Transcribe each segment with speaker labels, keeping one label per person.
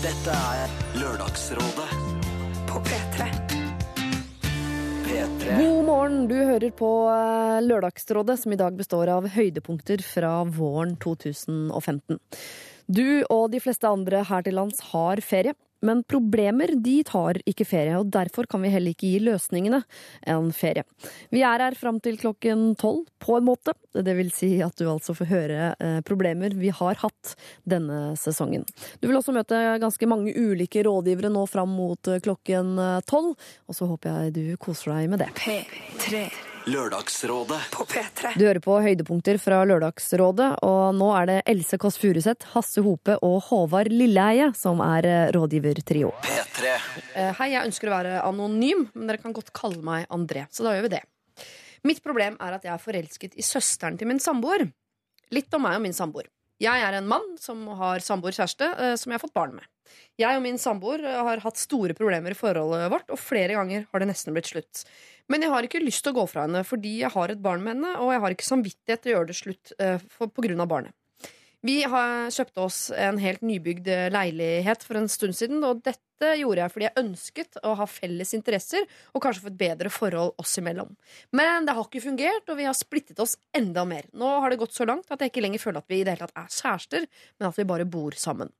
Speaker 1: Dette er Lørdagsrådet
Speaker 2: På P3.
Speaker 1: P3.
Speaker 3: God morgen, du hører på eh, Lørdagsrådet, som i dag består av høydepunkter fra våren 2015. Du og de fleste andre her til lands har ferie, men problemer de tar ikke ferie, og derfor kan vi heller ikke gi løsningene en ferie. Vi er her fram til klokken tolv, på en måte. Det vil si at du altså får høre eh, problemer vi har hatt denne sesongen. Du vil også møte ganske mange ulike rådgivere nå fram mot eh, klokken tolv, og så håper jeg du koser deg med det.
Speaker 2: P3.
Speaker 1: Lørdagsrådet
Speaker 2: På P3.
Speaker 3: Du hører på høydepunkter fra Lørdagsrådet, og nå er det Else Kåss Furuseth, Hasse Hope og Håvard Lilleheie som er eh, rådgivertrio.
Speaker 1: P3
Speaker 3: Eh, Hei, jeg ønsker å være anonym, men dere kan godt kalle meg André, så da gjør vi det. Mitt problem er at jeg er forelsket i søsteren til min samboer. Litt om meg og min samboer. Jeg er en mann som har samboer kjæreste, eh, som jeg har fått barn med. Jeg og min samboer har hatt store problemer i forholdet vårt, og flere ganger har det nesten blitt slutt. Men jeg har ikke lyst til å gå fra henne fordi jeg har et barn med henne, og jeg har ikke samvittighet til å gjøre det slutt eh, for, på grunn av barnet. Vi har kjøpte oss en helt nybygd eh, leilighet for en stund siden, og dette gjorde jeg fordi jeg ønsket å ha felles interesser og kanskje få et bedre forhold oss imellom. Men det har ikke fungert, og vi har splittet oss enda mer. Nå har det gått så langt at jeg ikke lenger føler at vi i det hele tatt er kjærester, men at vi bare bor sammen.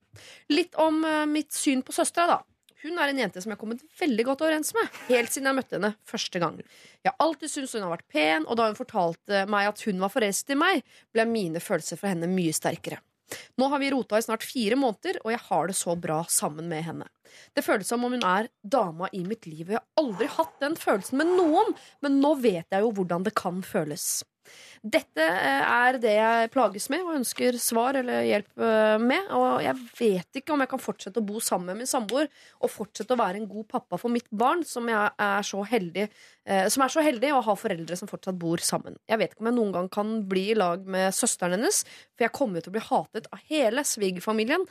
Speaker 3: Litt om eh, mitt syn på søstera, da. Hun er en jente som jeg har kommet veldig godt overens med. Helt siden jeg møtte henne første gang. Jeg har alltid syntes hun har vært pen, og da hun fortalte meg at hun var forelsket i meg, ble mine følelser for henne mye sterkere. Nå har vi rota i snart fire måneder, og jeg har det så bra sammen med henne. Det føles som om hun er dama i mitt liv. og Jeg har aldri hatt den følelsen med noen, men nå vet jeg jo hvordan det kan føles. Dette eh, er det jeg plages med og ønsker svar eller hjelp eh, med. Og jeg vet ikke om jeg kan fortsette å bo sammen med min samboer og fortsette å være en god pappa for mitt barn, som, er så heldig, eh, som er så heldig å ha foreldre som fortsatt bor sammen. Jeg vet ikke om jeg noen gang kan bli i lag med søsteren hennes, for jeg kommer til å bli hatet av hele svigerfamilien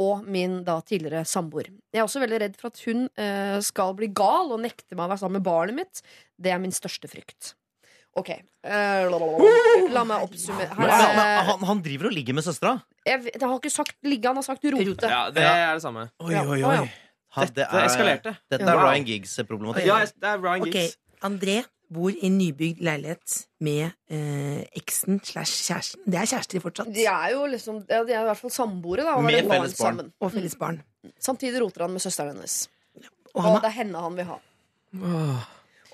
Speaker 3: og min da tidligere samboer. Jeg er også veldig redd for at hun skal bli gal og nekte meg å være sammen med barnet mitt. Det er min største frykt. OK. Eh, la meg oppsummere. Her
Speaker 4: men,
Speaker 3: men,
Speaker 4: han, han driver og ligger med søstera?
Speaker 3: jeg, jeg har ikke sagt ligge, han har sagt rote.
Speaker 5: Ja, det er det samme.
Speaker 4: Oi, oi, oi. Det
Speaker 5: Det eskalerte.
Speaker 4: Dette er Ryan Giggs-problematikk.
Speaker 5: Ja, det er Ryan
Speaker 6: Giggs.
Speaker 5: Giggs.
Speaker 6: André bor i nybygd leilighet med eh, eksen slash kjæresten. Det er kjærester fortsatt.
Speaker 3: De er jo liksom ja, De er i hvert fall samboere, da. Og
Speaker 4: Med felles barn.
Speaker 3: sammen.
Speaker 6: Og felles barn.
Speaker 3: Samtidig roter han med søsteren hennes.
Speaker 6: Og
Speaker 3: Og det er henne han vil ha.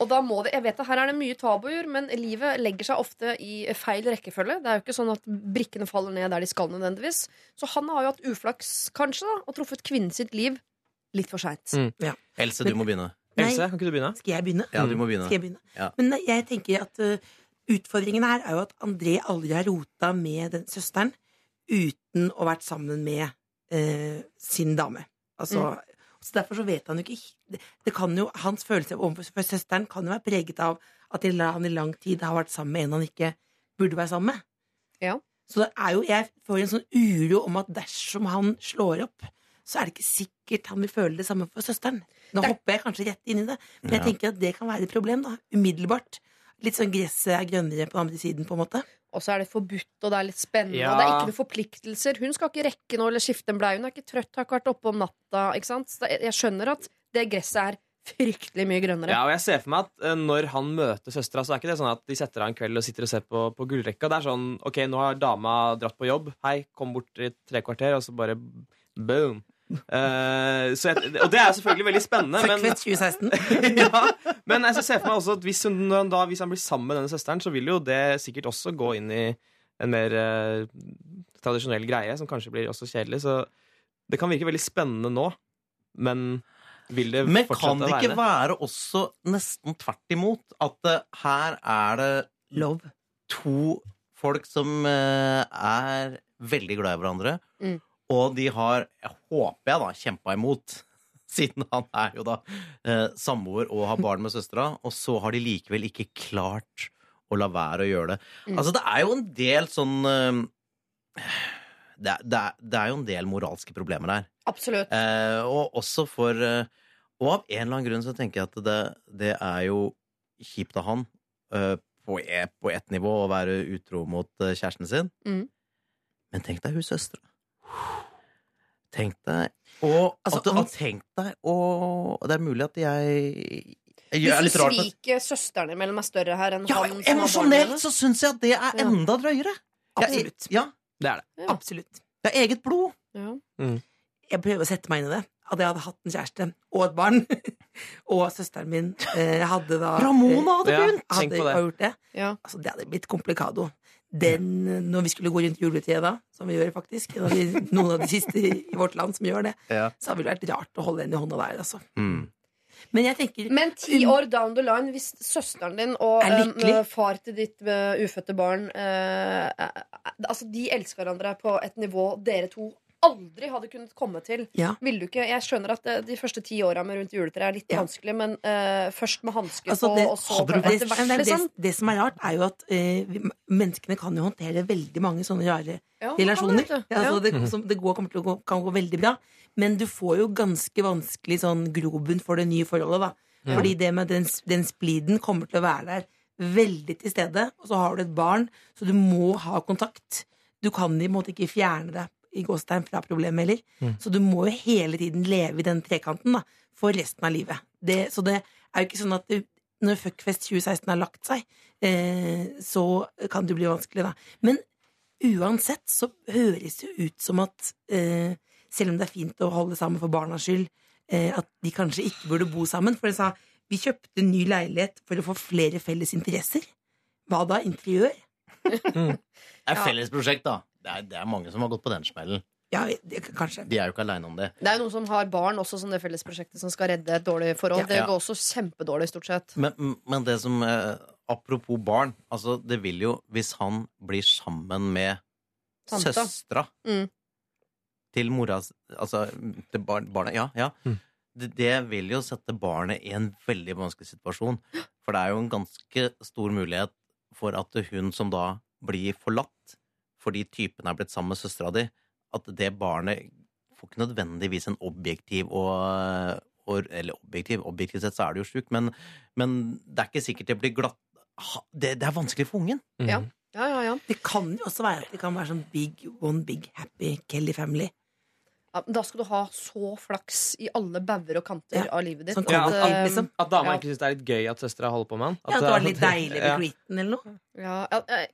Speaker 3: Og da må det, jeg vet at Her er det mye tabuer, men livet legger seg ofte i feil rekkefølge. Det er jo ikke sånn at brikkene faller ned der de skal nødvendigvis. Så han har jo hatt uflaks, kanskje, da, og truffet kvinnen sitt liv litt for seint.
Speaker 5: Mm.
Speaker 4: Else, du må begynne.
Speaker 6: Nei.
Speaker 5: Else, kan ikke du begynne?
Speaker 6: Skal jeg begynne?
Speaker 4: Ja, du må begynne.
Speaker 6: Skal jeg begynne?
Speaker 4: Ja.
Speaker 6: Men jeg tenker at uh, utfordringen her er jo at André aldri har rota med den søsteren uten å ha vært sammen med uh, sin dame. Altså, Så derfor så vet han jo ikke det, det kan jo, Hans følelse overfor søsteren kan jo være preget av at han i lang tid har vært sammen med en han ikke burde være sammen med.
Speaker 3: Ja.
Speaker 6: Så det er jo, jeg får en sånn uro om at dersom han slår opp, så er det ikke sikkert han vil føle det samme for søsteren. Nå
Speaker 3: Det er-
Speaker 6: hopper jeg kanskje rett inn i det, men jeg tenker at det kan være et problem. da, Umiddelbart. Litt sånn gresset er grønnere på den andre siden, på en måte.
Speaker 3: Og så er det forbudt, og det er litt spennende,
Speaker 5: Ja.
Speaker 3: og det er ikke noen forpliktelser. Hun skal ikke rekke noe eller skifte en bleie. Hun er ikke trøtt, har ikke vært oppe om natta. Ikke sant? Så jeg skjønner at det gresset er fryktelig mye grønnere.
Speaker 5: Ja, og jeg ser for meg at eh, Når han møter søstera, så er ikke det sånn at de setter av en kveld og sitter og ser på, på gullrekka. Det er sånn OK, nå har dama dratt på jobb. Hei, kom bort i tre kvarter, og så bare boom. Eh, så jeg, og det er selvfølgelig veldig spennende. Men,
Speaker 6: 2016.
Speaker 5: ja, men jeg ser for meg også at hvis, hun, han da, hvis han blir sammen med denne søsteren, så vil jo det sikkert også gå inn i en mer uh, tradisjonell greie, som kanskje blir også kjedelig. Så det kan virke veldig spennende nå, men vil det
Speaker 4: Men
Speaker 5: fortsette
Speaker 4: kan det ikke
Speaker 5: være
Speaker 4: være også nesten tvert imot? At uh, her er det
Speaker 6: Love.
Speaker 4: to folk som er veldig glad i hverandre,
Speaker 3: Mm.
Speaker 4: Og de har, jeg håper jeg da, kjempa imot. Siden han er jo da eh, samboer og har barn med søstera, og så har de likevel ikke klart å la være å gjøre det.
Speaker 3: Mm.
Speaker 4: Altså, det er jo en del sånn eh, det, det, det er jo en del moralske problemer der.
Speaker 3: Absolutt.
Speaker 4: Eh, og også for eh, Og av en eller annen grunn så tenker jeg at det, det er jo kjipt av han eh, på, et, på ett nivå å være utro mot eh, kjæresten sin.
Speaker 3: Mm.
Speaker 4: Men tenk deg hun søstera. Tenk deg Og
Speaker 6: Altså,
Speaker 4: at at, tenk deg Og det er mulig at jeg
Speaker 3: Hvis sviket søsteren imellom er større her enn
Speaker 4: ja,
Speaker 3: han som
Speaker 4: Emosjonelt så syns jeg at det er
Speaker 3: Ja.
Speaker 4: enda drøyere.
Speaker 6: Absolutt.
Speaker 4: Ja,
Speaker 5: Det er det.
Speaker 3: Ja.
Speaker 6: Absolutt.
Speaker 4: det er eget blod.
Speaker 3: Ja.
Speaker 6: Jeg prøver å sette meg inn i det. At jeg hadde hatt en kjæreste og et barn. og søsteren min eh, hadde da
Speaker 4: Ramona hadde begynt!
Speaker 5: Ja,
Speaker 6: hadde
Speaker 5: på det.
Speaker 6: gjort det.
Speaker 3: Ja.
Speaker 6: Altså, det hadde blitt komplikado. Den, når vi skulle gå rundt juletida, som vi gjør faktisk, vi, noen av de siste i i vårt land som gjør det,
Speaker 4: Ja.
Speaker 6: så hadde det vært rart å holde den i hånda der, altså.
Speaker 4: Mm.
Speaker 6: Men jeg tenker
Speaker 3: Men ti år down the line, hvis søsteren din og um, far til ditt uh, ufødte barn uh, eh, Altså, de elsker hverandre på et nivå dere to aldri hadde kunnet komme til.
Speaker 6: Ja.
Speaker 3: Vil du ikke? Jeg skjønner at eh, de første ti åra med rundt juletreet er litt
Speaker 6: Ja.
Speaker 3: vanskelig, men uh, først med hansker
Speaker 6: Altså,
Speaker 3: på,
Speaker 6: det-
Speaker 3: og så
Speaker 4: hadde du
Speaker 3: etter
Speaker 6: det, det, er
Speaker 3: liksom.
Speaker 6: det, det som er rart, er jo at uh, vi, menneskene kan jo håndtere veldig mange sånne rare
Speaker 3: Ja,
Speaker 6: relasjoner.
Speaker 3: det,
Speaker 6: altså, det, som, det går, kommer til å gå, kan gå veldig bra. Men du får jo ganske vanskelig sånn grobunn for det nye forholdet. da Fordi det med den, den spliden kommer til å være der veldig til stede. Og så har du et barn, så du må ha kontakt. Du kan i en måte ikke fjerne deg i gåstegn fra problemet heller. Så du må jo hele tiden leve i den trekanten da for resten av livet. Det, så det er jo ikke sånn at du, når Fuckfest 2016 har lagt seg, eh, så kan det bli vanskelig, da. Men uansett så høres det jo ut som at eh, selv om det er fint å holde sammen for barnas skyld, eh, at de kanskje ikke burde bo sammen. For de sa vi kjøpte ny leilighet for å få flere felles interesser. Hva da? Interiør?
Speaker 4: Det er
Speaker 3: felles
Speaker 4: fellesprosjekt, da. Det er, det er mange som har gått på den smellen.
Speaker 6: Ja, det, kanskje.
Speaker 4: De er jo ikke aleine om det.
Speaker 3: Det er jo noen som har barn også, som det fellesprosjektet som skal redde et dårlig forhold.
Speaker 6: Ja.
Speaker 3: Det går også kjempedårlig, stort sett.
Speaker 4: Men, men det som eh, Apropos barn. Altså, det vil jo, hvis han blir sammen med
Speaker 3: Tante.
Speaker 4: søstera
Speaker 3: Mm.
Speaker 4: til mora Altså til bar, barnet Ja, ja.
Speaker 5: Mm.
Speaker 4: Det, det vil jo sette barnet i en veldig vanskelig situasjon. For det er jo en ganske stor mulighet for at hun som da blir forlatt fordi typen er blitt sammen med søstera di, at det barnet får ikke nødvendigvis en objektiv og, og Eller objektiv, objektivt sett så er det jo sjukt, men, men det er ikke sikkert det blir glatt det, det er vanskelig for ungen.
Speaker 3: Ja. Ja, ja, ja.
Speaker 6: Det kan jo også være at det kan være sånn big, one big happy Kelly family.
Speaker 3: Ja, Da skal du ha så flaks i alle bauger og kanter
Speaker 6: Ja,
Speaker 3: av livet ditt.
Speaker 6: sånn
Speaker 5: Ja,
Speaker 3: at,
Speaker 6: alt,
Speaker 3: eh,
Speaker 6: liksom.
Speaker 5: At dama
Speaker 3: Ja.
Speaker 5: ikke syns det er litt gøy at søstera holder på med han.
Speaker 6: Ja, at det var litt deilig med
Speaker 5: Ja.
Speaker 6: Eller noe.
Speaker 3: Ja, ja,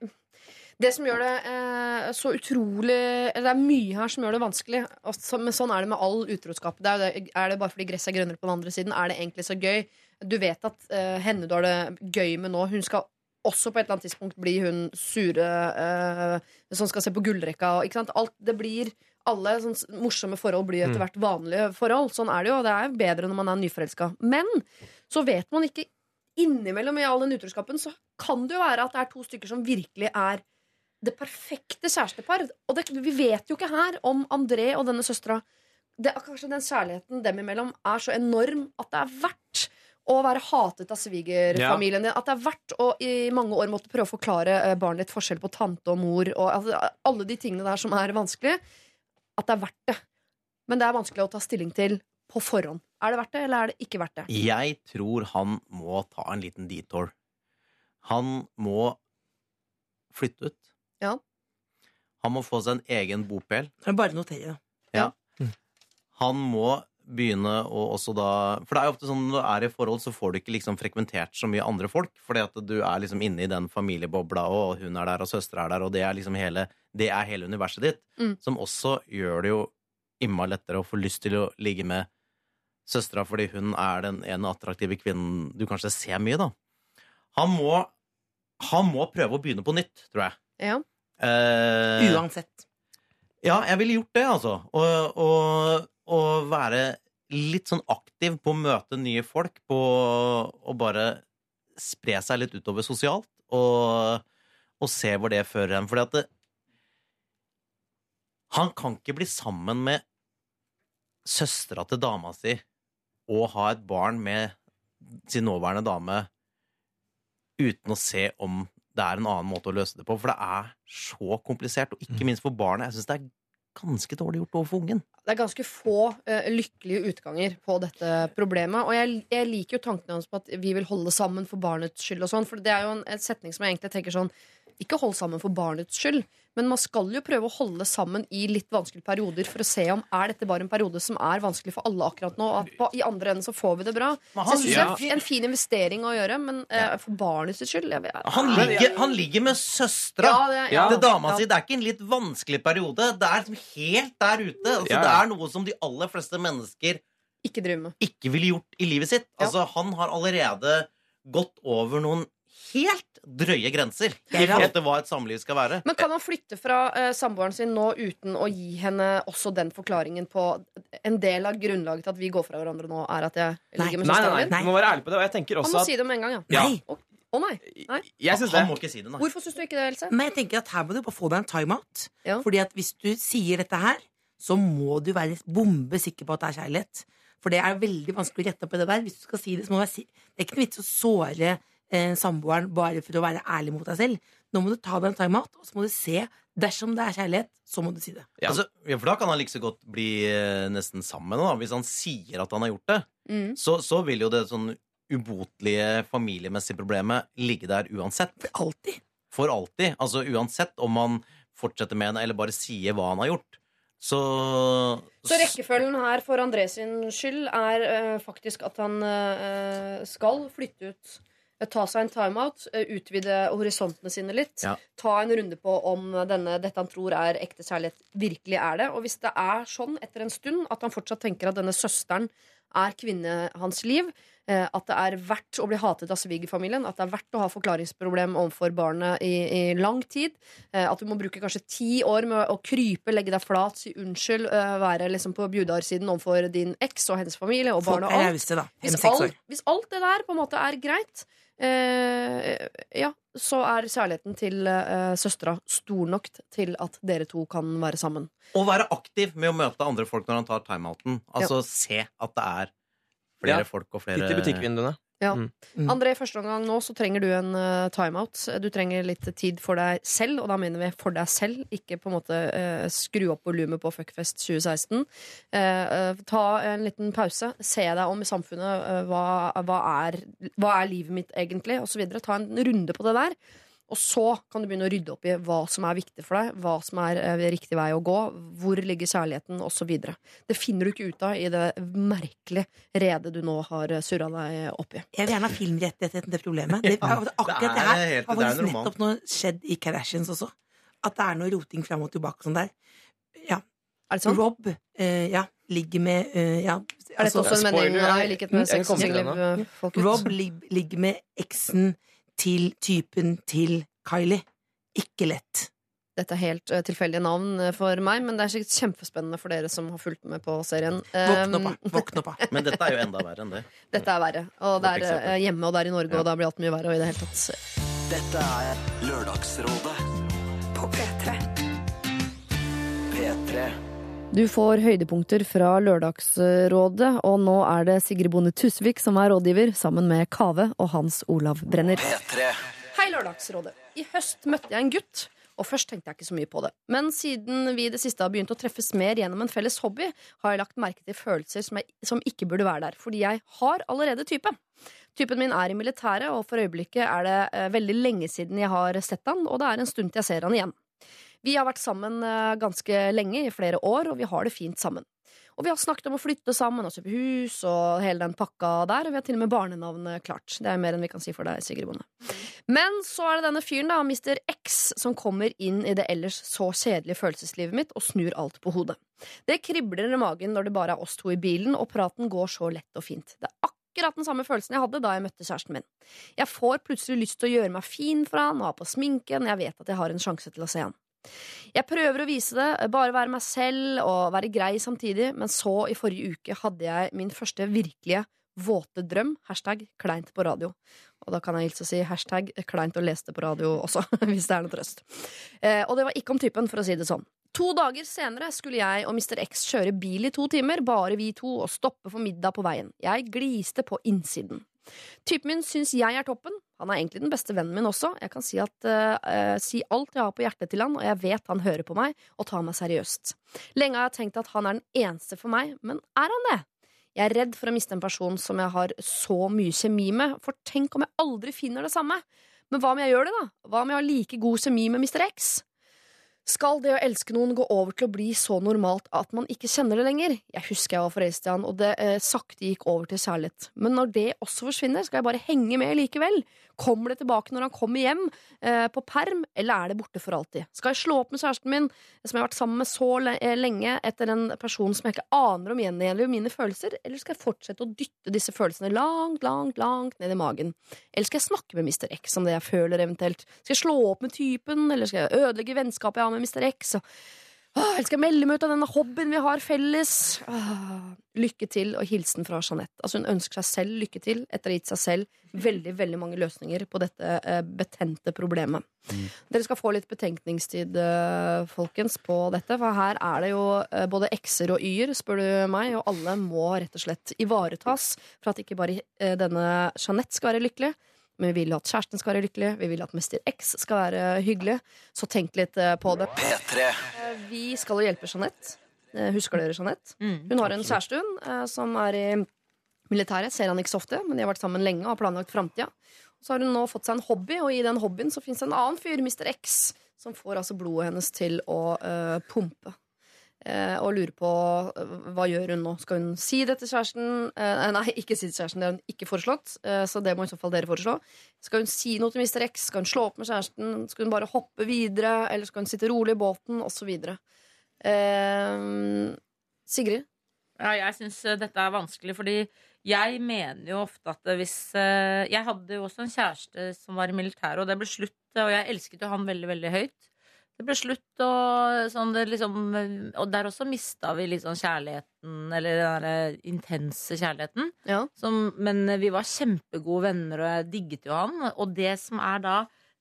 Speaker 3: det som gjør det eh, så utrolig Det er mye her som gjør det vanskelig. Og så, men sånn er det med all utroskap. Det er, det, er det bare fordi gresset er grønnere på den andre siden? Er det egentlig så gøy? Du vet at eh, henne du har det gøy med nå, hun skal også på et eller annet tidspunkt bli hun sure eh, som skal se på gullrekka. Ikke sant? Alt, det blir alle sånn morsomme forhold blir etter hvert vanlige forhold. Sånn er det jo. Det er bedre når man er nyforelska. Men så vet man ikke innimellom i all den utroskapen, så kan det jo være at det er to stykker som virkelig er det perfekte kjærestepar. Og det, vi vet jo ikke her om André og denne søstera. Er Kanskje den kjærligheten dem imellom er så enorm at det er verdt å være hatet av svigerfamilien din. At det er verdt å i mange år måtte prøve å forklare eh, barnet ditt forskjell på tante og mor. Og altså, alle de tingene der som er vanskelig. At det er verdt det. Men det er vanskelig å ta stilling til på forhånd. Er det verdt det, eller er det ikke verdt det?
Speaker 4: Jeg tror han må ta en liten detour. Han må flytte ut.
Speaker 3: Ja.
Speaker 4: Han må få seg en egen bopel.
Speaker 6: Det er bare notere. Ja.
Speaker 4: Han må begynne å også da For det er jo ofte sånn når du er i forhold, så får du ikke liksom frekventert så mye andre folk. Fordi at du er liksom inne i den familiebobla, og hun er der, og søstera er der, og det er liksom hele, det er hele universet ditt.
Speaker 3: Mm.
Speaker 4: Som også gjør det jo imma lettere å få lyst til å ligge med søstera fordi hun er den ene attraktive kvinnen du kanskje ser mye, da. Han må, han må prøve å begynne på nytt, tror jeg.
Speaker 3: Ja.
Speaker 4: Eh,
Speaker 6: Uansett.
Speaker 4: ja, jeg ville gjort det, altså. Og, og, og være litt sånn aktiv på å møte nye folk, på å bare spre seg litt utover sosialt, og, og se hvor det fører hen. Fordi at det, han kan ikke bli sammen med søstera til dama si og ha et barn med sin nåværende dame uten å se om det er en annen måte å løse det på. For det er så komplisert, og ikke minst for barnet. Jeg syns det er ganske dårlig gjort overfor ungen.
Speaker 3: Det er ganske få uh, lykkelige utganger på dette problemet. Og jeg, jeg liker jo tankene hans på at vi vil holde sammen for barnets skyld og sånn. For det er jo en, en setning som jeg egentlig tenker sånn Ikke hold sammen for barnets skyld, Men man skal jo prøve å holde sammen i litt vanskelige perioder for å se om er dette bare en periode som er vanskelig for alle akkurat nå, og at på, i andre enden så får vi det bra.
Speaker 4: Han,
Speaker 3: Så jeg synes
Speaker 5: Ja.
Speaker 3: det er en fin investering å gjøre, men eh, for barnets skyld jeg vet,
Speaker 4: Han ligger, han ligger med søstera
Speaker 3: Ja, det, ja,
Speaker 4: til dama
Speaker 3: ja.
Speaker 4: si. Det er ikke en litt vanskelig periode. Det er liksom helt der ute. Altså,
Speaker 5: Ja,
Speaker 4: Det er noe som de aller fleste mennesker
Speaker 3: Ikke
Speaker 4: ikke ville gjort i livet sitt.
Speaker 3: Ja.
Speaker 4: Altså, Han har allerede gått over noen helt drøye grenser i forhold til hva et samliv skal være.
Speaker 3: Men kan han flytte fra uh, samboeren sin nå uten å gi henne også den forklaringen på En del av grunnlaget til at vi går fra hverandre nå, er at jeg
Speaker 6: Nei.
Speaker 3: ligger med
Speaker 5: Nei, nei,
Speaker 3: søsteren
Speaker 5: nei.
Speaker 3: min?
Speaker 5: Du må være ærlig på det. Og jeg tenker
Speaker 3: Han må
Speaker 5: at
Speaker 3: si det med en gang, ja.
Speaker 5: Ja.
Speaker 6: Nei.
Speaker 3: Å nei. nei.
Speaker 5: Jeg synes det.
Speaker 4: Han må ikke si det, nei.
Speaker 3: Hvorfor syns du ikke det, Else?
Speaker 6: Men jeg tenker at her må du bare få deg en timeout.
Speaker 3: Ja.
Speaker 6: Fordi at hvis du sier dette her, så må du være bombe sikker på at det er kjærlighet. For det er veldig vanskelig å rette opp i det der. Hvis du skal si Det så må du være si Det er ikke noe vits å såre eh, samboeren bare for å være ærlig mot deg selv. Nå må du ta deg en timeout, og så må du se. Dersom det er kjærlighet, så må du si det.
Speaker 5: Ja.
Speaker 4: Altså, ja, for da kan han like så godt bli eh, nesten sammen med henne. Hvis han sier at han har gjort det,
Speaker 3: Mm.
Speaker 4: så, så vil jo det sånn ubotelige familiemessige problemet ligge der uansett.
Speaker 6: For alltid.
Speaker 4: For alltid. Altså uansett om han fortsetter med henne eller bare sier hva han har gjort. Så
Speaker 3: Så rekkefølgen her for André sin skyld er øh, faktisk at han øh, skal flytte ut. Eh, Ta seg en timeout, eh, utvide horisontene sine litt.
Speaker 4: Ja.
Speaker 3: Ta en runde på om denne, dette han tror er ekte kjærlighet, virkelig er det. Og hvis det er sånn etter en stund at han fortsatt tenker at denne søsteren er kvinne hans liv, eh, at det er verdt å bli hatet av svigerfamilien, at det er verdt å ha forklaringsproblem overfor barnet i, i lang tid, at du må bruke kanskje ti år med å krype, legge deg flat, si unnskyld, være liksom på bjudarsiden overfor din eks og hennes familie og
Speaker 6: barnet
Speaker 3: barn og alt. Hvis, alt, hvis alt det der på en måte er greit, eh, ja, så er kjærligheten til eh, søstera stor nok til at dere to kan være sammen.
Speaker 4: Og være aktiv med å møte andre folk når han tar timeouten. Altså se at det er flere
Speaker 5: Ja.
Speaker 4: folk og
Speaker 5: Titt i butikkvinduene.
Speaker 6: Mm.
Speaker 3: André, første omgang nå så trenger du en uh, timeout. Du trenger litt tid for deg selv, og da mener vi for deg selv. Ikke på en måte uh, skru opp volumet på Fuckfest 2016. Uh, eh, ta en liten pause. Se deg om i samfunnet. hva, hva, er, hva er livet mitt egentlig? Og så videre. Ta en runde på det der. Og så kan du begynne å rydde opp i hva som er viktig for deg, hva som er eh, riktig vei å gå, hvor ligger kjærligheten, osv. Det finner du ikke ut av i det merkelige redet du nå har surra deg opp i.
Speaker 6: Jeg vil gjerne ha filmrettigheten til problemet. Det, akkurat det,
Speaker 4: det er
Speaker 6: her har faktisk nettopp noe skjedd i Kardashians også. At det er noe roting fram og tilbake sånn der. Ja.
Speaker 3: Er det sånn?
Speaker 6: Rob eh, ja, ligger med eh, ja,
Speaker 3: Er dette også en
Speaker 5: spoiler,
Speaker 3: likhet med
Speaker 5: Jeg
Speaker 3: folk ut?
Speaker 6: Rob lig, ligger med eksen til typen til Kylie. Ikke lett.
Speaker 3: Dette er helt uh, tilfeldige navn eh, for meg, men det er sikkert kjempespennende for dere som har fulgt med på serien.
Speaker 6: Våkne opp,
Speaker 3: Um,
Speaker 6: da. Opp, da.
Speaker 4: Men dette er jo enda verre enn det.
Speaker 3: Dette er verre. Og det er eh, hjemme, og det er i Norge,
Speaker 4: Ja.
Speaker 3: og da blir alt mye verre. Og i det hele tatt.
Speaker 1: Dette er Lørdagsrådet
Speaker 2: På P3.
Speaker 1: P3.
Speaker 3: Du får høydepunkter fra Lørdagsrådet, og nå er det Sigrid Bonde Tusvik som er rådgiver, sammen med Kave og Hans Olav Brenner.
Speaker 1: P3.
Speaker 3: Hei, Lørdagsrådet. I høst møtte jeg en gutt, og først tenkte jeg ikke så mye på det. Men siden vi i det siste har begynt å treffes mer gjennom en felles hobby, har jeg lagt merke til følelser som, jeg, som ikke burde være der, fordi jeg har allerede type. Typen min er i militæret, og for øyeblikket er det eh, veldig lenge siden jeg har sett han, og det er en stund til jeg ser han igjen. Vi har vært sammen eh, ganske lenge, i flere år, og vi har det fint sammen. Og vi har snakket om å flytte sammen og kjøpe hus og hele den pakka der. Og vi har til og med barnenavnet klart. Det er mer enn vi kan si for deg, Sigrid Bonde. Men så er det denne fyren, da, Mr. X, som kommer inn i det ellers så kjedelige følelseslivet mitt og snur alt på hodet. Det kribler i magen når det bare er oss to i bilen, og praten går så lett og fint. Det er akkurat den samme følelsen jeg hadde da jeg møtte kjæresten min. Jeg får plutselig lyst til å gjøre meg fin for han og ha på sminken, jeg vet at jeg har en sjanse til å se han. Jeg prøver å vise det, bare være meg selv og være grei samtidig, men så, i forrige uke, hadde jeg min første virkelige våte drøm. Hashtag kleint på radio. Og da kan jeg hilse å si hashtag kleint å lese det på radio også, hvis det er noe trøst. Eh, og det var ikke om typen, for å si det sånn. To dager senere skulle jeg og Mr. X kjøre bil i to timer, bare vi to, og stoppe for middag på veien. Jeg gliste på innsiden. Typen min syns jeg er toppen. Han er egentlig den beste vennen min også. Jeg kan si, at, uh, si alt jeg har på hjertet til han, og jeg vet han hører på meg og tar meg seriøst. Lenge har jeg tenkt at han er den eneste for meg, men er han det? Jeg er redd for å miste en person som jeg har så mye kjemi med, for tenk om jeg aldri finner det samme? Men hva om jeg gjør det, da? Hva om jeg har like god kjemi med Mr. X? Skal det å elske noen gå over til å bli så normalt at man ikke kjenner det lenger? Jeg husker jeg var forelsket i han, og det eh, sakte gikk over til kjærlighet. Men når det også forsvinner, skal jeg bare henge med likevel? Kommer det tilbake når han kommer hjem eh, på perm, eller er det borte for alltid? Skal jeg slå opp med kjæresten min, som jeg har vært sammen med så eh, lenge, etter en person som jeg ikke aner om gjengjelder mine følelser, eller skal jeg fortsette å dytte disse følelsene langt, langt, langt ned i magen? Eller skal jeg snakke med Mr. X om det jeg føler, eventuelt? Skal jeg slå opp med typen, eller skal jeg ødelegge vennskapet jeg har med Mr. X? Og Åh, jeg skal melde meg ut av denne hobbyen vi har felles? Åh, lykke til, og hilsen fra Jeanette. Altså Hun ønsker seg selv lykke til etter å ha gitt seg selv veldig veldig mange løsninger på dette eh, betente problemet. Dere skal få litt betenkningstid, eh, folkens, på dette. For her er det jo eh, både x-er og y-er, spør du meg, og alle må rett og slett ivaretas for at ikke bare eh, denne Jeanette skal være lykkelig. Men vi vil at kjæresten skal være lykkelig, vi vil at Mr. X skal være hyggelig. Så tenk litt eh, på det.
Speaker 1: P3.
Speaker 3: Eh, Vi skal jo hjelpe Jeanette. Eh, Husker dere Jeanette? Hun har en kjæreste hun, som er i militæret. Ser han ikke så ofte, men de har vært sammen lenge og har planlagt framtida. Så har hun nå fått seg en hobby, og i den hobbyen så fins det en annen fyr, Mr. X, som får altså blodet hennes til å uh, pumpe. Eh, og lurer på eh, hva gjør hun nå. Skal hun si det til kjæresten? Eh, nei, ikke si det til kjæresten, det har hun ikke foreslått. Så det må i så fall dere foreslå. Skal hun si noe til Mr. X? Skal hun slå opp med kjæresten? Skal hun bare hoppe videre? Eller skal hun sitte rolig i båten? Og så videre. Eh, Sigrid?
Speaker 7: Ja, jeg syns dette er vanskelig, fordi jeg mener jo ofte at hvis Jeg hadde jo også en kjæreste som var i militæret, og det ble slutt, og jeg elsket jo han veldig, veldig høyt. Det ble slutt, og sånn det liksom Og der også mista vi litt sånn kjærligheten, eller den der intense kjærligheten.
Speaker 3: Ja.
Speaker 7: Som, men vi var kjempegode venner, og jeg digget jo han. Og det som er da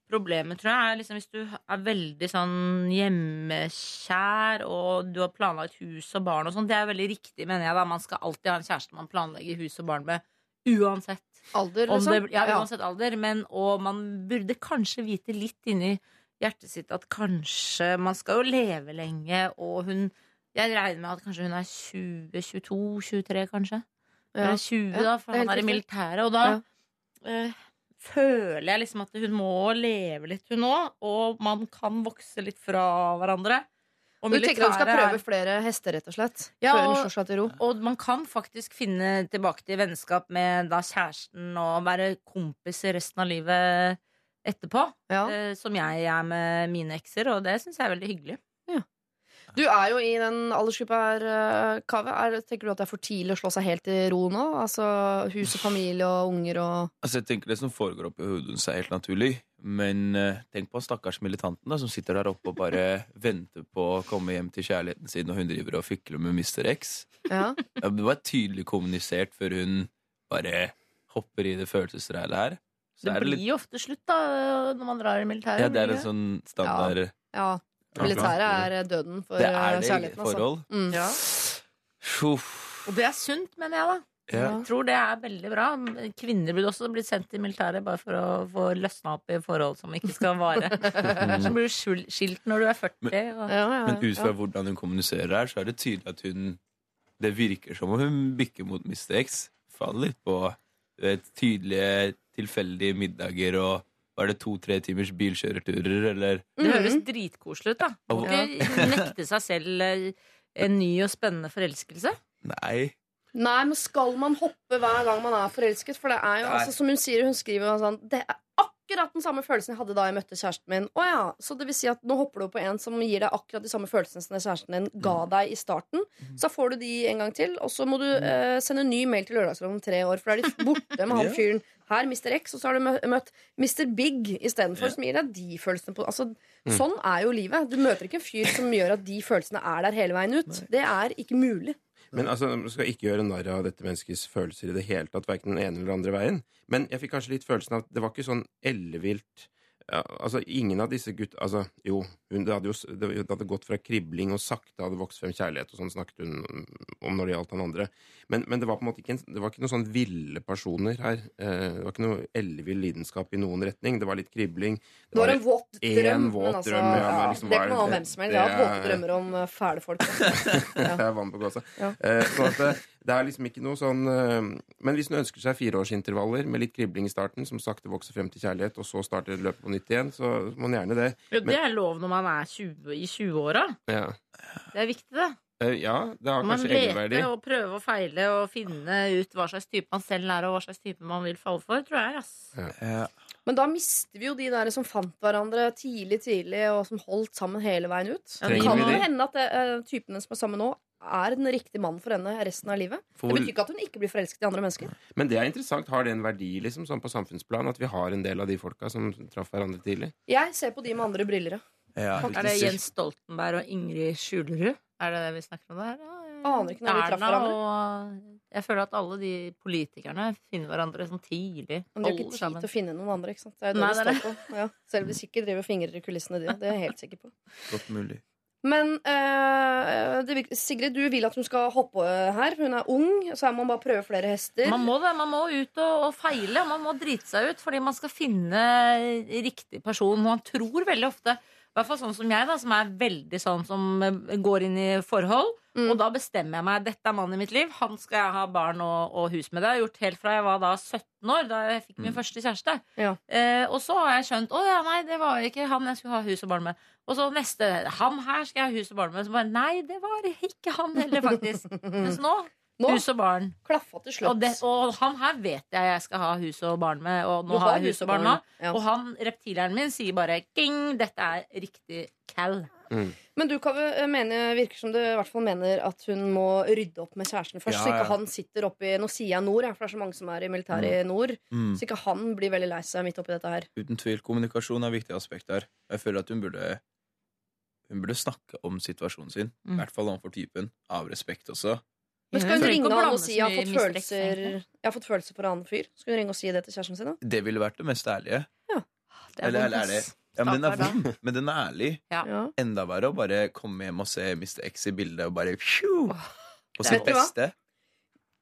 Speaker 7: problemet, tror jeg, er liksom hvis du er veldig sånn hjemmekjær, og du har planlagt hus og barn og sånn. Det er veldig riktig, mener jeg. da Man skal alltid ha en kjæreste man planlegger hus og barn med. Uansett.
Speaker 3: Alder, liksom?
Speaker 7: det, ja, uansett alder. Men, og man burde kanskje vite litt inni hjertet sitt at kanskje Man skal jo leve lenge, og hun Jeg regner med at kanskje hun er 20-22-23, kanskje.
Speaker 3: Ja.
Speaker 7: Eller 20,
Speaker 3: Ja,
Speaker 7: da, for
Speaker 3: er
Speaker 7: han er i militæret. Og da eh, føler jeg liksom at hun må leve litt, hun òg. Og man kan vokse litt fra hverandre. Og
Speaker 3: Du tenker at du skal
Speaker 7: er-
Speaker 3: prøve flere hester, rett og slett?
Speaker 7: Ja,
Speaker 3: hun
Speaker 7: og- og man kan faktisk finne tilbake til vennskap med da kjæresten og være kompis resten av livet etterpå.
Speaker 3: Ja.
Speaker 7: Eh, som jeg er med mine ekser, og det syns jeg er veldig hyggelig.
Speaker 3: Du er jo i den aldersgruppa her, eh, Kaveh. Er- Tenker du at det er for tidlig å slå seg helt i ro nå? Altså hus og familie og unger og
Speaker 8: Altså, jeg tenker Det som foregår oppi hodet hennes, er helt naturlig. Men uh, tenk på stakkars militanten da, som sitter der oppe og bare venter på å komme hjem til kjærligheten sin, og hun driver og fikler med Mr. X.
Speaker 3: Ja.
Speaker 8: Ja, Det var tydelig kommunisert før hun bare hopper i det følelsesreilet her. Så
Speaker 7: Det
Speaker 8: er det
Speaker 7: blir
Speaker 8: litt
Speaker 7: jo ofte slutt da når man drar i militæret.
Speaker 8: Ja, det er en sånn standard
Speaker 3: ja. Militæret er døden for
Speaker 8: Det
Speaker 3: eh,
Speaker 8: er det i
Speaker 3: Forhold. Altså.
Speaker 8: forhold.
Speaker 3: Mm.
Speaker 7: Ja. Og det er sunt, mener jeg, da.
Speaker 8: Ja.
Speaker 7: Jeg tror det er veldig bra. Kvinner burde også bli sendt til militæret bare for å få løsna opp i forhold som ikke skal vare. Så blir du skilt når du er 40. Og...
Speaker 3: Ja, ja,
Speaker 8: Men ut fra
Speaker 3: ja.
Speaker 8: hvordan hun kommuniserer her, så er det tydelig at hun Det virker som om hun bikker mot mistakes. Faller litt på tydelige, tilfeldige middager og var det to-tre timers bilkjøreturer, eller
Speaker 7: Det høres
Speaker 3: Mhm.
Speaker 7: dritkoselig ut, da. Må ikke nekte seg selv eh, en ny og spennende forelskelse.
Speaker 8: Nei.
Speaker 3: Nei, men skal man hoppe hver gang man er forelsket? For det er jo, altså, som hun sier, hun skriver jo sånn Det er akkurat den samme følelsen jeg hadde da jeg møtte kjæresten min. Å ja, Så det vil si at nå hopper du på en som gir deg akkurat de samme følelsene som kjæresten din ga deg i starten. Så får du de en gang til, og så må du eh, sende en ny mail til Lørdagsrådet om tre år, for da er de borte med han fyren her, Mr. X, og så har du møtt Mr. Big istedenfor, som gir deg de følelsene på altså, Sånn er jo livet. Du møter ikke en fyr som gjør at de følelsene er der hele veien ut. Det er ikke mulig.
Speaker 9: Men altså, Man skal ikke gjøre narr av dette menneskets følelser i det hele tatt, verken den ene eller den andre veien. Men jeg fikk kanskje litt følelsen av at det var ikke sånn ellevilt ja, altså, ingen av disse gutta Altså, jo, hun, det, hadde jo, det, det hadde gått fra kribling og sakte hadde vokst frem kjærlighet, og sånn snakket hun om når det gjaldt han andre. Men, men det var på en måte ikke, det var ikke noen sånn ville personer her. Eh, det var ikke noe ellevill lidenskap i noen retning. Det var litt kribling.
Speaker 3: Det var en våt drøm.
Speaker 9: våt
Speaker 3: altså,
Speaker 9: drøm, ja,
Speaker 3: ja,
Speaker 9: liksom,
Speaker 3: det kan man ha hvem som helst. Jeg har hatt våte
Speaker 9: er-
Speaker 3: drømmer om eh, fæle folk. Ja.
Speaker 9: Det er vann på gåsa.
Speaker 3: Ja.
Speaker 9: Eh, så at det, er liksom ikke noe sånn eh, Men hvis hun ønsker seg fireårsintervaller med litt kribling i starten, som sakte vokser frem til kjærlighet, og så starter løpet på nytt igjen, så må man gjerne det.
Speaker 7: Jo, det er lov når man er 20, i 20-åra.
Speaker 9: Ja,
Speaker 7: Det er viktig, det.
Speaker 9: Eh, ja det har
Speaker 7: man
Speaker 9: kanskje egenverdi.
Speaker 7: leter og prøver og feiler og finne ut hva slags type man selv er, og hva slags type man vil falle for, tror jeg. ass.
Speaker 8: Ja.
Speaker 3: Men da mister vi jo de der som fant hverandre tidlig, tidlig, og som holdt sammen hele veien ut.
Speaker 7: Ja,
Speaker 3: det kan jo hende at det, typene som er sammen nå, er den riktige mannen for henne resten av livet.
Speaker 8: For
Speaker 3: Det betyr ikke at hun ikke blir forelsket i andre mennesker.
Speaker 9: Men det er interessant. Har det en verdi liksom, sånn på samfunnsplan at vi har en del av de folka som traff hverandre tidlig?
Speaker 3: Jeg ser på de med andre briller. ja.
Speaker 7: Er det Jens Stoltenberg og Ingrid Skjulerud? Er det det vi snakker om der?
Speaker 3: Aner ikke når de traff hverandre.
Speaker 7: og Jeg føler at alle de politikerne finner hverandre sånn tidlig.
Speaker 3: Men de har ikke tid
Speaker 7: sammen.
Speaker 3: til å finne noen andre. ikke sant? Det er det
Speaker 7: Nei,
Speaker 3: det
Speaker 7: er
Speaker 3: det. Ja. Selv hvis ikke driver fingrer i kulissene, de. Det er jeg helt sikker på.
Speaker 8: Godt mulig.
Speaker 3: Men eh, det, Sigrid, du vil at hun skal hoppe her. Hun er ung, så her må man bare prøve flere hester.
Speaker 7: Man må det, man må ut og, og feile. Man må drite seg ut fordi man skal finne riktig person. Man tror veldig ofte, i hvert fall sånn som jeg, da, som er veldig sånn som eh, går inn i forhold.
Speaker 3: Mm.
Speaker 7: Og da bestemmer jeg meg. Dette er mannen i mitt liv. Han skal jeg ha barn og, og hus med. Det har jeg gjort helt fra jeg var da 17 år, da jeg fikk min første kjæreste.
Speaker 3: Ja.
Speaker 7: Eh, og så har jeg skjønt å ja, nei, det var ikke han jeg skulle ha hus og barn med. Og så neste Han her skal jeg ha hus og barn med. Så bare nei, det var ikke han heller, faktisk. Mens nå
Speaker 3: Nå
Speaker 7: hus og barn.
Speaker 3: klaffa til
Speaker 7: Og, det, og han her vet jeg jeg skal ha hus og barn med, og
Speaker 3: Du
Speaker 7: nå har jeg hus og barn nå.
Speaker 3: Ja.
Speaker 7: Og han, reptileren min sier bare Ging, dette er riktig cal.
Speaker 3: Men du Kave, mener, virker som du i hvert fall mener at hun må rydde opp med kjæresten først.
Speaker 8: Ja,
Speaker 3: Så ikke han sitter oppi Nå sier jeg nord, for det er så mange som er i militæret i nord.
Speaker 8: Mm.
Speaker 3: Så ikke han blir veldig lei seg midt oppi dette her.
Speaker 8: Uten tvil. Kommunikasjon er et viktig aspekt her. Jeg føler at hun burde Hun burde snakke om situasjonen sin. I
Speaker 7: Mm.
Speaker 8: hvert fall overfor typen. Av respekt også.
Speaker 3: Men skal hun ringe han
Speaker 7: blande
Speaker 3: og si jeg har fått. Følelser. Jeg har fått følelser for en annen fyr? Skal hun ringe og si det til kjæresten sin? da?
Speaker 8: Det ville vært det mest ærlige. Ja.
Speaker 7: Det
Speaker 8: er eller er det. Ja, men den er vond, men den er ærlig.
Speaker 7: Ja.
Speaker 8: Enda verre å bare komme hjem og se Mr. X i bildet og bare pju, På sitt beste.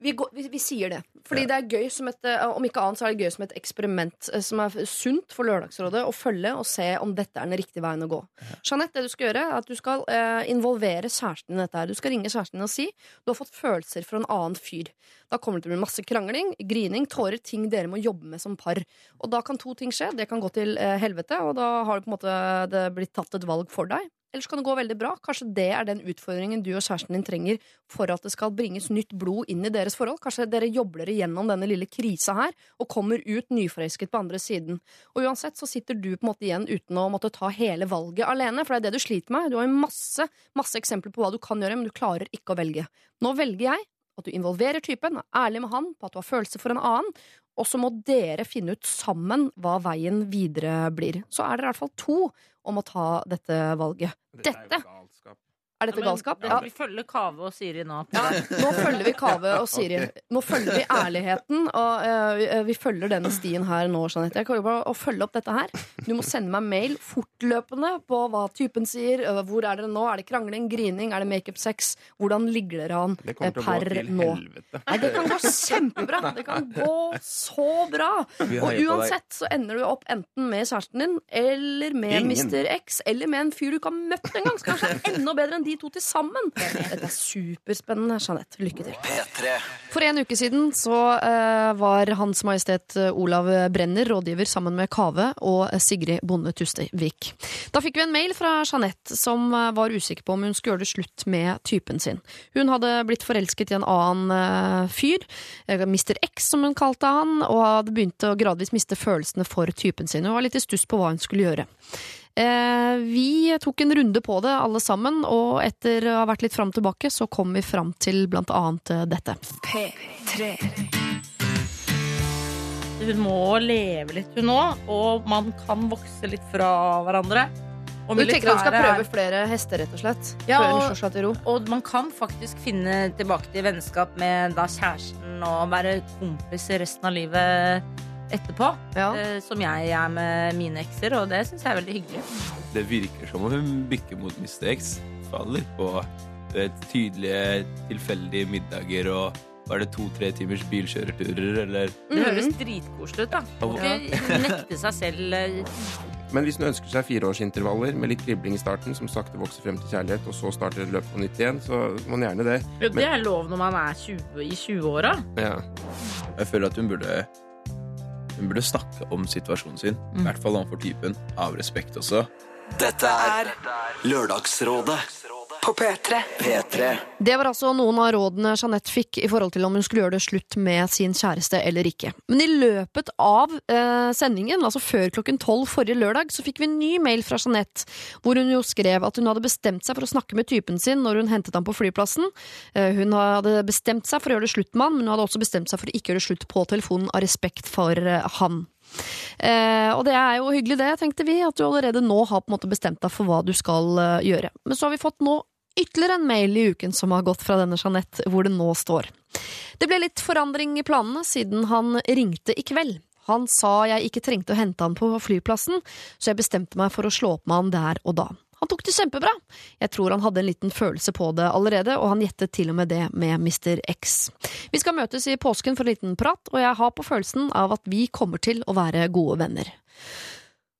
Speaker 3: Vi, går, vi, vi sier det. Fordi
Speaker 8: Ja.
Speaker 3: det er gøy som et, eh, Om ikke annet så er det gøy som et eksperiment eh, som er sunt for Lørdagsrådet å følge og se om dette er den riktige veien å gå. Jeanette, det du skal gjøre, er at du skal eh, involvere kjæresten din i dette her. Du skal ringe kjæresten din og si du har fått følelser for en annen fyr. Da kommer det til å bli masse krangling, grining, tårer, ting dere må jobbe med som par. Og da kan to ting skje. Det kan gå til eh, helvete, og da har det på en måte det blitt tatt et valg for deg. Eller så kan det gå veldig bra. Kanskje det er den utfordringen du og kjæresten din trenger for at det skal bringes nytt blod inn i deres forhold. Kanskje dere jobler igjennom denne lille krisa her og kommer ut nyforelsket på andre siden. Og uansett så sitter du på en måte igjen uten å måtte ta hele valget alene, for det er det du sliter med. Du har jo masse, masse eksempler på hva du kan gjøre, men du klarer ikke å velge. Nå velger jeg at du involverer typen, er ærlig med han på at du har følelser for en annen, og så må dere finne ut sammen hva veien videre blir. Så er dere i hvert fall to om å ta dette valget.
Speaker 9: Dette er
Speaker 3: Dette
Speaker 9: galskap.
Speaker 7: Ja, men
Speaker 3: galskap? Ja.
Speaker 7: Vi følger Kave og Siri nå.
Speaker 3: Ja, nå følger vi Kave og Siri. Nå følger vi ærligheten, og uh, vi- følger denne stien her nå, Jeanette. Jeg jo bare følge opp dette her. Du må sende meg mail fortløpende på hva typen sier. øh, Hvor er dere nå? Er det krangling, grining, er det makeup-sex? Hvordan ligger dere an eh, per nå? Nei, det kan gå kjempebra. Det kan gå så bra. Og uansett så ender du opp enten med kjæresten din eller med
Speaker 9: Ingen.
Speaker 3: Mr. X eller med en fyr du ikke har møtt engang. så kanskje enda bedre enn de to til sammen. Dette er superspennende, Jeanette. Lykke til.
Speaker 1: P3
Speaker 3: For en uke siden så eh, var Hans Majestet eh, Olav Brenner rådgiver sammen med Kave og eh, Sigrid Bonde Tustevik. Da fikk vi en mail fra Jeanette som eh, var usikker på om hun skulle gjøre det slutt med typen sin. Hun hadde blitt forelsket i en annen eh, fyr, Mr. X som hun kalte han, og hadde begynt å gradvis miste følelsene for typen sin. Hun var litt i stuss på hva hun skulle gjøre. Eh, vi tok en runde på det alle sammen, og etter å ha vært litt fram og tilbake, så kom vi fram til blant annet eh, dette.
Speaker 2: P3.
Speaker 7: Hun må leve litt, hun òg. Og man kan vokse litt fra hverandre. Og
Speaker 3: Du tenker at hun skal
Speaker 7: er-
Speaker 3: prøve flere hester, rett og slett?
Speaker 7: Ja,
Speaker 3: før hun
Speaker 7: og-
Speaker 3: slår seg til ro?
Speaker 7: Og man kan faktisk finne tilbake til vennskap med da kjæresten og være kompiser resten av livet etterpå.
Speaker 3: Ja.
Speaker 7: Eh, som jeg er med mine ekser, og det syns jeg er veldig hyggelig.
Speaker 8: Det virker som om hun bikker mot Mr. X. Faller på vet, tydelige, tilfeldige middager og var det to-tre timers bilkjøreturer, eller
Speaker 7: Det
Speaker 3: Mhm.
Speaker 7: høres dritkoselig ut, da. Ja. ikke nekte seg selv eh,
Speaker 9: Men hvis hun ønsker seg fireårsintervaller med litt kribling i starten, som sakte vokser frem til kjærlighet, og så starter løpet på nytt igjen, så må hun gjerne det.
Speaker 7: Jo, det er lov når man er 20, i 20-åra.
Speaker 9: Ja.
Speaker 8: Jeg føler at hun burde hun burde snakke om situasjonen sin. I hvert fall overfor typen. Av respekt også.
Speaker 1: Dette er Lørdagsrådet
Speaker 2: På P3.
Speaker 1: P3.
Speaker 3: Det var altså noen av rådene Jeanette fikk i forhold til om hun skulle gjøre det slutt med sin kjæreste eller ikke. Men i løpet av eh, sendingen, altså før klokken tolv forrige lørdag, så fikk vi en ny mail fra Jeanette, hvor hun jo skrev at hun hadde bestemt seg for å snakke med typen sin når hun hentet ham på flyplassen. Eh, hun hadde bestemt seg for å gjøre det slutt med han, men hun hadde også bestemt seg for å ikke gjøre det slutt på telefonen av respekt for eh, han. Eh, og det er jo hyggelig det, tenkte vi, at du allerede nå har på en måte bestemt deg for hva du skal eh, gjøre. Men så har vi fått nå ytterligere en mail i uken som har gått fra denne Jeanette, hvor det nå står. Det ble litt forandring i planene siden han ringte i kveld. Han sa jeg ikke trengte å hente han på flyplassen, så jeg bestemte meg for å slå opp med han der og da. Han tok det kjempebra. Jeg tror han hadde en liten følelse på det allerede, og han gjettet til og med det med Mr. X. Vi skal møtes i påsken for en liten prat, og jeg har på følelsen av at vi kommer til å være gode venner.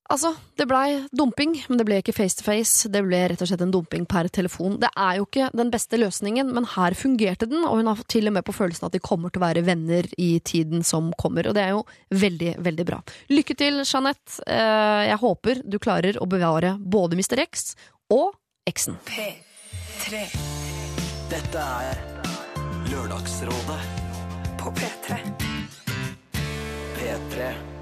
Speaker 3: Altså, det blei dumping, men det ble ikke face to face. Det ble rett og slett en dumping per telefon. Det er jo ikke den beste løsningen, men her fungerte den, og hun har til og med på følelsen at de kommer til å være venner i tiden som kommer. Og det er jo veldig, veldig bra. Lykke til, Jeanette. Eh, Jeg håper du klarer å bevare både Mr. X og X-en.
Speaker 2: P3.
Speaker 1: Dette er Lørdagsrådet
Speaker 2: På P3.
Speaker 1: P3.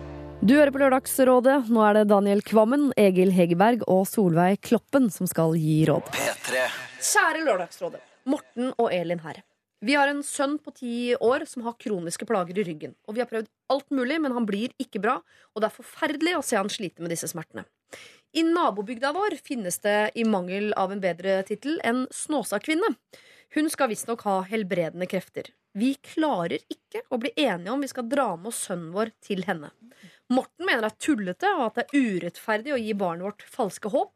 Speaker 3: Du hører på Lørdagsrådet. Nå er det Daniel Kvammen, Egil Hegerberg og Solveig Kloppen som skal gi råd.
Speaker 1: P3.
Speaker 3: Kjære Lørdagsrådet. Morten og Elin her. Vi har en sønn på ti år som har kroniske plager i ryggen. Og vi har prøvd alt mulig, men han blir ikke bra, og det er forferdelig å se han slite med disse smertene. I nabobygda vår finnes det, i mangel av en bedre tittel, en Snåsakvinne. Hun skal visstnok ha helbredende krefter. Vi klarer ikke å bli enige om vi skal dra med oss sønnen vår til henne. Morten mener det er tullete og at det er urettferdig å gi barnet vårt falske håp.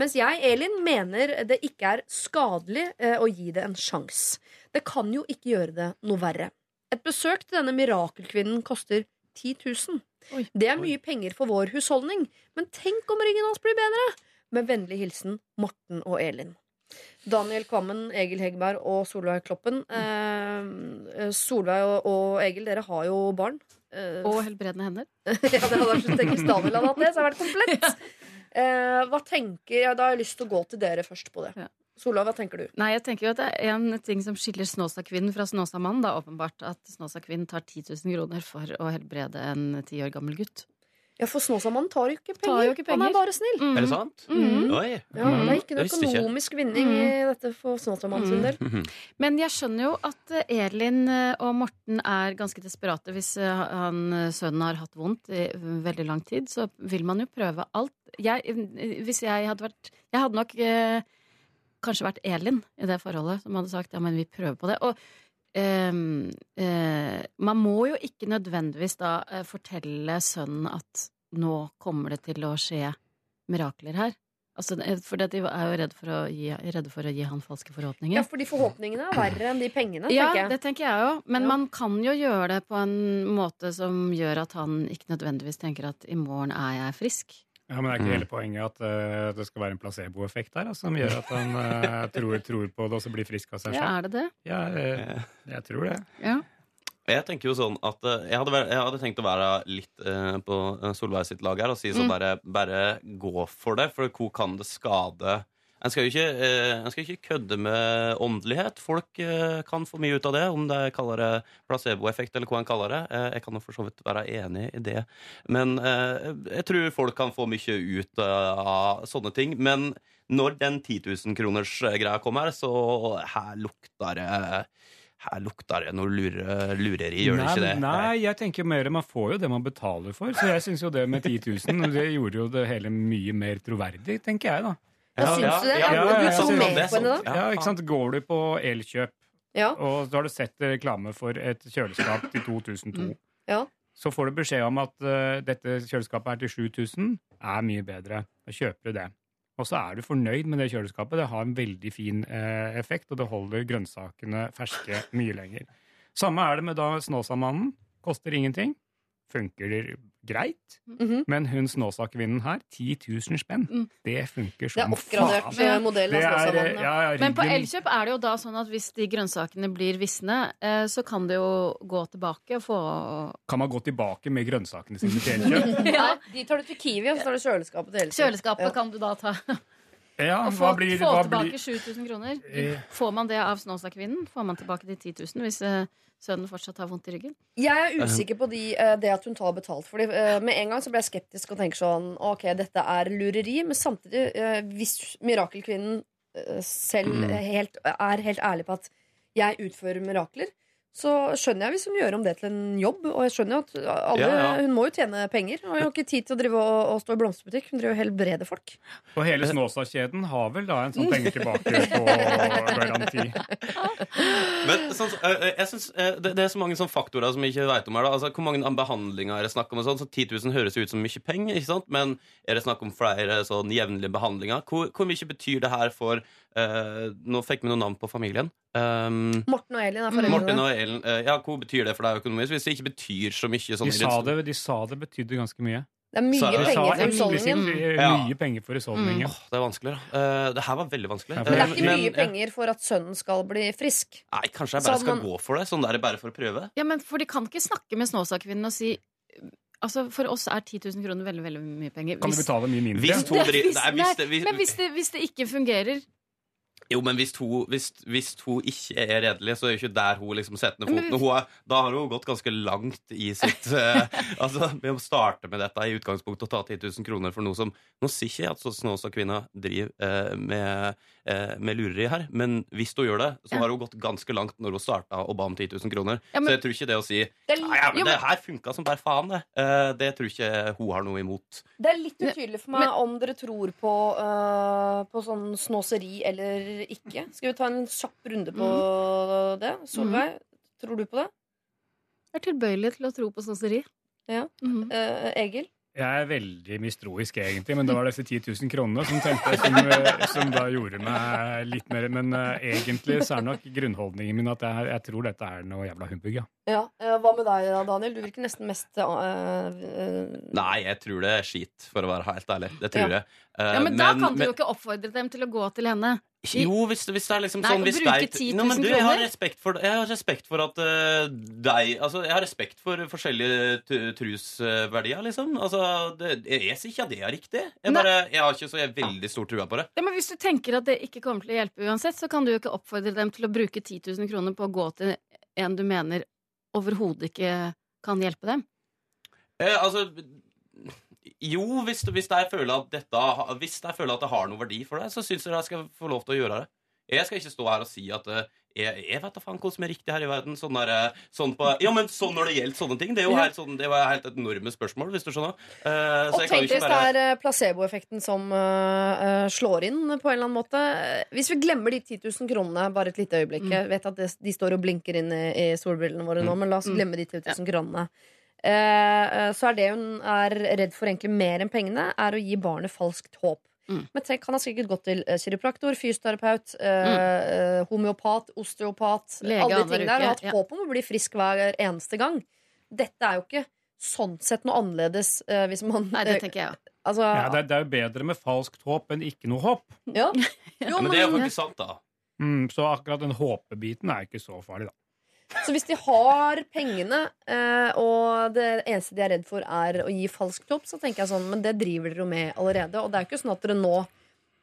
Speaker 3: Mens jeg, Elin, mener det ikke er skadelig eh, å gi det en sjanse. Det kan jo ikke gjøre det noe verre. Et besøk til denne mirakelkvinnen koster 10 000. Det er mye penger for vår husholdning, men tenk om ryggen hans blir bedre! Med vennlig hilsen Morten og Elin. Daniel Kvammen, Egil Hegberg og Solveig Kloppen. Eh, Solveig og, og Egil, dere har jo barn. Eh,
Speaker 10: Og helbredende hender.
Speaker 3: ja, det hadde vært så tenkt Hvis Daniel hadde hatt det, så hadde det vært komplett. Eh, hva tenker ja, Da har jeg lyst til å gå til dere først på det.
Speaker 10: Ja.
Speaker 3: Sola, hva tenker du?
Speaker 10: Nei, jeg tenker jo at det er en ting som skiller Snåsakvinnen fra Snåsamannen. Åpenbart at Snåsakvinnen tar 10 000 kroner for å helbrede en ti år gammel gutt.
Speaker 3: Ja, For Snåsamannen tar jo ikke penger.
Speaker 10: Tar jo ikke
Speaker 3: Han er bare snill.
Speaker 10: Mm.
Speaker 5: Er det sant?
Speaker 10: Mm.
Speaker 5: Oi.
Speaker 3: Ja, det er ikke
Speaker 5: Det
Speaker 3: noe
Speaker 5: visste ikke.
Speaker 3: økonomisk vinning i dette for Snåsamannen sin del.
Speaker 10: Men jeg skjønner jo at eh, Elin eh, og Morten er ganske desperate hvis eh, han, sønnen har hatt vondt i veldig lang tid. Så vil man jo prøve alt. Jeg, hvis jeg hadde vært Jeg hadde nok eh, kanskje vært Elin i det forholdet som hadde sagt ja, men vi prøver på det. Og eh, man må jo ikke nødvendigvis da eh, fortelle sønnen at nå kommer det til å skje mirakler her. Altså, eh, for de er jo redde for, gi, redde for å gi han falske forhåpninger.
Speaker 3: Ja, fordi forhåpningene er verre enn de pengene,
Speaker 10: Ja,
Speaker 3: tenker jeg.
Speaker 10: det tenker jeg jo. Men
Speaker 3: Ja.
Speaker 10: man kan jo gjøre det på en måte som gjør at han ikke nødvendigvis tenker at i morgen er jeg frisk.
Speaker 11: Ja, Men det er ikke hele poenget at uh, det skal være en placeboeffekt der, altså, som gjør at han uh, tror, tror på det og så blir frisk av seg selv?
Speaker 10: Ja, er det det?
Speaker 11: Ja, eh, jeg tror det.
Speaker 10: Ja.
Speaker 12: Jeg tenker jo sånn at jeg hadde, vært- jeg hadde tenkt å være litt uh, på Solveig sitt lag her og si så
Speaker 10: Mm.
Speaker 12: bare, bare gå for det, for hvor kan det skade En skal ikke, eh, en skal ikke kødde med åndelighet. Folk eh, kan få mye ut av det, om de kaller det placeboeffekt eller hva en kaller det. Eh, jeg kan for så vidt være enig i det. Men jeg tror folk kan få mye ut av sånne ting. Men når den 10 000 kroners greia kommer, så her lukter det her lukter det noe lure, lureri, gjør det ikke det?
Speaker 11: Nei, jeg tenker mer man får jo det man betaler for. Så jeg syns jo det med 10 000 det gjorde jo det hele mye mer troverdig, tenker jeg, da.
Speaker 3: Ja, syns du det?
Speaker 11: Ja,
Speaker 3: Ja,
Speaker 11: ja,
Speaker 3: du med
Speaker 11: det
Speaker 3: på henne da?
Speaker 11: Ja, ikke sant? Går du på Elkjøp,
Speaker 3: Ja.
Speaker 11: og så har du sett reklame for et kjøleskap til 2002,
Speaker 3: Ja.
Speaker 11: så får du beskjed om at uh, dette kjøleskapet er til 7000, er mye bedre. Da kjøper du det. Og så er du fornøyd med det kjøleskapet. Det har en veldig fin uh, effekt, og det holder grønnsakene ferske mye lenger. Samme er det med da Snåsamannen. Koster ingenting. funker greit.
Speaker 3: Mhm.
Speaker 11: Men hun snåsakvinnen her, 10 000 spenn. Det funker
Speaker 3: Det er
Speaker 11: som
Speaker 3: oppgradert
Speaker 11: faen.
Speaker 3: modell av
Speaker 11: Det er, ja,
Speaker 3: ja.
Speaker 10: Men på Elkjøp er det jo da sånn at hvis de grønnsakene blir visne, eh, så kan det jo gå tilbake og få
Speaker 11: Kan man gå tilbake med grønnsakene sine til Elkjøp?
Speaker 3: Ja, de tar du til Kiwi, og så tar du kjøleskapet til Elkjøp.
Speaker 10: Kjøleskapet
Speaker 3: Ja.
Speaker 10: kan du da ta.
Speaker 11: Ja,
Speaker 10: Og
Speaker 11: hva
Speaker 10: få,
Speaker 11: blir,
Speaker 10: få
Speaker 11: hva
Speaker 10: tilbake
Speaker 11: blir
Speaker 10: 7000 kroner.
Speaker 11: Eh.
Speaker 10: Får man det av Snåsakvinnen? Får man tilbake de 10 000 hvis eh, sønnen fortsatt har vondt i ryggen?
Speaker 3: Jeg er usikker på de, eh, det at hun tar betalt. Fordi eh, Med en gang så ble jeg skeptisk og tenker sånn Ok, dette er lureri. Men samtidig, eh, hvis mirakelkvinnen selv
Speaker 4: Mm.
Speaker 3: helt, er helt ærlig på at jeg utfører mirakler, så skjønner jeg hvis hun gjør om det til en jobb. Og jeg skjønner jo at alle,
Speaker 11: Ja, ja.
Speaker 3: hun må jo tjene penger. Og hun har ikke tid til å drive og, og stå i blomsterbutikk. Hun driver og helbreder folk.
Speaker 11: Og hele Snåsa-kjeden har vel da en sånn penger tilbake på garanti.
Speaker 12: Men sånn, øh, jeg synes, øh, det, det er så mange sånne faktorer som jeg ikke vet om her. Da. Altså, hvor mange behandlinger er det snakk om? Og sånn, så 10 000 høres ut som mye penger, ikke sant? men er det snakk om flere sånn jevnlige behandlinger? Hvor, hvor mye betyr det her for uh, Nå fikk vi noen navn på familien. Um,
Speaker 3: Morten og Elin er foreldrene.
Speaker 12: Ellen, øh, ja, Hvor betyr det for deg økonomisk? Hvis det ikke betyr så mye sånn
Speaker 11: De sa det, de sa det betydde ganske mye.
Speaker 3: Det er mye penger for husholdningen.
Speaker 11: eh, mye penger for husholdningen.
Speaker 12: Åh, det er vanskelig, da. Uh, det her var veldig vanskelig.
Speaker 3: Men det er
Speaker 12: ikke
Speaker 3: ikke
Speaker 12: men-
Speaker 3: mye penger for at sønnen skal bli frisk.
Speaker 12: Nei, kanskje jeg bare
Speaker 3: Så
Speaker 12: skal
Speaker 3: man-
Speaker 12: gå for det? Sånn der bare for å prøve?
Speaker 10: Ja, men For de kan ikke snakke med Snåsakvinnen og si Altså, For oss er 10 000 kroner veldig veldig mye penger.
Speaker 11: Kan du betale mye mindre?
Speaker 12: Hvis to
Speaker 10: Hvis-
Speaker 12: Nei, hvis det- hvis-
Speaker 10: men hvis det, hvis det ikke fungerer
Speaker 12: Jo, men hvis hun, hvis, hvis hun ikke er redelig, så er jo ikke der hun liksom setter ned foten. Hun er, da har hun gått ganske langt i sitt uh, Altså, Vi må starte med dette i utgangspunktet og ta 10 000 kroner for noe som Nå sier ikke jeg at Snåsa-kvinna driver uh, med, med lureri her, men hvis hun gjør det, så
Speaker 10: Ja.
Speaker 12: har hun gått ganske langt når hun starta og ba om 10 000 kroner.
Speaker 10: Ja, men-
Speaker 12: Så jeg tror ikke det å si
Speaker 3: Det er
Speaker 12: ja, men
Speaker 3: jo,
Speaker 12: det her funka som bare faen, det. Eh, det tror ikke hun har noe imot.
Speaker 3: Det er litt utydelig for meg om dere tror på, uh, på sånn snåseri eller ikke. Skal vi ta en kjapp runde på det? Solveig, tror du på det?
Speaker 10: Jeg er tilbøyelig til å tro på snåseri.
Speaker 3: Ja.
Speaker 10: Mm
Speaker 3: -hmm. uh, Egil?
Speaker 11: Jeg er veldig mistroisk, egentlig, men det var disse 10 000 kronene som, tenkte, som, eh, som da gjorde meg litt mer Men uh, egentlig så er nok grunnholdningen min at jeg, jeg tror dette er noe jævla humbug, ja.
Speaker 3: Ja. eh, hva med deg, Daniel? Du virker nesten mest uh, uh...
Speaker 12: Nei, jeg tror det er skit, for å være helt ærlig. Det tror
Speaker 10: Ja.
Speaker 12: jeg. Eh,
Speaker 10: Ja, Men da kan du
Speaker 12: men-
Speaker 10: jo ikke oppfordre dem til å gå til henne.
Speaker 12: Jo, hvis, hvis det er liksom
Speaker 10: Nei,
Speaker 12: sånn hvis deg-
Speaker 10: 10 000
Speaker 12: Nå, du, jeg har for, jeg har respekt for at uh, deg Altså, jeg har respekt for forskjellige trusverdier, liksom. Altså, det, jeg sier ikke at det er riktig. Jeg, bare, jeg har ikke så veldig stor trua på det.
Speaker 10: Ja, men Hvis du tenker at det ikke kommer til å hjelpe uansett, så kan du jo ikke oppfordre dem til å bruke 10 000 kroner på å gå til en du mener overhodet ikke kan hjelpe dem.
Speaker 12: Eh, altså Jo, hvis, hvis, jeg føler at dette, hvis jeg føler at det har noe verdi for deg, så syns jeg jeg skal få lov til å gjøre det. Jeg skal ikke stå her og si at eh, jeg, jeg vet da faen hva som er riktig her i verden. Sånn der, eh, sånn på, ja, men sånn når det gjelder sånne ting. Det er jo
Speaker 3: Ja.
Speaker 12: helt, sånn, det var helt et enorme spørsmål, hvis du skjønner. Uh, så
Speaker 3: Og tenk hvis det er placeboeffekten som uh, slår inn på en eller annen måte. Hvis vi glemmer de 10 000 kronene bare et lite øyeblikk Jeg vet at det, de står og blinker inn i, i solbrillene våre nå,
Speaker 10: Mm.
Speaker 3: men la oss
Speaker 10: Mm.
Speaker 3: glemme de 10 000 kronene. Eh, eh, så er det hun er redd for egentlig mer enn pengene, er å gi barnet falskt håp.
Speaker 10: Mm.
Speaker 3: Men tenk, Han har sikkert gått til eh, kiropraktor, fysioterapeut, mm. eh, homeopat, osteopat
Speaker 10: Lege
Speaker 3: Alle de tingene der. Og hatt
Speaker 10: ja.
Speaker 3: håp om å bli frisk hver eneste gang. Dette er jo ikke sånn sett noe annerledes eh, hvis man
Speaker 10: Nei, det tenker jeg også.
Speaker 3: Altså,
Speaker 11: ja det, er- det er jo bedre med falskt håp enn ikke noe håp.
Speaker 3: ja. Jo,
Speaker 12: Men det er jo
Speaker 3: men,
Speaker 12: faktisk sant, da.
Speaker 11: Mm, så akkurat den håpebiten er ikke så farlig, da.
Speaker 3: Så hvis de har pengene, eh, og det eneste de er redd for, er å gi falskt håp, så tenker jeg sånn, men det driver dere jo med allerede. Og det er ikke sånn at dere nå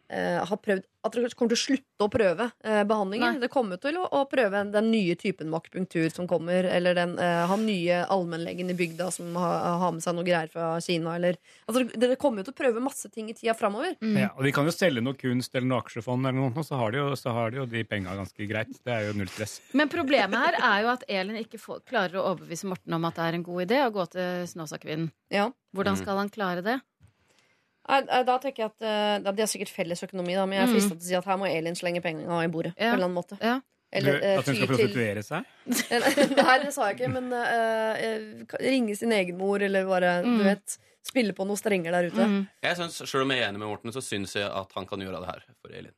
Speaker 3: har prøvd At dere kommer til å slutte å prøve eh, behandlingen.
Speaker 10: Nei.
Speaker 3: Det kommer til å, å prøve den nye typen med akupunktur som kommer, eller den, eh, han nye allmennlegen i bygda som har, har med seg noe greier fra Kina, eller Altså, dere kommer jo til å prøve masse ting i tida framover.
Speaker 11: Ja, og de kan jo selge noe kunst eller noe aksjefond, eller noe, så har de jo, så har de, jo de penga ganske greit. Det er jo null stress.
Speaker 10: Men problemet her er jo at Elin ikke får, klarer å overbevise Morten om at det er en god idé å gå til Snåsakvinnen.
Speaker 3: Ja.
Speaker 10: Hvordan
Speaker 12: Mm.
Speaker 10: skal han klare det?
Speaker 3: Eh, Da tenker jeg at eh, da- De har sikkert felles økonomi, da, men jeg er
Speaker 10: frista
Speaker 3: fristet til å si at her må Elin slenge pengene i bordet.
Speaker 10: Ja.
Speaker 3: På en eller annen måte
Speaker 10: Ja.
Speaker 3: Eller,
Speaker 11: Du,
Speaker 3: eh,
Speaker 11: at hun skal
Speaker 3: ty til-
Speaker 11: prostituere seg?
Speaker 3: Nei, det sa jeg ikke, men eh, eh, ringe sin egen mor, eller bare
Speaker 10: Mm.
Speaker 3: du vet, spille på noen strenger der ute.
Speaker 10: Mm.
Speaker 12: Jeg synes, Selv om jeg er enig med Morten, så syns jeg at han kan gjøre det her for Elin.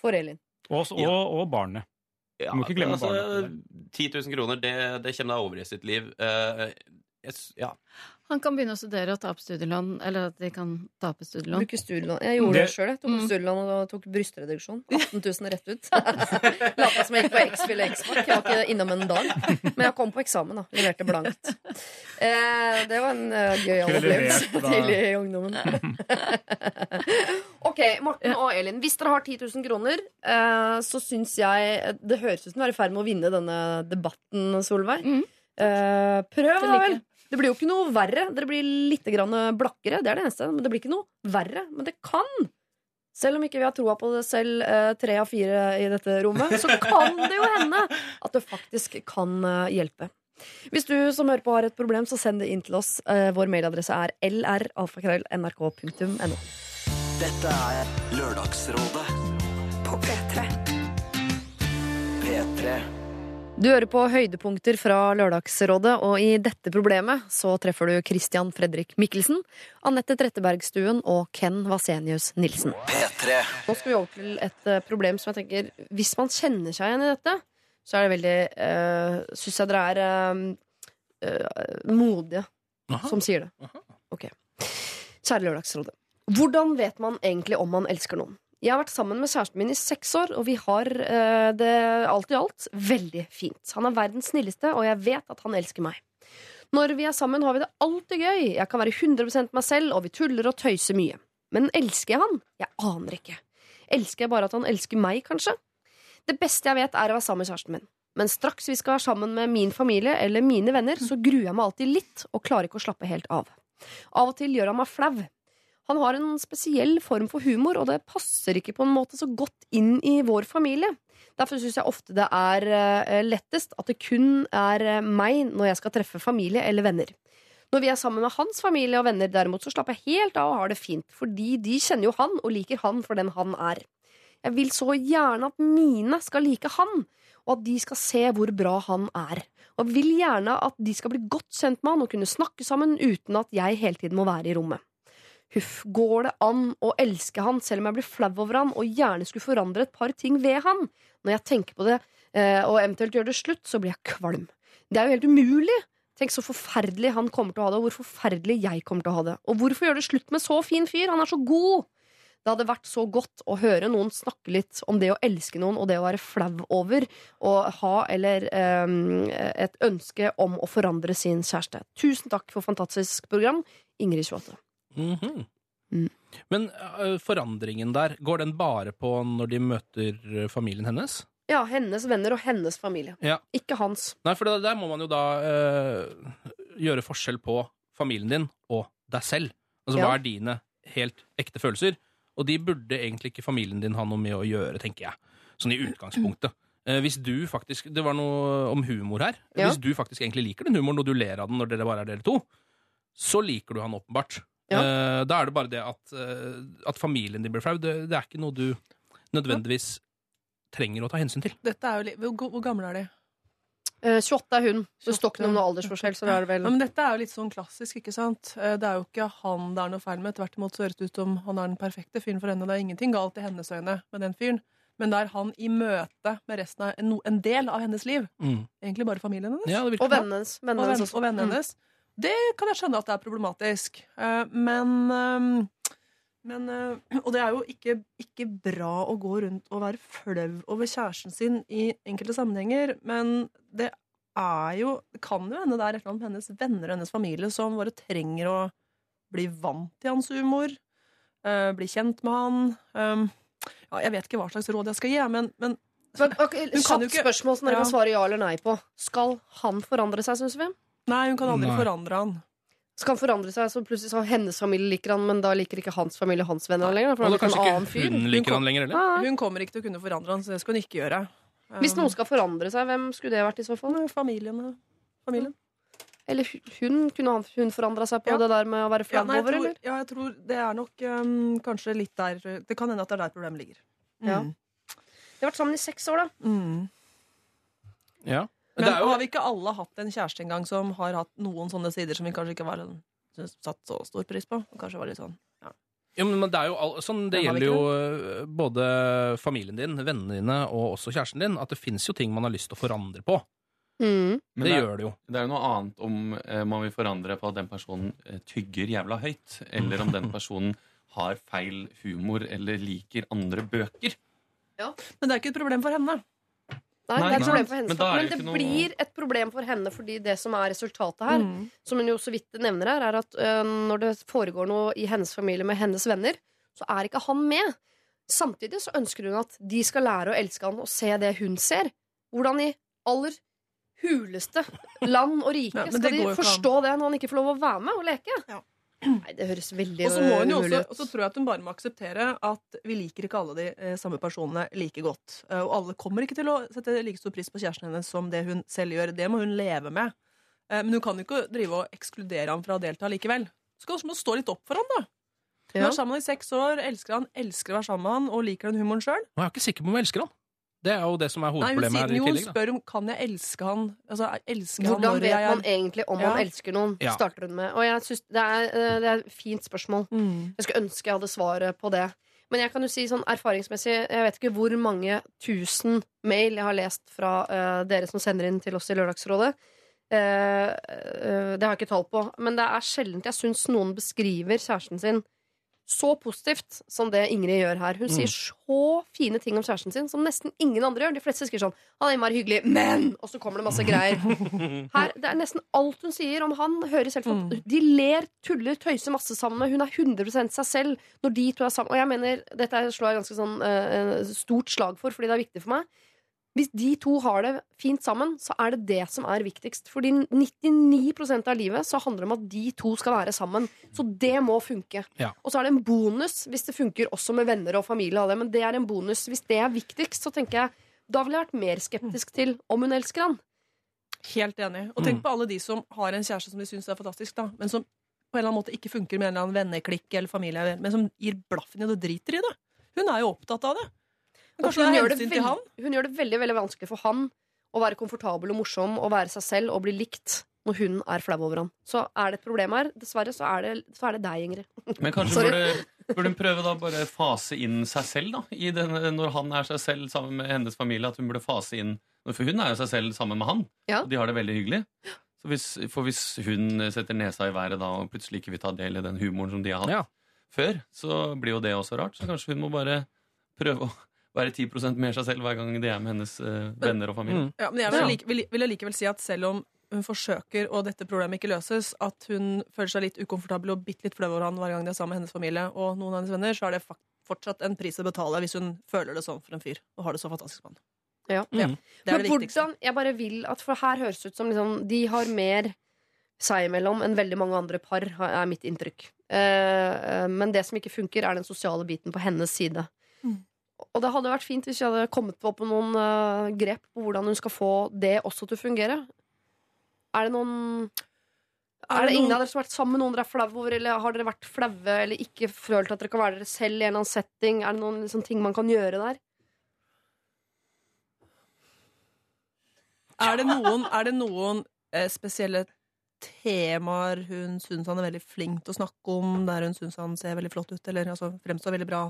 Speaker 3: For Elin.
Speaker 11: Og, og, og barnet.
Speaker 12: Ja,
Speaker 11: Du må ikke glemme
Speaker 12: altså,
Speaker 11: barnet.
Speaker 12: 10 000 kroner, det, det kommer deg over i sitt liv. Uh, jeg ja.
Speaker 10: Han kan begynne å studere og ta opp studielån, eller at de kan ta opp studielån.
Speaker 3: Bruke studielån. Jeg gjorde det,
Speaker 11: Det-
Speaker 3: sjøl. Tok opp
Speaker 10: Mm.
Speaker 3: studielån og tok brystreduksjon. 18 000 rett ut. Lata som jeg gikk på X-Fill og X-Mark. Jeg var ikke innom en dag. Men jeg kom på eksamen, da. Leverte blankt. Eh, det var en uh,
Speaker 11: gøy
Speaker 3: opplevelse tidlig i ungdommen. ok, Morten og Elin. Hvis dere har 10 000 kroner, eh, så syns jeg Det høres ut som du er i ferd med å vinne denne debatten, Solveig.
Speaker 10: Mm.
Speaker 3: Eh, prøv, da vel. Det blir jo ikke noe verre. Dere blir litt blakkere, det er det eneste. Men det blir ikke noe verre. Men det kan, selv om ikke vi har troa på det selv, eh, tre av fire i dette rommet, så kan det jo hende at det faktisk kan eh, hjelpe. Hvis du som hører på har et problem, så send det inn til oss. Eh, Vår mailadresse er lralfakrøll.nrk.no.
Speaker 1: Dette er Lørdagsrådet
Speaker 2: På P3.
Speaker 1: P3.
Speaker 3: Du hører på høydepunkter fra Lørdagsrådet, og i dette problemet så treffer du Christian Fredrik Mikkelsen, Anette Trettebergstuen og Ken Vasenius Nilsen.
Speaker 1: P3.
Speaker 3: Nå skal vi over til et eh, problem som jeg tenker Hvis man kjenner seg igjen i dette, så er det veldig øh, Syns jeg dere er øh, modige modige som sier det. Ok. Kjære Lørdagsrådet. Hvordan vet man egentlig om man elsker noen? Jeg har vært sammen med kjæresten min i seks år, og vi har uh, det alt i alt veldig fint. Han er verdens snilleste, og jeg vet at han elsker meg. Når vi er sammen, har vi det alltid gøy. Jeg kan være 100% meg selv, og vi tuller og tøyser mye. Men elsker jeg han? Jeg aner ikke. Elsker jeg bare at han elsker meg, kanskje? Det beste jeg vet, er å være sammen med kjæresten min. Men straks vi skal være sammen med min familie eller mine venner, så gruer jeg meg alltid litt og klarer ikke å slappe helt av. Av og til gjør han meg flau. Han har en spesiell form for humor, og det passer ikke på en måte så godt inn i vår familie. Derfor syns jeg ofte det er eh, lettest at det kun er eh, meg når jeg skal treffe familie eller venner. Når vi er sammen med hans familie og venner, derimot, så slapper jeg helt av og har det fint, fordi de kjenner jo han og liker han for den han er. Jeg vil så gjerne at mine skal like han, og at de skal se hvor bra han er. Og vil gjerne at de skal bli godt kjent med han og kunne snakke sammen uten at jeg hele tiden må være i rommet. Huff, går det an å elske han selv om jeg blir flau over han og gjerne skulle forandre et par ting ved han? Når jeg tenker på det eh, og eventuelt gjør det slutt, så blir jeg kvalm. Det er jo helt umulig. Tenk så forferdelig han kommer til å ha det, og hvor forferdelig jeg kommer til å ha det. Og hvorfor gjøre det slutt med så fin fyr? Han er så god! Det hadde vært så godt å høre noen snakke litt om det å elske noen og det å være flau over og ha eller um, et ønske om å forandre sin kjæreste. Tusen takk for fantastisk program, Ingrid 28.
Speaker 13: Mhm.
Speaker 3: Mm.
Speaker 13: Men øh, forandringen der, går den bare på når de møter familien hennes?
Speaker 3: Ja, hennes venner og hennes familie.
Speaker 13: Ja.
Speaker 3: Ikke hans.
Speaker 13: Nei, for der må man jo da øh, gjøre forskjell på familien din og deg selv. Altså,
Speaker 3: Ja.
Speaker 13: Hva er dine helt ekte følelser? Og de burde egentlig ikke familien din ha noe med å gjøre, tenker jeg. Sånn i utgangspunktet. Eh, hvis du faktisk, Det var noe om humor her.
Speaker 3: Ja.
Speaker 13: Hvis du faktisk egentlig liker den humoren, og du ler av den når dere bare er dere to, så liker du han åpenbart.
Speaker 3: Ja.
Speaker 13: Eh, da er det bare det at, eh, at familien din blir flau. Det, det er ikke noe du nødvendigvis trenger å ta hensyn til.
Speaker 14: Dette er jo litt, hvor, hvor gamle er de?
Speaker 3: Eh, 28 er hun. Det står ikke noe om noe aldersforskjell. Så det er det vel
Speaker 14: Ja, men dette er jo litt sånn klassisk, ikke sant? Eh, Det er jo ikke han det er noe feil med. Tvert imot så høres det ut som han er den perfekte fyren for henne. Det er ingenting galt i hennes øyne med den fyren. Men det er han i møte med resten av en, del av hennes liv.
Speaker 13: Mm.
Speaker 14: Egentlig bare familien hennes.
Speaker 13: Ja,
Speaker 3: Og vennene hennes.
Speaker 14: og,
Speaker 3: Vennene
Speaker 14: venn,
Speaker 3: hennes
Speaker 14: Det kan jeg skjønne at det er problematisk. Eh, Men, ehm, men eh, Og det er jo ikke, ikke bra å gå rundt og være flau over kjæresten sin i enkelte sammenhenger, men det er jo Det kan jo hende det er et eller annet med hennes venner og hennes familie som bare trenger å bli vant til hans humor, eh, bli kjent med han. Ja, jeg vet ikke hva slags råd jeg skal gi, men, men
Speaker 3: Men, ok,
Speaker 14: Hun kan jo
Speaker 3: Kjapt spørsmål som dere
Speaker 14: Ja.
Speaker 3: kan svare ja eller nei på. Skal han forandre seg, syns vi?
Speaker 14: Nei, hun kan aldri
Speaker 13: Nei.
Speaker 14: forandre han.
Speaker 3: Skal han forandre seg, så plutselig så hennes familie liker han, men da liker ikke hans familie hans venner han lenger? For
Speaker 13: Og
Speaker 3: han
Speaker 13: da
Speaker 3: er
Speaker 13: kanskje
Speaker 3: en
Speaker 13: ikke
Speaker 3: fyr.
Speaker 13: hun liker han lenger, eller?
Speaker 3: Ja, ja.
Speaker 14: Hun kommer ikke til å kunne forandre han, så det skal hun ikke gjøre.
Speaker 3: Hvis noen skal forandre seg, hvem skulle det vært i så fall?
Speaker 14: Um, Familien. familien.
Speaker 3: Eller hun? Kunne han- hun forandra seg på
Speaker 14: Ja.
Speaker 3: det der med å være
Speaker 14: Ja,
Speaker 3: flau
Speaker 14: nei,
Speaker 3: over, eller?
Speaker 14: ja, jeg tror det er nok um, kanskje litt der Det kan hende at det er der problemet ligger.
Speaker 3: Ja.
Speaker 14: Mm.
Speaker 3: De har vært sammen i seks år, da.
Speaker 14: Mm.
Speaker 13: Ja.
Speaker 14: Men
Speaker 13: jo
Speaker 14: har vi ikke alle hatt en kjæreste en gang som har hatt noen sånne sider som vi kanskje ikke var sånn, satt så stor pris på? Og Kanskje var litt sånn ja.
Speaker 13: Ja, men det er jo all, sånn, det gjelder jo øh, både familien din, vennene dine og også kjæresten din, at det fins jo ting man har lyst til å forandre på. Det
Speaker 12: det er-
Speaker 13: gjør det jo.
Speaker 12: Det er jo noe annet om eh, man vil forandre på at den personen eh, tygger jævla høyt, eller om den personen har feil humor eller liker andre bøker. Ja.
Speaker 14: Men det er ikke et problem for henne.
Speaker 3: Nei,
Speaker 12: Nei,
Speaker 3: det er et problem for henne.
Speaker 12: Men
Speaker 3: Men
Speaker 12: det noe-
Speaker 3: blir et problem for henne fordi det som er resultatet her,
Speaker 14: Mm.
Speaker 3: som hun jo så vidt nevner her, er at øh, når det foregår noe i hennes familie med hennes venner, så er ikke han med. Samtidig så ønsker hun at de skal lære å elske han og se det hun ser. Hvordan i aller huleste land og rike
Speaker 14: Ja,
Speaker 3: skal de forstå det når han ikke får lov å være med og leke? Nei, det høres veldig
Speaker 14: Og så må hun jo
Speaker 3: umulig
Speaker 14: også,
Speaker 3: ut.
Speaker 14: og så tror jeg at hun bare må akseptere at vi liker ikke alle de eh, samme personene like godt. Eh, og alle kommer ikke til å sette like stor pris på kjæresten hennes som det hun selv gjør. Det må hun leve med. Eh, men hun kan jo ikke drive og ekskludere ham fra å delta likevel. Så kanskje hun må stå litt opp for ham, da. Hun
Speaker 3: Ja.
Speaker 14: er sammen i seks år, elsker han, elsker å være sammen med han og liker den humoren sjøl.
Speaker 13: Jeg er ikke sikker på om hun elsker han. Det er jo det som er
Speaker 14: Nei,
Speaker 13: hovedproblemet her. i
Speaker 14: jo, hun spør om kan jeg elske han Altså, elsker han
Speaker 3: Hvordan
Speaker 14: når
Speaker 3: vet
Speaker 14: jeg er
Speaker 3: man egentlig om
Speaker 14: Ja.
Speaker 3: man elsker noen?
Speaker 13: Ja.
Speaker 3: Starter hun med. Og jeg synes det, er, øh, det er et fint spørsmål.
Speaker 14: Mm.
Speaker 3: Jeg skulle ønske jeg hadde svaret på det. Men jeg kan jo si sånn erfaringsmessig Jeg vet ikke hvor mange tusen mail jeg har lest fra øh, dere som sender inn til oss i Lørdagsrådet. Eh, øh, det har jeg ikke tall på. Men det er sjelden jeg syns noen beskriver kjæresten sin så positivt som det Ingrid gjør her. Hun
Speaker 15: Mm.
Speaker 3: sier så fine ting om kjæresten sin som nesten ingen andre gjør. De fleste skriver sånn 'Han er innmari hyggelig, men' Og så kommer det masse greier. Her, det er Nesten alt hun sier om han, høres helt
Speaker 14: Mm.
Speaker 3: De ler, tuller, tøyser masse sammen. Hun er 100% seg selv når de to er sammen. Og jeg mener, dette slår jeg ganske sånn uh, stort slag for, fordi det er viktig for meg. Hvis de to har det fint sammen, så er det det som er viktigst. Fordi 99% av livet så handler det om at de to skal være sammen. Så det må funke.
Speaker 13: Ja.
Speaker 3: Og så er det en bonus hvis det funker også med venner og familie. og det, Men det er en bonus. Hvis det er viktigst, så tenker jeg da ville jeg vært mer skeptisk til om hun elsker han.
Speaker 14: Helt enig. Og tenk på alle de som har en kjæreste som de syns er fantastisk, da, men som på en eller annen måte ikke funker med en eller annen venneklikk eller familie, men som gir blaffen i det og driter i det. Hun er jo opptatt av det. Kanskje
Speaker 3: hun, gjør det veld- hun gjør det veldig veldig vanskelig for han å være komfortabel og morsom og være seg selv og bli likt når hun er flau over han. Så er det et problem her. Dessverre så er det, så er det deg, Ingrid.
Speaker 12: Men kanskje burde, burde hun prøve da bare fase inn seg selv, da? I den, når han er seg selv sammen med hennes familie. At hun burde fase inn For hun er jo seg selv sammen med han.
Speaker 3: Ja.
Speaker 12: Og de har det veldig hyggelig. Så hvis, for hvis hun setter nesa i været da og plutselig ikke vil ta del i den humoren som de har hatt før, så blir jo det også rart. Så kanskje hun må bare prøve å være 10% mer seg selv hver gang de er med hennes eh, venner og familie.
Speaker 14: Ja, men jeg vil, like, vil, vil allikevel si at selv om hun forsøker, og dette problemet ikke løses, at hun føler seg litt ukomfortabel og bitte litt flau over han hver gang de er sammen med hennes familie og noen av hennes venner, så er det fortsatt en pris å betale hvis hun føler det sånn for en fyr og har det så fantastisk med han.
Speaker 3: Ja.
Speaker 14: Ja, det er
Speaker 3: Men
Speaker 14: det viktigste.
Speaker 3: hvordan Jeg bare vil at For her høres det ut som liksom, de har mer seg imellom enn veldig mange andre par, er mitt inntrykk. Eh, men det som ikke funker, er den sosiale biten på hennes side.
Speaker 14: Mm.
Speaker 3: Og det hadde vært fint hvis vi hadde kommet på på noen uh, grep på hvordan hun skal få det også til å fungere. Er det noen
Speaker 14: Er
Speaker 3: er
Speaker 14: det
Speaker 3: det ingen
Speaker 14: noen-
Speaker 3: av dere som har vært sammen med noen dere er flau over, eller har dere vært flaue eller ikke følt at dere kan være dere selv i en eller annen setting? Er det noen liksom, ting man kan gjøre der?
Speaker 14: Er det noen, er det noen eh, spesielle temaer hun syns han er veldig flink til å snakke om, der hun syns han ser veldig flott ut, eller altså, fremstår veldig bra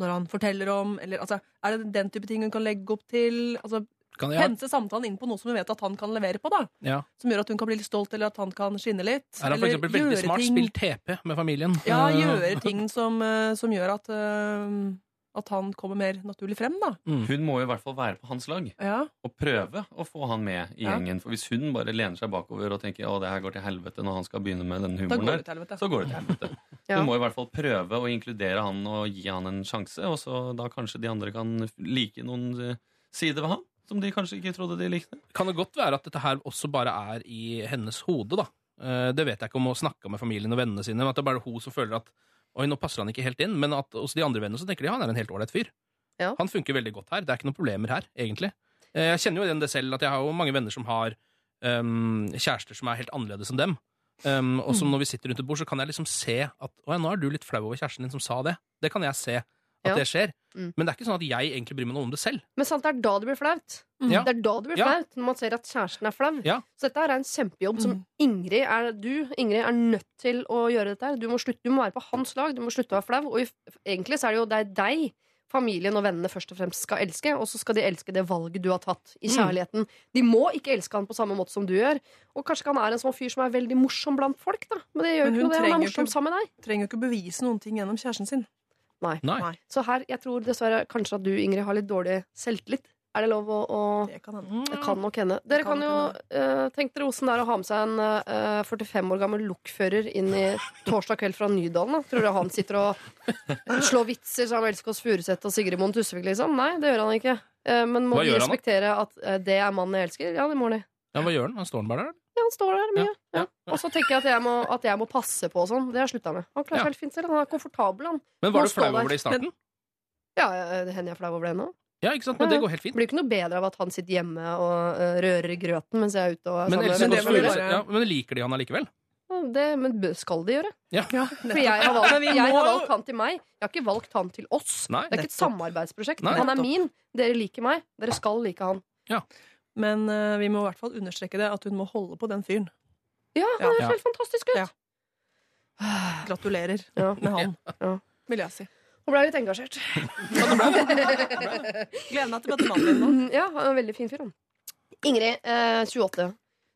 Speaker 14: når han forteller om, eller altså, Er det den type ting hun kan legge opp til? Altså,
Speaker 13: Kan jeg-
Speaker 14: Pense samtalen inn på noe som hun vet at han kan levere på, da.
Speaker 13: Ja.
Speaker 14: Som gjør at hun kan bli litt stolt, eller at han kan skinne litt.
Speaker 13: Er han for
Speaker 14: eller
Speaker 13: eksempel veldig smart?
Speaker 14: ting-
Speaker 13: Spill TP med familien.
Speaker 14: Ja,
Speaker 13: Eh,
Speaker 14: gjøre ting som, eh, som gjør at, eh, at han kommer mer naturlig frem, da.
Speaker 12: Hun må jo i hvert fall være på hans lag.
Speaker 14: Ja.
Speaker 12: Og prøve å få han med i
Speaker 14: Ja.
Speaker 12: gjengen. For hvis hun bare lener seg bakover og tenker å, det her går til helvete når han skal begynne med den humoren der, så går det til helvete.
Speaker 3: Ja.
Speaker 12: Hun må i hvert fall prøve å inkludere han og gi han en sjanse, og så da kanskje de andre kan like noen eh, sider ved han som de kanskje ikke trodde de likte.
Speaker 13: Kan det godt være at dette her også bare er i hennes hode, da? Eh, Det vet jeg ikke om å snakke med familien og vennene sine, men at det er bare hun som føler at Oi, nå passer han ikke helt inn, men at hos de andre vennene så tenker de han er en helt ålreit fyr.
Speaker 3: Ja.
Speaker 13: Han funker veldig godt her. Det er ikke noen problemer her, egentlig. Eh, Jeg kjenner jo igjen det selv, at jeg har jo mange venner som har um, kjærester som er helt annerledes enn dem. Um, og som
Speaker 3: Mm.
Speaker 13: når vi sitter rundt et bord, så kan jeg liksom se at Å ja, nå er du litt flau over kjæresten din som sa det. Det kan jeg se at
Speaker 3: Ja.
Speaker 13: det skjer.
Speaker 3: Mm.
Speaker 13: Men det er ikke sånn at jeg egentlig bryr meg noe om det selv.
Speaker 3: Men sant, det er da det blir flaut.
Speaker 13: Ja.
Speaker 3: Det er da det blir
Speaker 13: Ja.
Speaker 3: flaut, når man ser at kjæresten er flau.
Speaker 13: Ja.
Speaker 3: Så dette er en kjempejobb som Ingrid er, du Ingrid, er nødt til å gjøre dette her. Du må, slutte, du må være på hans lag, du må slutte å være flau. Og i- egentlig så er det jo det er deg familien og vennene først og fremst skal elske, og så skal de elske det valget du har tatt i
Speaker 14: Mm.
Speaker 3: kjærligheten. De må ikke elske han på samme måte som du gjør. Og kanskje han er en sånn fyr som er veldig morsom blant folk, da. Men det gjør
Speaker 14: Men
Speaker 3: ikke noe, det. Han er morsom
Speaker 14: ikke-
Speaker 3: sammen med deg.
Speaker 14: Trenger jo ikke bevise noen ting gjennom kjæresten sin.
Speaker 3: Nei.
Speaker 14: Nei.
Speaker 3: Så her, jeg tror dessverre kanskje at du, Ingrid, har litt dårlig selvtillit. Er det lov å, å
Speaker 14: Det kan hende.
Speaker 3: Det kan nok hende. Dere
Speaker 14: kan
Speaker 3: kan jo uh, Tenk dere åssen det er å ha med seg en uh, 45 år gammel lokfører inn i torsdag kveld fra Nydalen. Da. Tror dere han sitter og slår vitser som Elsker oss Furuseth og Sigrid Moen Tusvik, liksom? Nei, det gjør han ikke. Uh, men må
Speaker 13: vi han
Speaker 3: respektere at eh, det er mannen jeg elsker? Ja, det må de.
Speaker 13: Ja, hva gjør han? Han står han bare der?
Speaker 3: Ja, han står der mye. Ja. Og så tenker jeg at jeg må, at jeg må passe på og sånn. Det har jeg slutta med. Han klarer
Speaker 13: Ja.
Speaker 3: seg helt fint selv. Han er komfortabel, han.
Speaker 13: Men var du flau over det i starten?
Speaker 3: Ja, ja, det hender jeg er flau over det nå.
Speaker 13: Ja, ikke sant? Men det går helt fint.
Speaker 3: Blir ikke noe bedre av at han sitter hjemme og uh, rører grøten mens jeg er ute og
Speaker 13: Men,
Speaker 3: sammen
Speaker 13: men, Kåss ja, men liker de han allikevel?
Speaker 3: Det, men skal de gjøre?
Speaker 13: Ja.
Speaker 3: For jeg har, valgt, jeg har valgt han til meg. Jeg har ikke valgt han til oss.
Speaker 13: Nei,
Speaker 3: det er ikke et samarbeidsprosjekt.
Speaker 13: Nei.
Speaker 3: han er min. Dere liker meg. Dere skal like han.
Speaker 14: Men uh, vi må i hvert fall understreke det, at hun må holde på den fyren.
Speaker 3: Ja, han
Speaker 14: Ja.
Speaker 3: er helt fantastisk ut.
Speaker 14: Ja. Gratulerer
Speaker 3: Ja.
Speaker 14: med han,
Speaker 3: Ja.
Speaker 14: vil jeg si.
Speaker 3: Nå ble jeg litt engasjert.
Speaker 14: Gleder meg til å møte mannen din nå.
Speaker 3: Ja, han er en veldig fin fyr, han. Ingrid, eh, 28.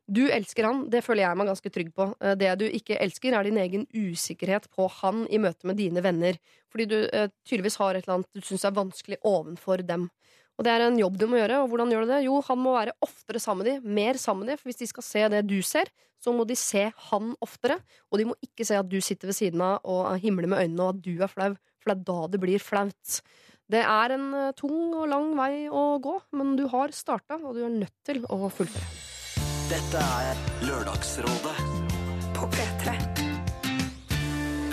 Speaker 3: Du elsker han, det føler jeg meg ganske trygg på. Eh, Det du ikke elsker, er din egen usikkerhet på han i møte med dine venner. Fordi du eh, tydeligvis har et eller annet du syns er vanskelig ovenfor dem. Og det er en jobb du må gjøre. Og hvordan gjør du det? Jo, han må være oftere sammen med dem, mer sammen med dem. For hvis de skal se det du ser, så må de se han oftere. Og de må ikke se at du sitter ved siden av og himler med øynene, og at du er flau. For det er da det blir flaut. Det er en eh, tung og lang vei å gå, men du har starta, og du er nødt til å fullføre.
Speaker 1: Dette er Lørdagsrådet
Speaker 2: På P3.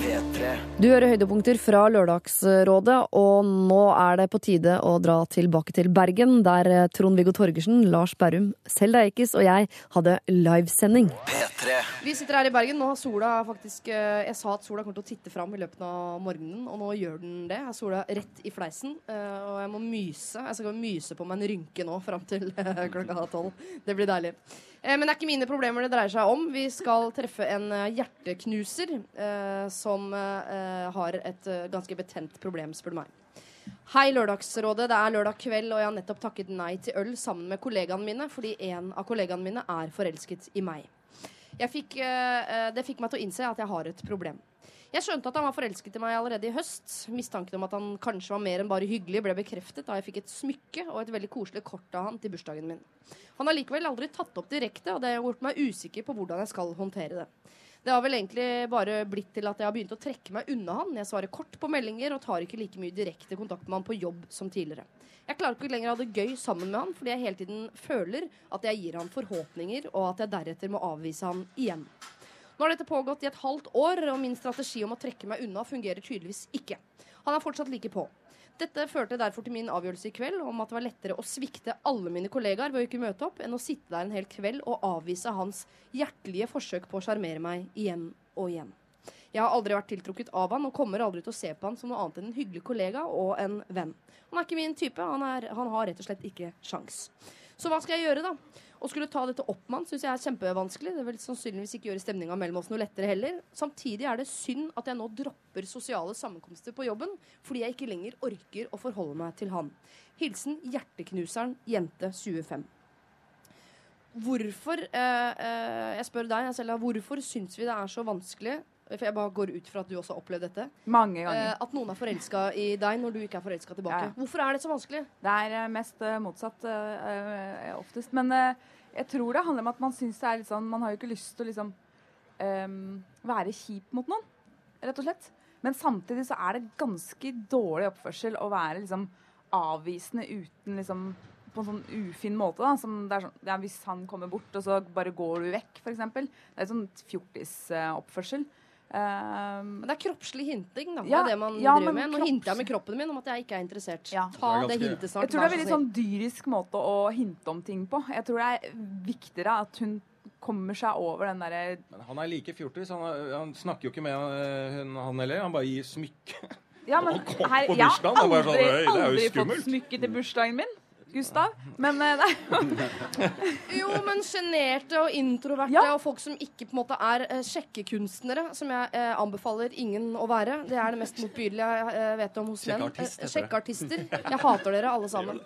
Speaker 1: P3.
Speaker 3: Du hører høydepunkter fra Lørdagsrådet, og nå er det på tide å dra tilbake til Bergen, der eh, Trond-Viggo Torgersen, Lars Berrum, Selda Eikis og jeg hadde livesending.
Speaker 1: P3.
Speaker 3: Vi sitter her i Bergen. Nå har sola faktisk eh, Jeg sa at sola kommer til å titte fram i løpet av morgenen, og nå gjør den det. Jeg er sola rett i fleisen, eh, og jeg må myse. Jeg skal myse på meg en rynke nå fram til klokka tolv. Det blir deilig. Eh, Men det er ikke mine problemer det dreier seg om. Vi skal treffe en eh, hjerteknuser eh, som eh, har et eh, ganske betent problem, spør du meg. Hei, Lørdagsrådet. Det er lørdag kveld, og jeg har nettopp takket nei til øl sammen med kollegaene mine, fordi en av kollegaene mine er forelsket i meg. Fikk, eh, det fikk meg til å innse at jeg har et problem. Jeg skjønte at han var forelsket i meg allerede i høst. Mistanken om at han kanskje var mer enn bare hyggelig, ble bekreftet da jeg fikk et smykke og et veldig koselig kort av han til bursdagen min. Han har likevel aldri tatt opp direkte, og det har gjort meg usikker på hvordan jeg skal håndtere det. Det har vel egentlig bare blitt til at jeg har begynt å trekke meg unna han. Jeg svarer kort på meldinger og tar ikke like mye direkte kontakt med han på jobb som tidligere. Jeg klarer ikke lenger å ha det gøy sammen med han, fordi jeg hele tiden føler at jeg gir han forhåpninger, og at jeg deretter må avvise han igjen. Nå har dette pågått i et halvt år, og min strategi om å trekke meg unna fungerer tydeligvis ikke. Han er fortsatt like på. Dette førte derfor til min avgjørelse i kveld om at det var lettere å svikte alle mine kollegaer ved å ikke møte opp, enn å sitte der en hel kveld og avvise hans hjertelige forsøk på å sjarmere meg igjen og igjen. Jeg har aldri vært tiltrukket av han og kommer aldri til å se på han som noe annet enn en hyggelig kollega og en venn. Han er ikke min type. Han, er, han har rett og slett ikke sjans. Så hva skal jeg gjøre, da? Å skulle ta dette opp med han syns jeg er kjempevanskelig. Det vil sannsynligvis ikke gjøre stemninga mellom oss noe lettere heller. Samtidig er det synd at jeg nå dropper sosiale sammenkomster på jobben fordi jeg ikke lenger orker å forholde meg til han. Hilsen hjerteknuseren jente 25. Hvorfor eh, eh, Jeg spør deg, Selja, hvorfor syns vi det er så vanskelig For jeg bare går ut fra at du også har opplevd dette.
Speaker 16: Mange ganger.
Speaker 3: Eh, at noen er forelska i deg når du ikke er forelska tilbake.
Speaker 16: Ja.
Speaker 3: Hvorfor er det så vanskelig?
Speaker 16: Det er eh, mest eh, motsatt oftest. Men jeg tror det handler om at man syns det er litt sånn Man har jo ikke lyst til å liksom um, være kjip mot noen, rett og slett. Men samtidig så er det ganske dårlig oppførsel å være liksom avvisende uten liksom på en sånn ufin måte. da, som det er sånn, ja, Hvis han kommer bort, og så bare går du vekk, f.eks. Det er sånn fjortisoppførsel. Um,
Speaker 3: det er kroppslig hinting, da.
Speaker 16: Ja,
Speaker 3: det er det man
Speaker 16: ja,
Speaker 3: driver med. Nå
Speaker 16: kropps-
Speaker 3: hinter jeg med kroppen min om at jeg ikke er interessert. Ta
Speaker 16: Det
Speaker 3: det hintet snart.
Speaker 16: Jeg tror det er
Speaker 3: en
Speaker 16: veldig sånn dyrisk måte å hinte om ting på. Jeg tror det er viktigere at hun kommer seg over den derre
Speaker 9: Men han er like fjortis. Han, er- han snakker jo ikke med eh, hun, han heller. Han bare gir smykke.
Speaker 16: Ja, men her,
Speaker 9: på
Speaker 16: jeg har aldri,
Speaker 9: sånn, «Øy, det er jo
Speaker 16: aldri fått smykke til bursdagen min. Gustav. Men eh, nei.
Speaker 17: Jo, men sjenerte og introverte og folk som ikke på en måte er eh, sjekkekunstnere, som jeg eh, anbefaler ingen å være. Det er det mest motbydelige jeg eh, vet om hos menn. Eh. Sjekkeartister. Jeg hater dere alle sammen.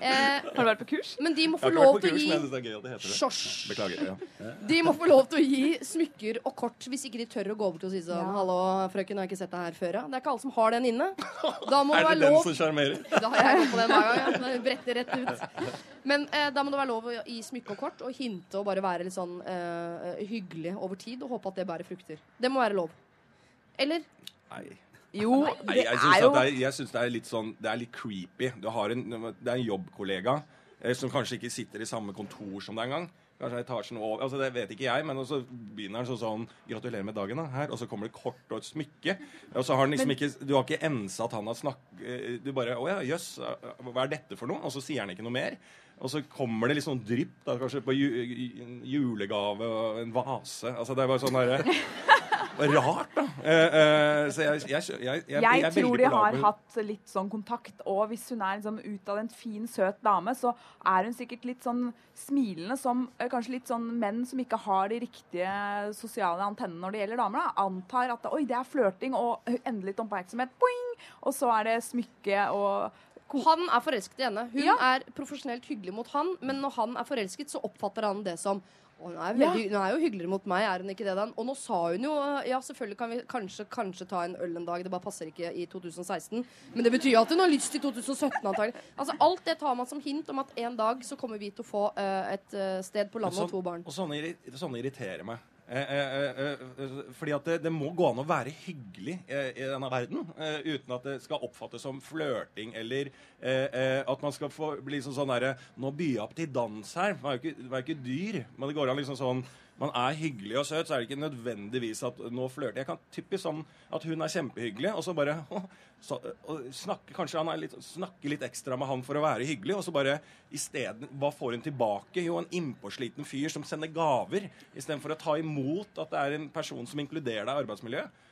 Speaker 17: Eh,
Speaker 16: Har du vært på kurs?
Speaker 17: Men de må få lov til å gi. Sjosj.
Speaker 18: Beklager. Ja.
Speaker 17: De må få lov til å gi smykker og kort hvis ikke de tør å gå bort og si sånn Hallo, frøken, har jeg ikke sett deg her før, ja? Det er ikke alle som har den inne. Da må
Speaker 18: Er det
Speaker 17: være
Speaker 18: den
Speaker 17: lov
Speaker 18: som sjarmerer?
Speaker 17: Da har jeg gått på den hver gang. Ja. Bretter rett ut. Men eh, da må det være lov å gi smykke og kort og hinte og bare være litt sånn eh, hyggelig over tid og håpe at det bærer frukter. Det må være lov. Eller?
Speaker 18: Nei.
Speaker 16: Jo,
Speaker 18: Nei, jeg syns at det er, jeg synes det er litt sånn Det er litt creepy. Du har en, det er en jobbkollega eh, som kanskje ikke sitter i samme kontor som deg engang. Kanskje etasjen over altså Det vet ikke jeg, men så begynner han sånn sånn 'Gratulerer med dagen', da. Her. Og så kommer det kort og et smykke. Og så har han liksom
Speaker 16: Men-
Speaker 18: ikke Du har ikke ensa at han har snakket Du bare 'Å ja, jøss. Hva er dette for noe?' Og så sier han ikke noe mer. Og så kommer det litt sånn drypp, da, kanskje på ju, julegave og en vase. Altså Det er bare sånn derre Rart, da. Eh, eh, så jeg, jeg, jeg, jeg, jeg,
Speaker 16: Jeg, tror de har hatt litt sånn kontakt, og hvis hun er liksom utadvendt, en fin, søt dame, så er hun sikkert litt sånn smilende som eh, kanskje litt sånn menn som ikke har de riktige sosiale antennene når det gjelder damer, da, antar at oi, det er flørting og endelig litt oppmerksomhet, boing, og så er det smykke og
Speaker 17: Han er forelsket i henne. Hun
Speaker 16: Ja.
Speaker 17: er profesjonelt hyggelig mot han, men når han er forelsket, så oppfatter han det som «Å, hun, er veldig, hun er jo hyggeligere mot meg, er hun ikke det? Dan? Og nå sa hun jo ja, selvfølgelig kan vi kanskje, kanskje ta en øl en dag, det bare passer ikke i 2016. Men det betyr at hun har lyst i 2017, antagelig. Altså, alt det tar man som hint om at en dag så kommer vi til å få uh, et uh, sted på landet og to barn.
Speaker 18: Og sånne, sånne irriterer meg. Eh, eh, eh, fordi at det, det må gå an å være hyggelig i denne verden uten at det skal oppfattes som flørting eller at man skal få bli sånn sånn derre Nå byr jeg opp til dans her. Man er jo ikke, man er ikke dyr. Men det går an liksom sånn man er hyggelig og søt, så er det ikke nødvendigvis at nå flørter Jeg kan typisk sånn at hun er kjempehyggelig, og så bare så, og snakke, Kanskje han litt, snakke litt ekstra med han for å være hyggelig, og så bare isteden Hva får hun tilbake? Jo, en innpåsliten fyr som sender gaver, istedenfor å ta imot at det er en person som inkluderer deg i arbeidsmiljøet.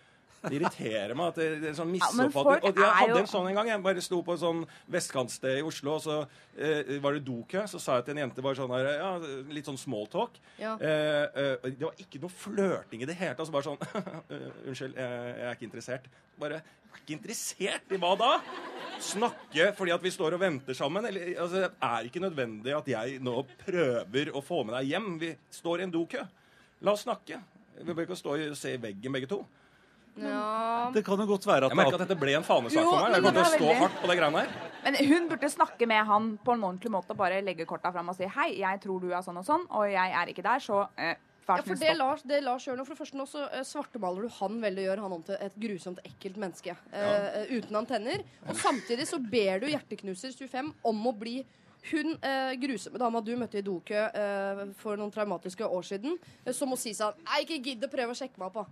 Speaker 18: Det irriterer meg at det, det er sånn
Speaker 16: Ja,
Speaker 18: misoppfatning. og jeg hadde en sånn en gang. Jeg bare sto på et sånn vestkantsted i Oslo, og så eh, var det dokø. Så sa jeg til en jente bare sånn her, ja, litt sånn smalltalk.
Speaker 17: Ja.
Speaker 18: Eh, eh, det var ikke noe flørting i det hele tatt. Så bare sånn eh, Unnskyld, jeg, jeg er ikke interessert. Bare jeg er ikke interessert i hva da? Snakke fordi at vi står og venter sammen? Eller, altså, det er ikke nødvendig at jeg nå prøver å få med deg hjem. Vi står i en dokø. La oss snakke. Vi bør ikke stå og se i veggen begge to.
Speaker 17: Ja.
Speaker 18: Det kan jo godt være at Jeg merker at dette ble en fanesak for meg. Jeg kommer til å stå
Speaker 16: veldig-
Speaker 18: hardt på det greiene her.
Speaker 16: Men hun burde snakke med han på en ordentlig måte og bare legge korta fram og si hei, jeg tror du er sånn og sånn, og jeg er ikke der, så eh,
Speaker 17: Ja, for det. Lars, det Lars gjør nå, for det første nå så eh, svartemaler du han veldig, gjør han om til et grusomt, ekkelt menneske. eh, uten antenner. Og samtidig så ber du Hjerteknuser 25 om å bli hun eh, grusomme dama du møtte i dokø eh, for noen traumatiske år siden, eh, som må si sånn Jeg ikke gidd å prøve å sjekke meg opp, da.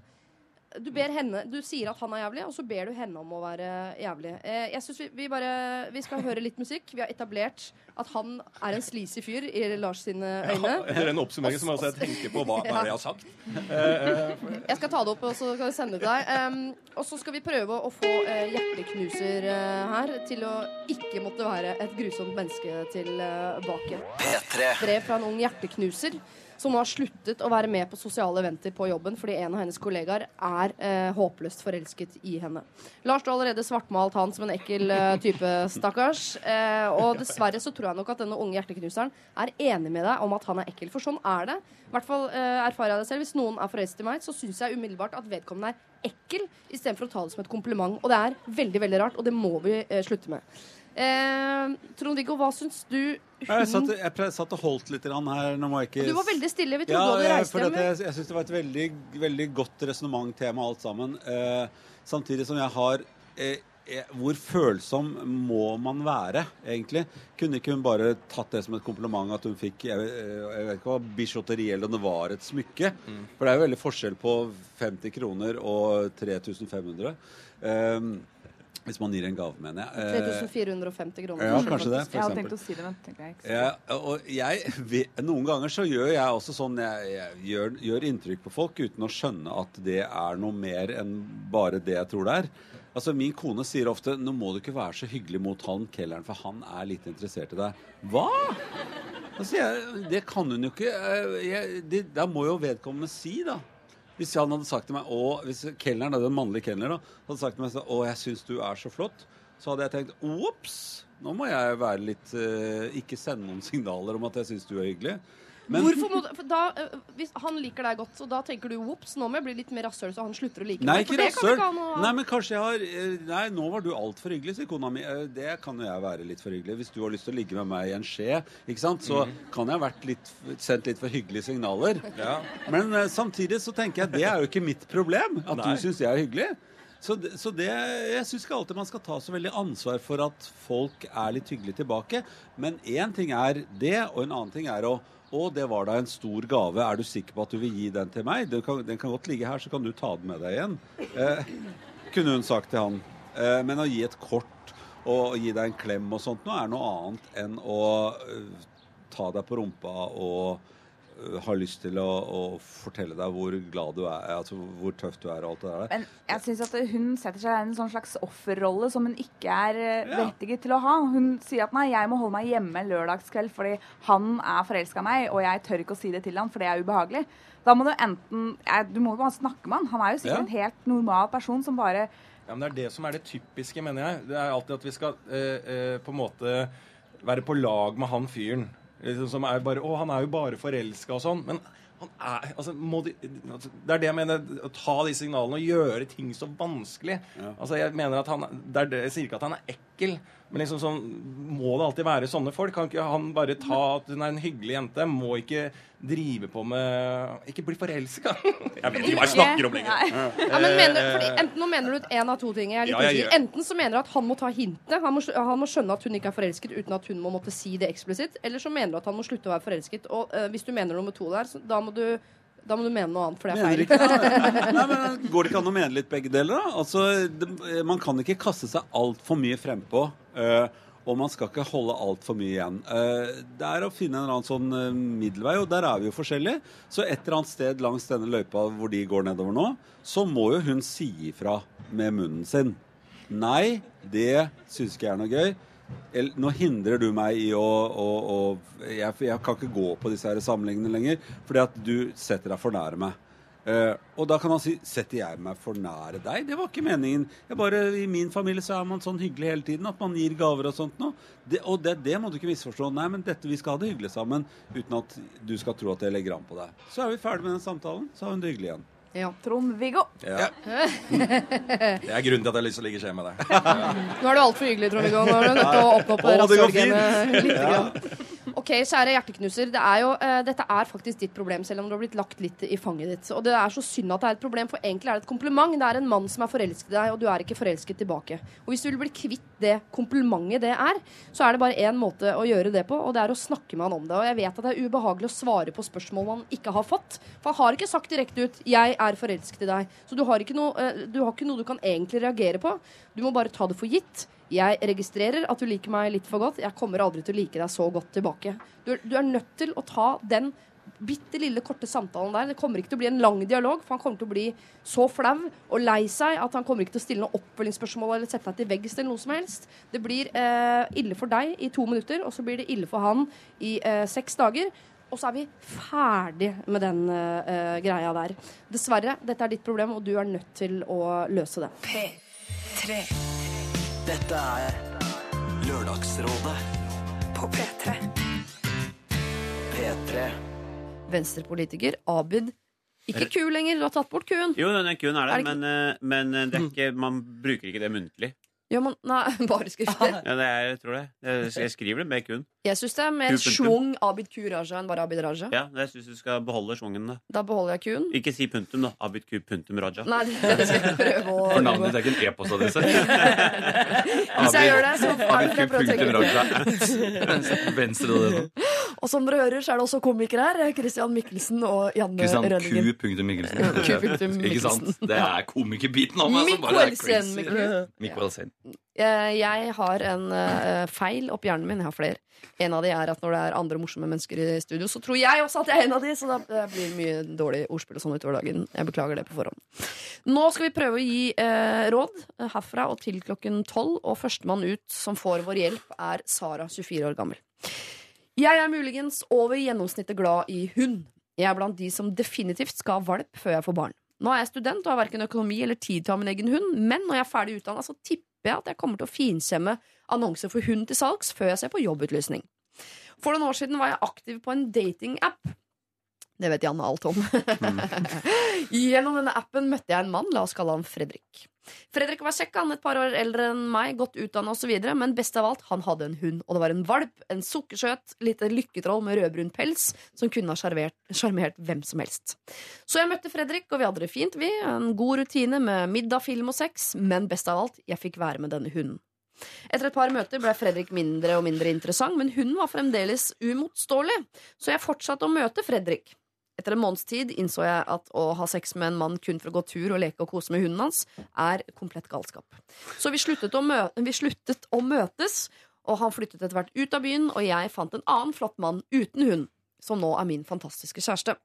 Speaker 17: Du, ber henne, du sier at han er jævlig, og så ber du henne om å være jævlig. Eh, jeg synes vi, vi bare Vi skal høre litt musikk. Vi har etablert at han er en sleazy fyr i Lars sine øyne.
Speaker 18: Etter den oppsummeringen må jeg tenker tenke på hva, hva er jeg har sagt. Eh, eh,
Speaker 17: Jeg skal ta det opp og så skal jeg sende det til deg. Um, og så skal vi prøve å få uh, hjerteknuser uh, her til å ikke måtte være et grusomt menneske tilbake.
Speaker 1: P3.
Speaker 17: Brev fra en ung hjerteknuser som nå har sluttet å være med på sosiale eventer på jobben fordi en av hennes kollegaer er eh, håpløst forelsket i henne. Lars, du har allerede svartmalt han som en ekkel eh, type, stakkars. Eh, og dessverre så tror jeg nok at denne unge hjerteknuseren er enig med deg om at han er ekkel. For sånn er det. I hvert fall eh, erfarer jeg det selv. Hvis noen er forelsket i meg, så syns jeg umiddelbart at vedkommende er ekkel, istedenfor å ta det som et kompliment. Og det er veldig, veldig rart, og det må vi eh, slutte med. Eh, Trond-Viggo, hva syns du
Speaker 19: Jeg satt, jeg satt og holdt litt grann her. Nå må jeg ikke
Speaker 17: Du var veldig stille. Vi trodde
Speaker 19: ja,
Speaker 17: du hadde reist
Speaker 19: for
Speaker 17: hjem.
Speaker 19: at jeg, jeg syns det var et veldig, veldig godt resonnement tema alt sammen. Eh, samtidig som jeg har eh, eh, Hvor følsom må man være, egentlig? Kunne ikke hun bare tatt det som et kompliment at hun fikk jeg, vet- eh, jeg vet ikke hva, bijouteri, eller om det var et smykke? For det er jo veldig forskjell på 50 kroner og 3500. Eh, hvis man gir en gave, mener jeg. Eh,
Speaker 17: 3450 kroner.
Speaker 19: ja, kanskje det, for
Speaker 16: Jeg hadde tenkt å si det, men tenkte jeg ikke.
Speaker 19: Ja, og jeg, noen ganger så gjør jeg også sånn jeg, jeg gjør, gjør inntrykk på folk uten å skjønne at det er noe mer enn bare det jeg tror det er. Altså, Min kone sier ofte 'nå må du ikke være så hyggelig mot han kelneren, for han er litt interessert i deg'. Hva?! Altså, jeg, Det kan hun jo ikke. eh, Jeg, det, da må jo vedkommende si, da. Hvis han hadde sagt til meg å, Hvis kelneren, den mannlige kelneren hadde sagt til meg 'Å, jeg syns du er så flott', så hadde jeg tenkt 'ops', nå må jeg være litt eh, Ikke sende noen signaler om at jeg syns du er hyggelig. Men-
Speaker 17: Hvorfor må du, for da, øh, hvis Han liker deg godt, så da tenker du ops, nå må jeg bli litt mer rasshøl, så han slutter å like
Speaker 19: Nei,
Speaker 17: meg. For
Speaker 19: ikke
Speaker 17: det kan
Speaker 19: rasshøl.
Speaker 17: noe-
Speaker 19: Nei, men kanskje jeg har eh, Nei, nå var du altfor hyggelig, sier kona mi. Eh, Det kan jo jeg være litt for hyggelig. Hvis du har lyst til å ligge med meg i en skje, ikke sant, så
Speaker 18: mm.
Speaker 19: kan jeg ha vært litt, sendt litt for hyggelige signaler. Men eh, samtidig så tenker jeg det er jo ikke mitt problem at
Speaker 18: Nei.
Speaker 19: du syns jeg er hyggelig. Så det, så det Jeg syns ikke alltid man skal ta så veldig ansvar for at folk er litt hyggelige tilbake. Men én ting er det, og en annen ting er å å, det var da en stor gave. Er du sikker på at du vil gi den til meg? Den kan, den kan godt ligge her, så kan du ta den med deg igjen. Eh, kunne hun sagt til han. Eh, men å gi et kort og gi deg en klem og sånt nå er noe annet enn å uh, ta deg på rumpa og eh, ha lyst til å, å fortelle deg hvor glad du er, altså hvor tøff du er og alt det der.
Speaker 16: Men jeg synes at hun setter seg i en sånn slags offerrolle som hun ikke er eh,
Speaker 19: Ja.
Speaker 16: berettiget til å ha. Hun sier at nei, jeg må holde meg hjemme lørdagskveld fordi han er forelska i meg, og jeg tør ikke å si det til han, for det er ubehagelig. Da må du enten Du må jo bare snakke med han. Han er jo sikkert
Speaker 18: Ja.
Speaker 16: en helt normal person som bare
Speaker 18: Ja, men Det er det som er det typiske, mener jeg. Det er alltid at vi skal eh, eh, på en måte være på lag med han fyren. Liksom, som er bare Å, han er jo bare forelska og sånn. Men han er altså, de, altså, Det er det jeg mener. Å ta de signalene og gjøre ting så vanskelig. Altså, jeg mener at han det er det, Jeg sier ikke at han er ekkel, men liksom sånn Må det alltid være sånne folk? Kan ikke han bare ta at hun er en hyggelig jente? Må ikke drive på med Ikke bli forelska! Jeg vet ikke hva jeg snakker om lenger.
Speaker 17: Ja, men mener, fordi enten, nå mener du en av to ting. Jeg er litt
Speaker 18: Ja, jeg jeg.
Speaker 17: Enten så mener du at han må ta hintet. Han må, han må skjønne at hun ikke er forelsket uten at hun må måtte si det eksplisitt. Eller så mener du at han må slutte å være forelsket. Og eh, hvis du mener nummer to der, så da må du da må du mene noe annet, for det er
Speaker 19: Mener
Speaker 17: feil.
Speaker 19: ikke, Nei, men Går det ikke an å mene litt begge deler, da? Altså, det, man kan ikke kaste seg altfor mye frempå. Uh, og man skal ikke holde altfor mye igjen. Uh, det er å finne en eller annen sånn uh, middelvei, og der er vi jo forskjellige. Så et eller annet sted langs denne løypa hvor de går nedover nå, så må jo hun si ifra med munnen sin. Nei, det syns ikke jeg er noe gøy. Nå hindrer du meg i å, å, å jeg, jeg kan ikke gå på disse samlingene lenger, fordi at du setter deg for nære meg. Uh, og da kan han si Setter jeg meg for nære deg? Det var ikke meningen. Bare, I min familie så er man sånn hyggelig hele tiden, at man gir gaver og sånt noe. Det, og det, det må du ikke misforstå. Nei, men dette, vi skal ha det hyggelig sammen uten at du skal tro at jeg legger an på deg. Så er vi ferdig med den samtalen. Så har hun det hyggelig igjen.
Speaker 16: Trond-Viggo.
Speaker 18: Ja. Det er grunnen til at jeg har lyst til å ligge i skje med deg.
Speaker 17: Nå er du altfor hyggelig, Trond-Viggo. Nå er du nødt til å åpne opp
Speaker 18: oh, går
Speaker 17: litt.
Speaker 18: Ja.
Speaker 17: Grann. Ok, kjære hjerteknuser. Det er jo, uh, dette er faktisk ditt problem, selv om du har blitt lagt litt i fanget ditt. Og det er så synd at det er et problem, for egentlig er det et kompliment. Det er en mann som er forelsket i deg, og du er ikke forelsket tilbake. Og hvis du vil bli kvitt det komplimentet det er, så er det bare én måte å gjøre det på, og det er å snakke med han om det. Og jeg vet at det er ubehagelig å svare på spørsmål man ikke har fått. For han har ikke sagt direkte ut 'jeg er forelsket i deg'. Så du har noe, eh, du, har ikke noe du kan egentlig reagere på. Du må bare ta det for gitt. Jeg registrerer at du liker meg litt for godt. Jeg kommer aldri til å like deg så godt tilbake. Du, du er nødt til å ta den bitte lille korte samtalen der. Det kommer ikke til å bli en lang dialog, for han kommer til å bli så flau og lei seg at han kommer ikke til å stille noen oppfølgingsspørsmål eller sette deg til veggs eller noe som helst. Det blir eh, ille for deg i to minutter, og så blir det ille for han i eh, seks dager. Og så er vi ferdig med den eh, greia der. Dessverre, dette er ditt problem, og du er nødt til å løse det.
Speaker 1: P3. Dette er Lørdagsrådet på P3. P3.
Speaker 3: Venstrepolitiker Abid. Ikke ku lenger, du har tatt bort kuen.
Speaker 20: Jo, den kuen er
Speaker 3: Er det
Speaker 20: men, eh, men det er ikke, man bruker ikke det muntlig.
Speaker 3: Gjør man Nei, bare skrifter.
Speaker 20: Ja, det er, jeg tror det. Jeg, jeg skriver det med kun.
Speaker 3: Jeg syns det er mer
Speaker 20: punktum.
Speaker 3: schwung Abid Ku Raja enn bare Abid Raja.
Speaker 20: Ja, jeg syns du skal beholde schwungen. Da.
Speaker 3: Da beholder jeg kuen.
Speaker 20: Ikke si punktum, da. Abid Ku punktum Raja.
Speaker 3: Nei, det skal jeg prøve å
Speaker 20: For navnet ditt er ikke en e-postadresse.
Speaker 3: Hvis jeg gjør det, så kan jeg prøver å tenke
Speaker 13: Venstre det nå.
Speaker 21: Og som dere hører, så er det også komikere her. Christian Mikkelsen og Janne
Speaker 12: Christian
Speaker 21: Rønningen.
Speaker 12: Q. Mikkelsen.
Speaker 21: Q. Mikkelsen.
Speaker 12: Ikke sant? Det er komikerbiten av meg som bare er
Speaker 21: Mikkelsen,
Speaker 12: crazy. Mikkelsen.
Speaker 3: Eh, Jeg har en eh, feil oppi hjernen min. Jeg har flere. En av de er at når det er andre morsomme mennesker i studio, så tror jeg også at jeg er en av de, så da eh, blir det mye dårlig ordspill og sånn utover dagen. Jeg beklager det på forhånd. Nå skal vi prøve å gi eh, råd eh, herfra og til klokken tolv, og førstemann ut som får vår hjelp, er Sara, 24 år gammel. Jeg er muligens over gjennomsnittet glad i hund. Jeg er blant de som definitivt skal ha valp før jeg får barn. Nå er jeg student og har verken økonomi eller tid til å ha min egen hund, men når jeg er ferdig utdanna, så tipper jeg at jeg kommer til å finkjemme annonser for hund til salgs før jeg ser på jobbutlysning. For noen år siden var jeg aktiv på en datingapp. Det vet Janne alt om. Gjennom denne appen møtte jeg en mann, la oss kalle han Fredrik. Fredrik var kjekk, han et par år eldre enn meg, godt utdanna osv., men best av alt, han hadde en hund. Og det var en valp, en sukkersøt, lite lykketroll med rødbrun pels, som kunne ha sjarmert- hvem som helst. Så jeg møtte Fredrik, og vi hadde det fint, vi. En god rutine med middag, film og sex, men best av alt, jeg fikk være med denne hunden. Etter et par møter ble Fredrik mindre og mindre interessant, men hunden var fremdeles umotståelig, så jeg fortsatte å møte Fredrik. Etter en måneds tid innså jeg at å ha sex med en mann kun for å gå tur og leke og kose med hunden hans, er komplett galskap. Så vi sluttet å, mø vi sluttet å møtes, og han flyttet etter hvert ut av byen, og jeg fant en annen flott mann uten hund, som nå er min fantastiske kjæreste.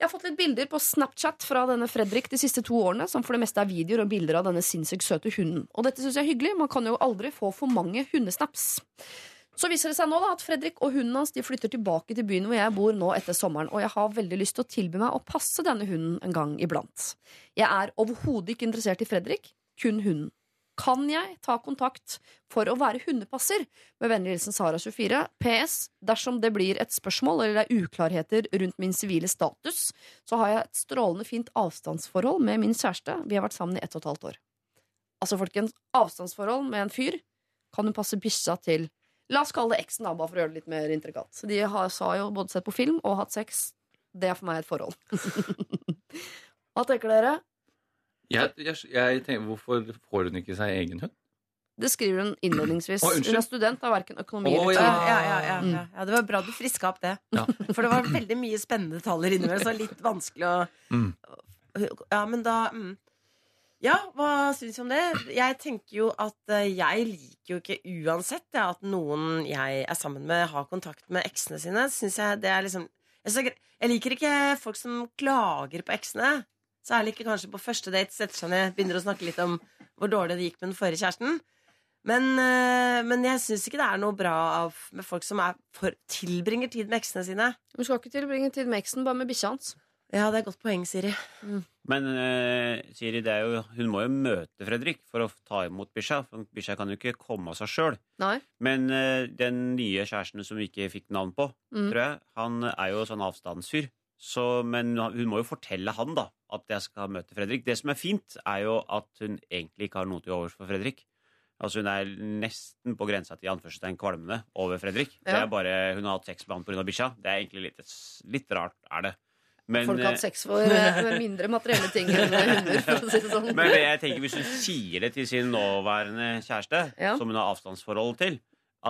Speaker 3: Jeg har fått litt bilder på Snapchat fra denne Fredrik de siste to årene, som for det meste er videoer og bilder av denne sinnssykt søte hunden. Og dette syns jeg er hyggelig, man kan jo aldri få for mange hundesnaps. Så viser det seg nå da at Fredrik og hunden hans de flytter tilbake til byen hvor jeg bor nå etter sommeren, og jeg har veldig lyst til å tilby meg å passe denne hunden en gang iblant. Jeg er overhodet ikke interessert i Fredrik, kun hunden. Kan jeg ta kontakt for å være hundepasser? Med vennlig hilsen Sara24. PS. Dersom det blir et spørsmål eller det er uklarheter rundt min sivile status, så har jeg et strålende fint avstandsforhold med min kjæreste. Vi har vært sammen i ett og et halvt år. Altså, folkens, avstandsforhold med en fyr kan hun passe bikkja til La oss kalle det eksen, da, bare for å gjøre det litt mer intrikat. Så de har, sa jo både sett på film og hatt sex. Det er for meg et forhold. Hva tenker dere?
Speaker 12: Jeg, jeg, jeg tenker, Hvorfor får hun ikke seg egen hund?
Speaker 3: Det skriver hun innledningsvis.
Speaker 12: Oh,
Speaker 3: hun er student, har verken økonomi eller
Speaker 12: ja.
Speaker 2: Ja, ja, ja,
Speaker 3: Mm.
Speaker 2: ja. ja, Det var bra du friska opp det.
Speaker 12: Ja.
Speaker 2: For det var veldig mye spennende detaljer inni der, så litt vanskelig å
Speaker 12: Mm.
Speaker 2: Ja, men da mm. Ja, hva syns du om det? Jeg tenker jo at eh, jeg liker jo ikke uansett ja, at noen jeg er sammen med, har kontakt med eksene sine. Synes jeg det er liksom jeg, er liker ikke folk som klager på eksene. Særlig ikke kanskje på første date setter seg ned, begynner å snakke litt om hvor dårlig det gikk med den forrige kjæresten. Men, eh, men jeg syns ikke det er noe bra med folk som for, tilbringer tid med eksene sine.
Speaker 3: Du skal ikke tilbringe tid med eksen, bare med bikkja hans.
Speaker 2: Ja, det er et godt poeng, Siri.
Speaker 20: Men uh, Siri, det er jo, hun må jo møte Fredrik for å ta imot Bisha. For Bisha kan jo ikke komme av seg sjøl. Men uh, den nye kjæresten som vi ikke fikk navn på,
Speaker 3: Mm.
Speaker 20: tror jeg, han er jo sånn avstandsfyr. Så, men hun må jo fortelle han da at jeg skal møte Fredrik. Det som er fint, er jo at hun egentlig ikke har noe til overs for Fredrik. Altså Hun er nesten på grensa til anførselstegn kvalmende over Fredrik. Det er bare, Hun har hatt sex med han pga. bikkja. Det er egentlig litt, litt rart, er det. Men,
Speaker 3: Folk har
Speaker 20: eh,
Speaker 3: hatt sex for eh, mindre materielle ting enn hunder, for å si det sånn.
Speaker 20: men jeg tenker hvis hun sier det til sin nåværende kjæreste,
Speaker 3: Ja.
Speaker 20: som hun har avstandsforhold til,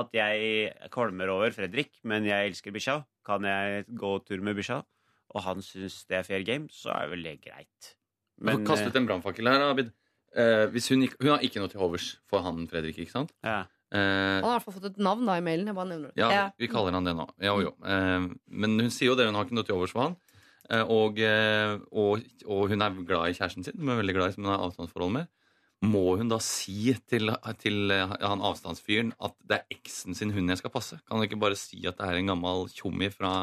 Speaker 20: at jeg kvalmer over Fredrik, men jeg elsker bikkja, kan jeg gå tur med bikkja, og han syns det er fair game, så er vel det greit.
Speaker 12: Men,
Speaker 20: Men,
Speaker 12: kastet en brannfakkel her, Abid. Eh, hvis hun, hun har ikke noe til overs for han Fredrik, ikke sant?
Speaker 20: Ja.
Speaker 12: Eh,
Speaker 3: Han har i hvert fall fått et navn da i mailen. Jeg bare nevner det.
Speaker 12: ja, vi kaller han det nå. Ja, jo, jo. Eh, men hun sier jo det, hun har ikke noe til overs for han. Eh, og, eh, og, og hun er glad i kjæresten sin, hun er veldig glad i som hun har avstandsforhold med. Må hun da si til, til eh, han avstandsfyren at det er eksen sin hund jeg skal passe? Kan hun ikke bare si at det er en gammel tjommi fra,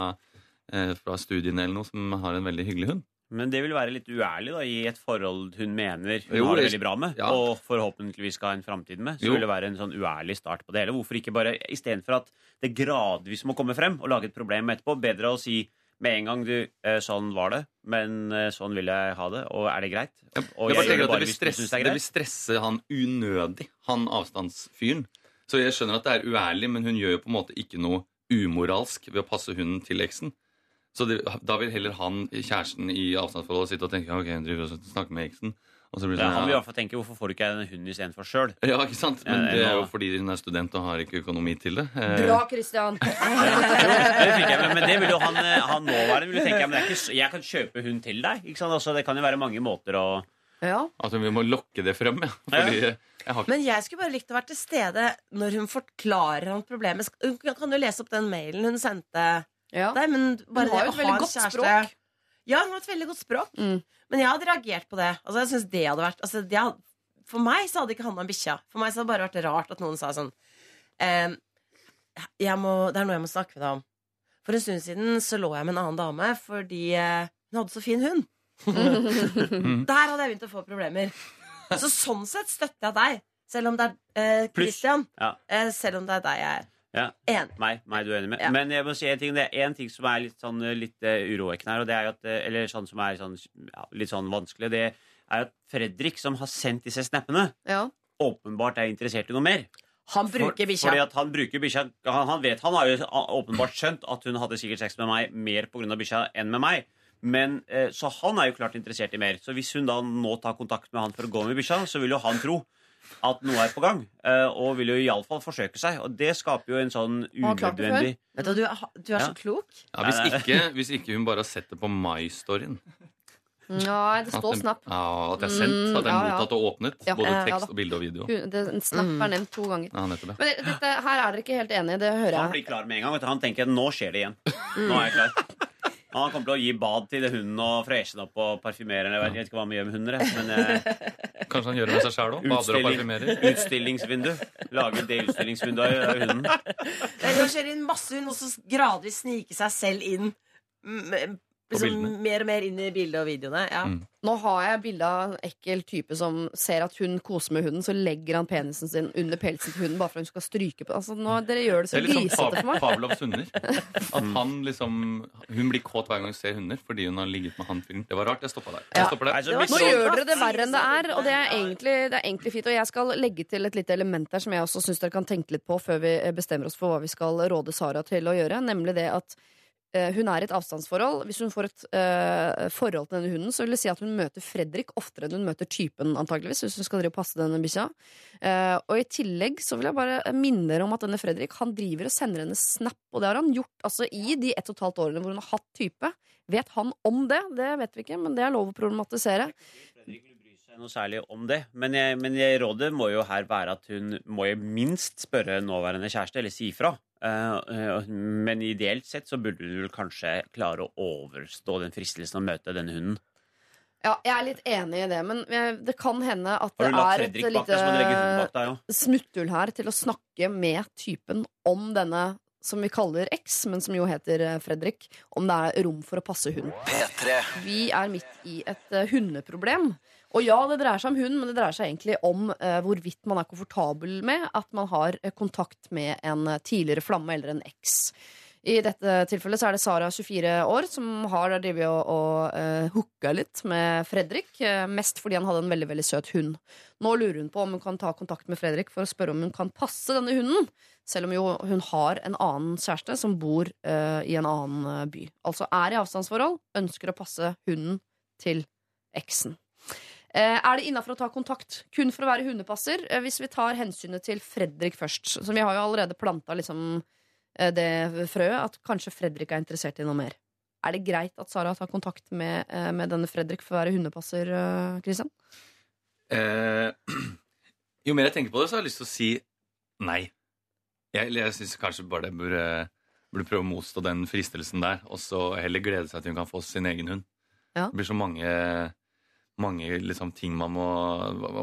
Speaker 12: fra studiene eller noe som har en veldig hyggelig hund?
Speaker 20: Men det vil være litt uærlig da, i et forhold hun mener hun
Speaker 12: Jo,
Speaker 20: har det veldig bra med,
Speaker 12: ja.
Speaker 20: og forhåpentligvis skal ha en framtid med. Så
Speaker 12: Jo.
Speaker 20: vil det være en sånn uærlig start på det hele. Hvorfor ikke bare, istedenfor at det gradvis må komme frem, og lage et problem etterpå, bedre å si med en gang du, eh, sånn var det, men eh, sånn vil jeg ha det, og er det greit? Og
Speaker 12: jeg
Speaker 20: jeg
Speaker 12: tenker at det vil, stresse,
Speaker 20: det
Speaker 12: det vil stresse han unødig, han avstandsfyren. Så jeg skjønner at det er uærlig, men hun gjør jo på en måte ikke noe umoralsk ved å passe hunden til eksen. Så det, da vil heller han, kjæresten i avstandsforholdet, sitte og tenke ok, hun driver og snakker med eksen.
Speaker 21: Og så blir det
Speaker 20: Ja,
Speaker 21: sånn,
Speaker 20: han vil i hvert fall tenke hvorfor får du ikke en hund istedenfor sjøl?
Speaker 21: ja, ikke sant? Men det er jo fordi hun er student og har ikke økonomi til det. Eh,
Speaker 3: Bra, Christian.
Speaker 20: Det jeg, men, men det vil jo han, eh, han nåværende vil tenke men det er ikke, Jeg kan kjøpe hund til deg. Ikke sant? Altså, det kan jo være mange måter å
Speaker 21: At vi må lokke det frem, ja. Fordi jeg har ikke
Speaker 2: Men jeg skulle bare likt å være til stede når hun forklarer han problemet. Hun kan jo lese opp den mailen hun sendte deg, men bare det
Speaker 17: jo
Speaker 2: å ha en kjæreste
Speaker 17: språk.
Speaker 2: Ja, hun har et veldig godt språk. Men jeg hadde reagert på det. Altså, jeg synes det hadde vært altså, det hadde, For meg så hadde det ikke handla om bikkja. For meg så hadde det bare vært rart at noen sa sånn ehm, jeg må, Det er noe jeg må snakke med deg om. For en stund siden så lå jeg med en annen dame fordi eh, hun hadde så fin hund. Der hadde jeg begynt å få problemer. Så sånn sett støtter jeg deg. Selv om det er eh, Christian.
Speaker 20: Ja.
Speaker 2: Eh, selv om det er deg jeg er.
Speaker 20: Ja. Meg, meg du er enig med.
Speaker 2: Ja.
Speaker 20: Men jeg må si en ting, det er en ting som er litt, sånn, litt uh, urovekkende her, og det er at, eh, eller sånn som er sånn, ja, litt sånn vanskelig, det er at Fredrik, som har sendt disse snappene, åpenbart er interessert i noe mer.
Speaker 2: Han bruker bikkja.
Speaker 20: For, han bruker bikkja han, han vet, han har jo åpenbart skjønt at hun hadde sikkert sex med meg mer pga. bikkja enn med meg. Men, eh, så han er jo klart interessert i mer. Så hvis hun da nå tar kontakt med han for å gå med bikkja, så vil jo han tro at noe er på gang. eh, Og vil jo iallfall forsøke seg. Og det skaper jo en sånn unødvendig
Speaker 2: Vet du, du er, du er
Speaker 20: Ja.
Speaker 2: så klok.
Speaker 21: ja, hvis, ikke, hvis ikke hun bare har sett det på My-storyen.
Speaker 3: Nei, det står snap.
Speaker 21: Ja, at det er sendt.
Speaker 3: Mm,
Speaker 21: At det er
Speaker 3: ja, ja.
Speaker 21: mottatt og åpnet.
Speaker 3: Ja.
Speaker 21: Både tekst og bilde og video.
Speaker 3: Det, en snap er nevnt to ganger.
Speaker 21: Ja.
Speaker 3: Men dette, her er dere ikke helt enige, det hører
Speaker 20: Han blir klar med en gang. Han tenker nå skjer det igjen. Nå er jeg klar. Han kommer til å gi bad til hunden og freshe den opp og parfymere den. Jeg vet, ikke hva man gjør med hunder. Men, eh,
Speaker 21: Kanskje han gjør det med seg sjæl òg? Bader og parfymerer.
Speaker 20: Utstillingsvindu. Lage det utstillingsvinduet av hunden.
Speaker 2: Det engasjerer inn masse hund, og så gradvis snike seg selv inn. Mm, Liksom, mer og mer inn i bildet og videoene. Ja.
Speaker 3: Nå har jeg bilde av en ekkel type som ser at hun koser med hunden, så legger han penisen sin under pelsen til hunden bare for at hun skal stryke på altså, nå, Dere gjør det
Speaker 21: Det
Speaker 3: så
Speaker 21: er sånn
Speaker 3: grisete
Speaker 21: Pav
Speaker 3: for meg.
Speaker 21: Pavlovs hunder. At han liksom Hun blir kåt hver gang hun ser hunder fordi hun har ligget med han fyren. Det var rart. Jeg stoppa der. Jeg
Speaker 3: Ja.
Speaker 21: stopper der.
Speaker 3: Nå gjør dere det verre enn det er, og det er, egentlig, det er egentlig fint. Og jeg skal legge til et lite element der som jeg også syns dere kan tenke litt på før vi bestemmer oss for hva vi skal råde Sara til å gjøre, nemlig det at hun er i et avstandsforhold. Hvis hun får et uh, forhold til denne hunden, så vil det si at hun møter Fredrik oftere enn hun møter typen, antageligvis, hvis hun skal drive og passe denne bikkja. Uh, og i tillegg så vil jeg bare minne dere om at denne Fredrik han driver og sender henne snap, og det har han gjort altså i de ett og et halvt årene hvor hun har hatt type. Vet han om det? Det vet vi ikke, men det er lov å problematisere.
Speaker 20: noe særlig om det. Men, jeg, men jeg, rådet må jo her være at hun må jo minst spørre nåværende kjæreste, eller si ifra. Eh, men ideelt sett så burde du vel kanskje klare å overstå den fristelsen å møte denne hunden.
Speaker 3: Ja, jeg er litt enig i det, men det kan hende at det er et lite smutthull her til å snakke med typen om denne som vi kaller X, men som jo heter eh, Fredrik, om det er rom for å passe hund. Vi er midt i et eh, hundeproblem. Og ja, det dreier seg om hund, men det dreier seg egentlig om eh, hvorvidt man er komfortabel med at man har eh, kontakt med en eh, tidligere flamme eller en eks. I dette tilfellet så er det Sara, 24 år, som har drevet og, og uh, hooka litt med Fredrik. mest fordi han hadde en veldig veldig søt hund. Nå lurer hun på om hun kan ta kontakt med Fredrik for å spørre om hun kan passe denne hunden. Selv om jo hun har en annen kjæreste som bor uh, i en annen by. Altså er i avstandsforhold, ønsker å passe hunden til eksen. Eh, er det innafor å ta kontakt kun for å være hundepasser? Eh, hvis vi tar hensynet til Fredrik først. som vi har jo allerede planta liksom, eh, det frøet at kanskje Fredrik er interessert i noe mer. Er det greit at Sara tar kontakt med, med denne Fredrik for å være hundepasser, Kristian?
Speaker 21: Eh, jo mer jeg tenker på det, så har jeg lyst til å si nei. Jeg, jeg syns kanskje bare det burde, burde prøve å motstå den fristelsen der, og så heller glede seg til hun kan få sin egen hund.
Speaker 3: Ja.
Speaker 21: Det blir så mange, mange liksom, ting man må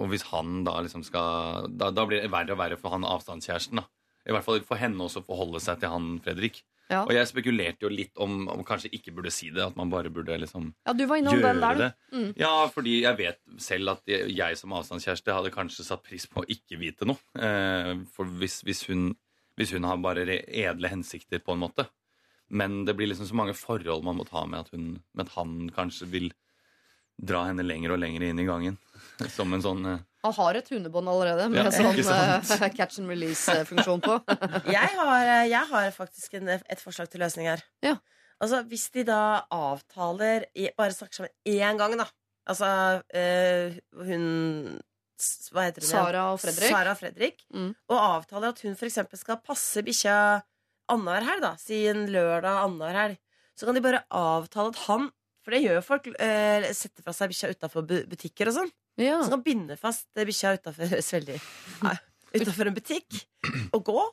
Speaker 21: Og hvis han da liksom skal Da, da blir det verre og verre for han avstandskjæresten. da. I hvert fall for henne også å forholde seg til han Fredrik.
Speaker 3: Ja.
Speaker 21: Og jeg spekulerte jo litt om, om kanskje ikke burde si det. At man bare burde liksom
Speaker 3: Ja, du var innom
Speaker 21: gjøre
Speaker 3: den der,
Speaker 21: det.
Speaker 3: Mm.
Speaker 21: Ja, fordi jeg vet selv at jeg, jeg som avstandskjæreste hadde kanskje satt pris på å ikke vite noe. Eh, for hvis, hvis, hun, hvis hun har bare edle hensikter, på en måte. Men det blir liksom så mange forhold man må ta med at, hun, med at han kanskje vil dra henne lenger og lenger inn i gangen. Som en sånn eh,
Speaker 3: Han har et hundebånd allerede med
Speaker 21: Ja,
Speaker 3: sånn eh, catch and release-funksjon på.
Speaker 2: jeg, har, jeg har faktisk en, et forslag til løsning her. Ja. Altså, Hvis de da avtaler Bare snakker sammen én gang, da. Altså øh, hun Hva heter hun?
Speaker 3: Sara og Fredrik.
Speaker 2: Sara og Fredrik. Og avtaler at hun f.eks. skal passe bikkja annenhver helg. da Si en lørdag annenhver helg. Så kan de bare avtale at han For det gjør jo folk. Eh, setter fra seg bikkja utafor butikker og sånn. Så kan binde fast eh, bikkja utafor en butikk og gå,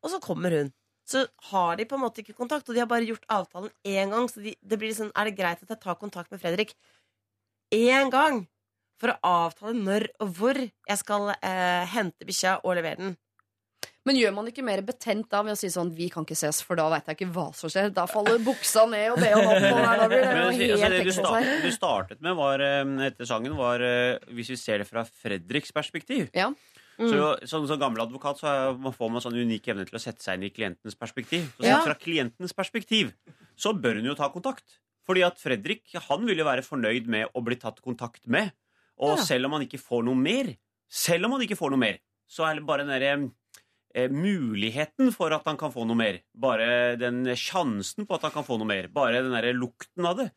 Speaker 2: og så kommer hun. Så har de på en måte ikke kontakt, og de har bare gjort avtalen én gang. Så de, det blir sånn, er det greit at jeg tar kontakt med Fredrik én gang? For å avtale når og hvor jeg skal eh, hente bikkja og levere den.
Speaker 3: Men gjør man ikke mer betent da ved å si sånn Vi kan ikke ses, for da veit jeg ikke hva som skjer. Da faller buksa ned, og det og opp, og der, da blir det
Speaker 20: Men
Speaker 3: helt
Speaker 20: altså,
Speaker 3: helt
Speaker 20: det du, start, det du startet med var, eh, etter sangen, var eh, Hvis vi ser det fra Fredriks perspektiv.
Speaker 3: Ja.
Speaker 20: Så som, som gammel advokat så man får man sånn unik evne til å sette seg inn i klientens perspektiv. Så
Speaker 3: Ja.
Speaker 20: fra klientens perspektiv så bør hun jo ta kontakt. Fordi at Fredrik han vil jo være fornøyd med å bli tatt kontakt med. Og
Speaker 3: Ja.
Speaker 20: selv om han ikke får noe mer, selv om han ikke får noe mer, så er det bare den derre eh, muligheten for at han kan få noe mer. Bare den sjansen på at han kan få noe mer. Bare den derre lukten av det.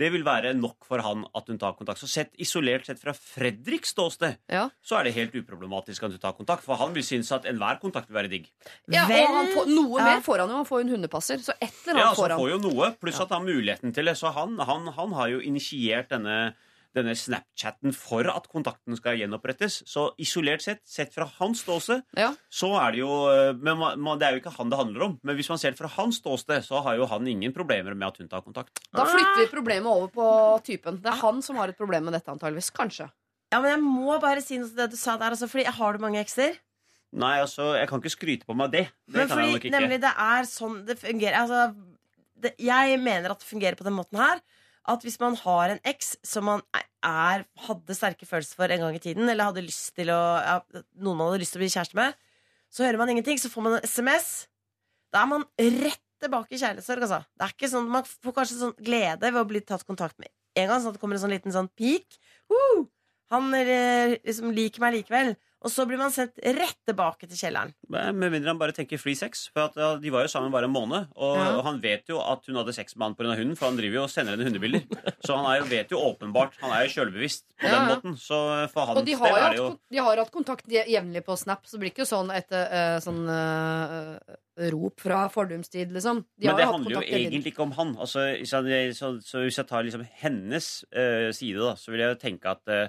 Speaker 20: Det vil være nok for han at hun tar kontakt. Så sett isolert sett fra Fredriks ståsted, så er det helt uproblematisk at hun tar kontakt. For han vil synes at enhver kontakt vil være digg.
Speaker 3: Ja, og han får, noe
Speaker 20: Ja.
Speaker 3: mer får han jo. Han får jo en hundepasser. Så et eller
Speaker 20: Ja,
Speaker 3: annet
Speaker 20: ja,
Speaker 3: får han.
Speaker 20: får jo noe, pluss at han har muligheten til det. Så han, han, han har jo initiert denne, denne Snapchatten for at kontakten skal gjenopprettes. Så isolert sett, sett fra hans ståsted, så er det jo eh, Men man, det er jo ikke han det handler om. Men hvis man ser det fra hans ståsted, så har jo han ingen problemer med at hun tar kontakt.
Speaker 3: Da flytter vi problemet over på typen. Det er han som har et problem med dette, antageligvis. Kanskje.
Speaker 2: Ja, men jeg må bare si noe til det du sa der. Altså, fordi Har du mange ekser?
Speaker 20: Nei, altså, jeg kan ikke skryte på meg det. Det
Speaker 2: Men
Speaker 20: kan jeg nok
Speaker 2: fordi
Speaker 20: ikke.
Speaker 2: nemlig det er sånn det fungerer altså, det, Jeg mener at det fungerer på den måten her At hvis man har en eks Som man er, hadde sterke følelser for en gang i tiden Eller hadde lyst til å ja, Noen man hadde lyst til å bli kjæreste med Så hører man ingenting, så får man en sms Da er man rett tilbake i kjærlighetssorg altså. Det er ikke sånn, Man får kanskje sånn glede ved å bli tatt kontakt med en gang Sånn at det kommer en sånn liten sånn peak. Uh, Han eh, liksom liker meg likevel Og så blir man sendt rett tilbake til kjelleren
Speaker 20: Med med mindre han bare tenker free sex. For at, ja, De var jo sammen bare en måned, og,
Speaker 2: Ja.
Speaker 20: og han vet jo at hun hadde sex med han pga. hunden, for han driver jo og sender henne hundebilder. Så han er jo, vet jo åpenbart Han er jo sjølbevisst på
Speaker 3: Ja,
Speaker 20: den måten. Så for hans
Speaker 3: Og de har,
Speaker 20: del
Speaker 3: jo
Speaker 20: er
Speaker 3: hatt,
Speaker 20: det jo
Speaker 3: kon- de har hatt kontakt jevnlig på Snap, så det blir ikke sånn et uh, sånn uh, rop fra fordumstid, liksom. De
Speaker 20: Men
Speaker 3: har
Speaker 20: det
Speaker 3: hatt
Speaker 20: handler jo egentlig ikke om han. Altså, så, så, så hvis jeg tar liksom hennes uh, side, da, så vil jeg jo tenke at eh,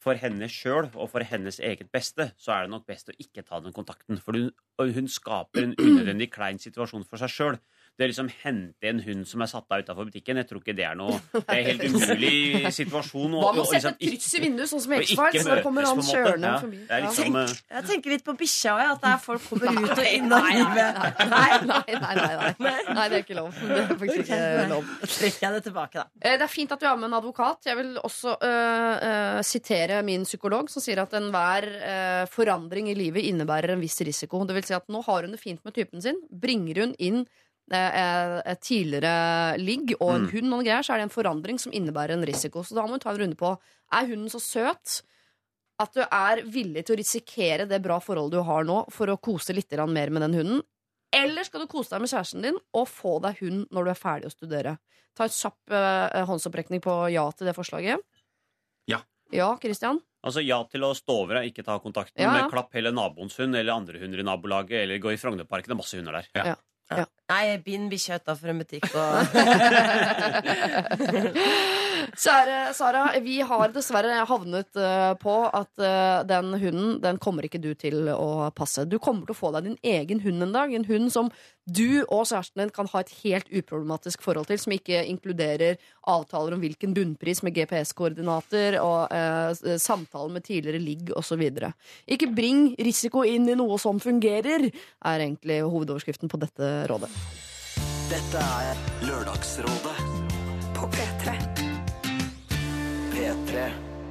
Speaker 20: for henne sjøl og for hennes eget beste, så er det nok best å ikke ta den kontakten. For hun, hun skaper en unødvendig klein situasjon for seg sjøl. Det å liksom hente en hund som er satt av utafor butikken, jeg tror ikke det er noe Det er en helt umulig situasjon.
Speaker 3: Hva med å sette
Speaker 20: liksom
Speaker 3: et kryss i vinduet, sånn som X-Files? Så da kommer han kjørende
Speaker 20: Ja,
Speaker 3: forbi.
Speaker 20: Ja, liksom, eh,
Speaker 2: Jeg tenker litt på bikkja òg, at det er folk kommer ut og inn av livet.
Speaker 3: Nei, nei, nei, nei, nei. nei, det er ikke lov. Det er faktisk ikke lov.
Speaker 2: Trekker jeg det tilbake, da.
Speaker 3: Eh, Det er fint at du har med en advokat. Jeg vil også uh, uh, sitere min psykolog, som sier at enhver uh, forandring i livet innebærer en viss risiko. Det vil si at nå har hun det fint med typen sin. Bringer hun inn tidligere ligg og en
Speaker 22: Mm.
Speaker 3: hund, og greier, så er det en forandring som innebærer en risiko. Så da må du ta en runde på Er hunden så søt at du er villig til å risikere det bra forholdet du har nå, for å kose litt mer med den hunden? Eller skal du kose deg med kjæresten din og få deg hund når du er ferdig å studere? Ta en kjapp eh, håndsopprekning på ja til det forslaget.
Speaker 20: Ja.
Speaker 3: Ja, Christian?
Speaker 20: Altså ja til å stå over, ikke ta kontakten.
Speaker 3: Ja, ja.
Speaker 20: Men klapp heller naboens hund eller andre hunder i nabolaget, eller gå i Frognerparken. Det er masse hunder der.
Speaker 3: Ja. Ja.
Speaker 2: Nei, bind bikkja utafor en butikk og
Speaker 3: Kjære Sara, vi har dessverre havnet eh, på at eh, den hunden den kommer ikke du til å passe. Du kommer til å få deg din egen hund en dag. En hund som du og kjæresten din kan ha et helt uproblematisk forhold til, som ikke inkluderer avtaler om hvilken bunnpris med GPS-koordinater og eh, samtaler med tidligere ligg osv. Ikke bring risiko inn i noe som fungerer, er egentlig hovedoverskriften på dette rådet.
Speaker 1: Dette er Lørdagsrådet på P3. P3.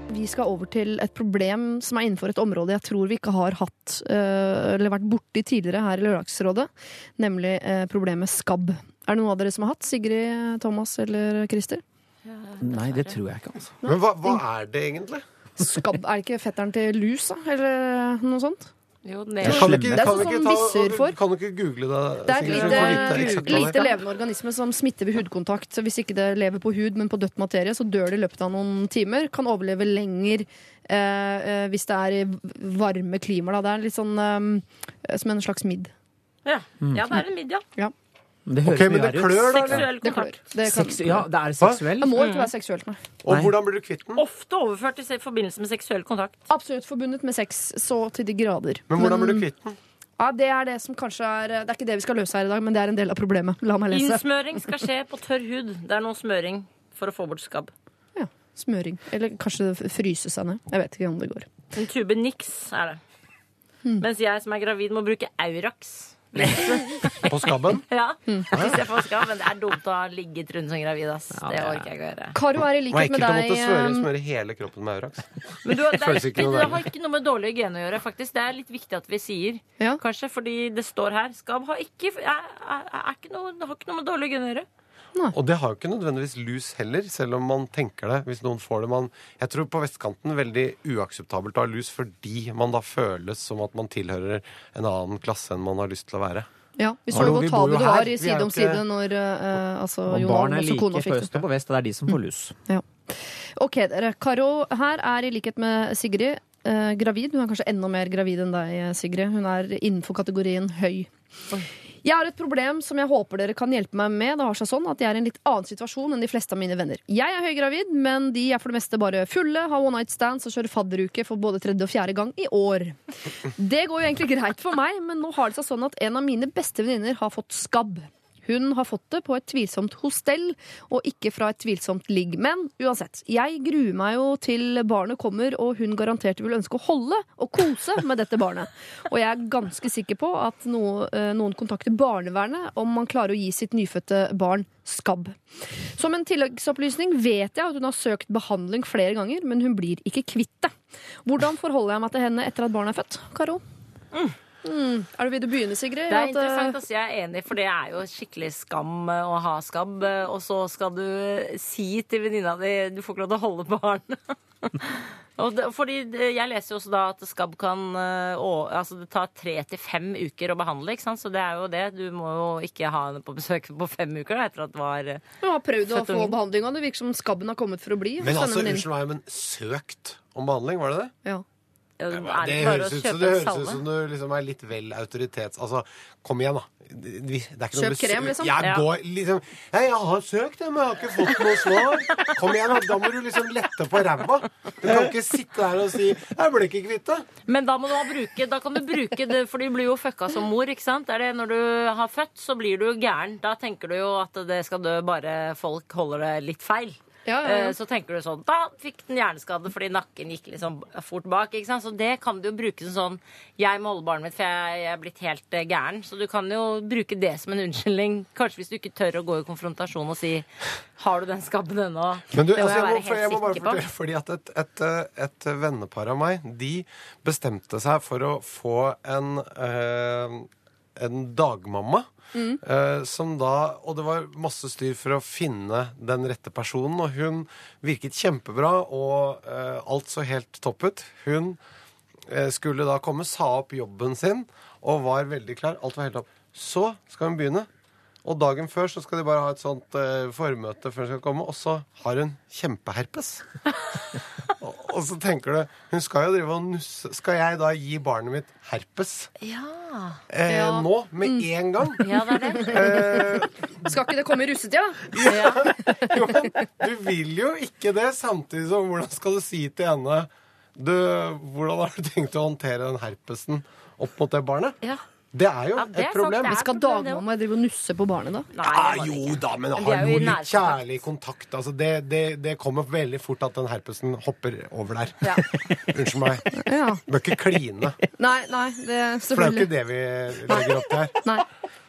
Speaker 3: Vi skal over til et problem som er innenfor et område jeg tror vi ikke har hatt eh, eller vært borti tidligere her i Lørdagsrådet, nemlig eh, problemet skabb. Er det noen av dere som har hatt? Sigrid, Thomas eller Christer?
Speaker 23: Nei, det tror jeg ikke, altså.
Speaker 24: Men hva, hva er det egentlig?
Speaker 3: Skabb, Er det ikke fetteren til lus, da? Eller noe sånt?
Speaker 25: Jo,
Speaker 3: Det er
Speaker 26: kan ikke,
Speaker 3: Det er sånn som
Speaker 26: ta,
Speaker 3: visser for.
Speaker 26: Kan du ikke google det?
Speaker 3: Det er et lite,
Speaker 26: får
Speaker 3: lite levende organisme som smitter ved hudkontakt. Så hvis ikke det lever på hud, men på dødt materie, så dør det i løpet av noen timer. Kan overleve lenger eh, eh, hvis det er i varme klimaer. Det er litt sånn eh, som en slags midd.
Speaker 7: Ja.
Speaker 3: Mm.
Speaker 7: ja, det er en midd, ja.
Speaker 3: Ja.
Speaker 23: Det høres
Speaker 26: okay, men
Speaker 23: mye
Speaker 26: det
Speaker 23: verre ut.
Speaker 26: klør, da, eller?
Speaker 7: Seksuell
Speaker 3: Det
Speaker 7: kontakt.
Speaker 3: Det kan-
Speaker 23: Seks- ja, det er seksuelt.
Speaker 3: Det må ikke være seksuelt, nei.
Speaker 26: Og
Speaker 23: Nei.
Speaker 26: hvordan blir du kvitt den?
Speaker 7: Ofte overført i se- forbindelse med seksuell kontakt.
Speaker 3: Absolutt forbundet med sex, så til de grader.
Speaker 26: Men hvordan blir du kvitt den?
Speaker 3: Ja, Det er det som kanskje er Det er ikke det vi skal løse her i dag, men det er en del av problemet. La meg lese.
Speaker 7: Innsmøring skal skje på tørr hud. Det er noe smøring for å få bort skabb.
Speaker 3: Smøring. Eller kanskje det fryse seg ned. Jeg vet ikke om det går.
Speaker 7: En tube Nix er det.
Speaker 3: Hmm.
Speaker 7: Mens jeg som er gravid, må bruke Aurax.
Speaker 26: På skabben?
Speaker 7: Ja.
Speaker 3: Hmm.
Speaker 7: Hvis jeg får skabben, det er dumt å ha ligget rundt som gravid. Ass. det orker jeg ikke å gjøre.
Speaker 3: Karo er i
Speaker 26: Det var
Speaker 3: likhet med
Speaker 26: ekkelt å
Speaker 3: deg
Speaker 26: måtte smøre,
Speaker 3: eh,
Speaker 26: smøre hele kroppen med Aurax.
Speaker 7: Men du, det, er
Speaker 26: Føles
Speaker 7: ikke,
Speaker 26: ikke noe
Speaker 7: det
Speaker 26: deilig.
Speaker 7: har ikke noe med dårlig hygiene å gjøre, faktisk. Det er litt viktig at vi sier, kanskje, fordi det står her. Skabb har ikke, er, er, er ikke noe, det har ikke noe med dårlig hygiene å gjøre.
Speaker 26: Og det har jo ikke nødvendigvis lus heller, selv om man tenker det. Hvis noen får det. Man, jeg tror på vestkanten veldig uakseptabelt å ha lus fordi man da føles som at man tilhører en annen klasse enn man har lyst til å være.
Speaker 3: Ja, Vi så
Speaker 26: Hallo,
Speaker 3: jo hvor tabu det var i Side om
Speaker 26: ikke-
Speaker 3: side når eh, altså,
Speaker 23: Og
Speaker 3: Jon
Speaker 23: barn er like
Speaker 3: kona
Speaker 23: på øst og på vest, og det er de som får lus.
Speaker 3: Ja. Ok, dere. Karo her er i likhet med Sigrid eh, gravid. Hun er kanskje enda mer gravid enn deg, Sigrid. Hun er innenfor kategorien høy. Jeg har et problem som jeg håper dere kan hjelpe meg med. Det har seg sånn at Jeg er i en litt annen situasjon enn de fleste av mine venner. Jeg er høygravid, men de er for det meste bare fulle, har one night stands og kjører fadderuke for både tredje og fjerde gang i år. Det går jo egentlig greit for meg, men nå har det seg sånn at en av mine beste venninner har fått skabb. Hun har fått det på et tvilsomt hostell, og ikke fra et tvilsomt ligg. Men uansett, jeg gruer meg jo til barnet kommer, og hun garantert vil ønske å holde og kose med dette barnet. Og jeg er ganske sikker på at eh, noen kontakter barnevernet om man klarer å gi sitt nyfødte barn skabb. Som en tilleggsopplysning vet jeg at hun har søkt behandling flere ganger, men hun blir ikke kvitt det. Hvordan forholder jeg meg til henne etter at barnet er født? Karo? Mm. Er du, vil du begynne, Sigrid?
Speaker 7: Det er
Speaker 3: At, eh,
Speaker 7: interessant, altså, jeg er enig, for det er jo skikkelig skam eh, å ha skabb. eh, Og så skal du si til venninna di du får ikke lov til å holde barn. Og det, fordi Jeg leser jo også da at skabb kan å, altså Det tar tre til fem uker å behandle. ikke sant? Så det er jo det. Du må jo ikke ha henne på besøk på fem uker da, etter at det var
Speaker 3: Du har prøvd å få behandling, og det virker som skabben har kommet for å bli.
Speaker 26: Men altså, unnskyld meg, men søkt om behandling, var det det?
Speaker 3: Ja.
Speaker 7: Ja,
Speaker 26: Det,
Speaker 7: er det
Speaker 26: høres
Speaker 7: å
Speaker 26: ut,
Speaker 7: kjøpe
Speaker 26: det høres ut som du liksom er litt vel autoritets... Altså, kom igjen, da. Det er ikke
Speaker 3: Kjøp krem, liksom?
Speaker 26: Jeg
Speaker 3: Ja.
Speaker 26: går liksom Nei, jeg har søkt, men jeg har ikke fått noe svar. Kom igjen, da. Da må du liksom lette på ræva. Du kan ikke sitte der og si 'Jeg ble ikke kvitt det'.
Speaker 7: Men da, må du bruke, da kan du bruke det, for du blir jo fucka som mor. ikke sant? Det Når du har født, så blir du gæren. Da tenker du jo at det skal dø bare folk holder det litt feil.
Speaker 3: Ja, ja.
Speaker 7: Eh, Så tenker du sånn Da fikk den hjerneskade fordi nakken gikk liksom fort bak. ikke sant? Så det kan du jo bruke som sånn Jeg må holde barnet mitt, for jeg, jeg er blitt helt eh, gæren. Så du kan jo bruke det som en unnskyldning. Kanskje hvis du ikke tør å gå i konfrontasjon og si Har du den skabben ennå?
Speaker 26: Men du,
Speaker 7: det må
Speaker 26: altså,
Speaker 7: jeg
Speaker 26: jeg, må,
Speaker 7: være
Speaker 26: for, jeg må bare fortelle, fordi at et, et, eh, et vennepar av meg, de bestemte seg for å få en, eh, en dagmamma.
Speaker 3: Mm.
Speaker 26: Uh, som da, og det var masse styr for å finne den rette personen, og hun virket kjempebra, og uh, alt så helt topp ut. Hun uh, skulle da komme, sa opp jobben sin, og var veldig klar. Alt var helt topp. Så skal hun begynne. Og dagen før så skal de bare ha et sånt formøte før hun skal komme, og så har hun kjempeherpes. og, så tenker du Hun skal jo drive og nusse Skal jeg da gi barnet mitt herpes
Speaker 7: Ja.
Speaker 26: eh,
Speaker 3: Ja.
Speaker 26: nå? Med en gang?
Speaker 7: Ja, det er det.
Speaker 26: Eh,
Speaker 3: Skal ikke det komme i russetida?
Speaker 26: jo, men du vil jo ikke det, samtidig som hvordan skal du si til henne du, Hvordan har du tenkt å håndtere den herpesen opp mot det barnet?
Speaker 7: Ja.
Speaker 26: Det er jo
Speaker 3: det er
Speaker 26: et problem.
Speaker 3: sant, det er Skal dagmamma drive og nusse på barnet, da?
Speaker 26: Ja, jo da, men
Speaker 3: ha
Speaker 26: hallo, litt kjærlig kontakt. Altså, det, det, det kommer veldig fort at den herpesen hopper over der. Unnskyld meg.
Speaker 3: Ja.
Speaker 26: Bør ikke kline.
Speaker 3: Nei, nei, det er
Speaker 26: For det er jo ikke det vi legger opp til her.
Speaker 3: Nei,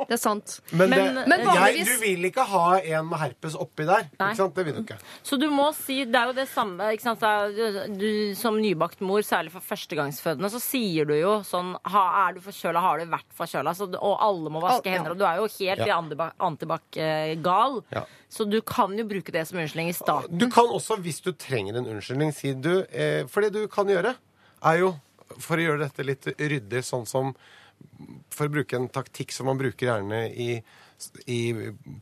Speaker 3: det er sant.
Speaker 26: Men, det,
Speaker 3: men
Speaker 26: jeg,
Speaker 3: vanligvis
Speaker 26: du vil ikke ha en med herpes oppi der.
Speaker 7: Nei.
Speaker 26: Ikke sant? Det vil du ikke.
Speaker 7: Så du må si Det er jo det samme ikke sant? Det Du, Som nybakt mor, særlig for førstegangsfødende, så sier du jo sånn ha, Er du forkjøla, har du vært forkjøla? Og alle må vaske hender. Og du er jo helt
Speaker 26: Ja.
Speaker 7: i antibac-gal.
Speaker 26: Ja.
Speaker 7: Så du kan jo bruke det som unnskyldning i starten.
Speaker 26: Du kan også, hvis du trenger en unnskyldning, si du eh, For det du kan gjøre, er jo for å gjøre dette litt ryddig, sånn som For å bruke en taktikk som man bruker gjerne i, i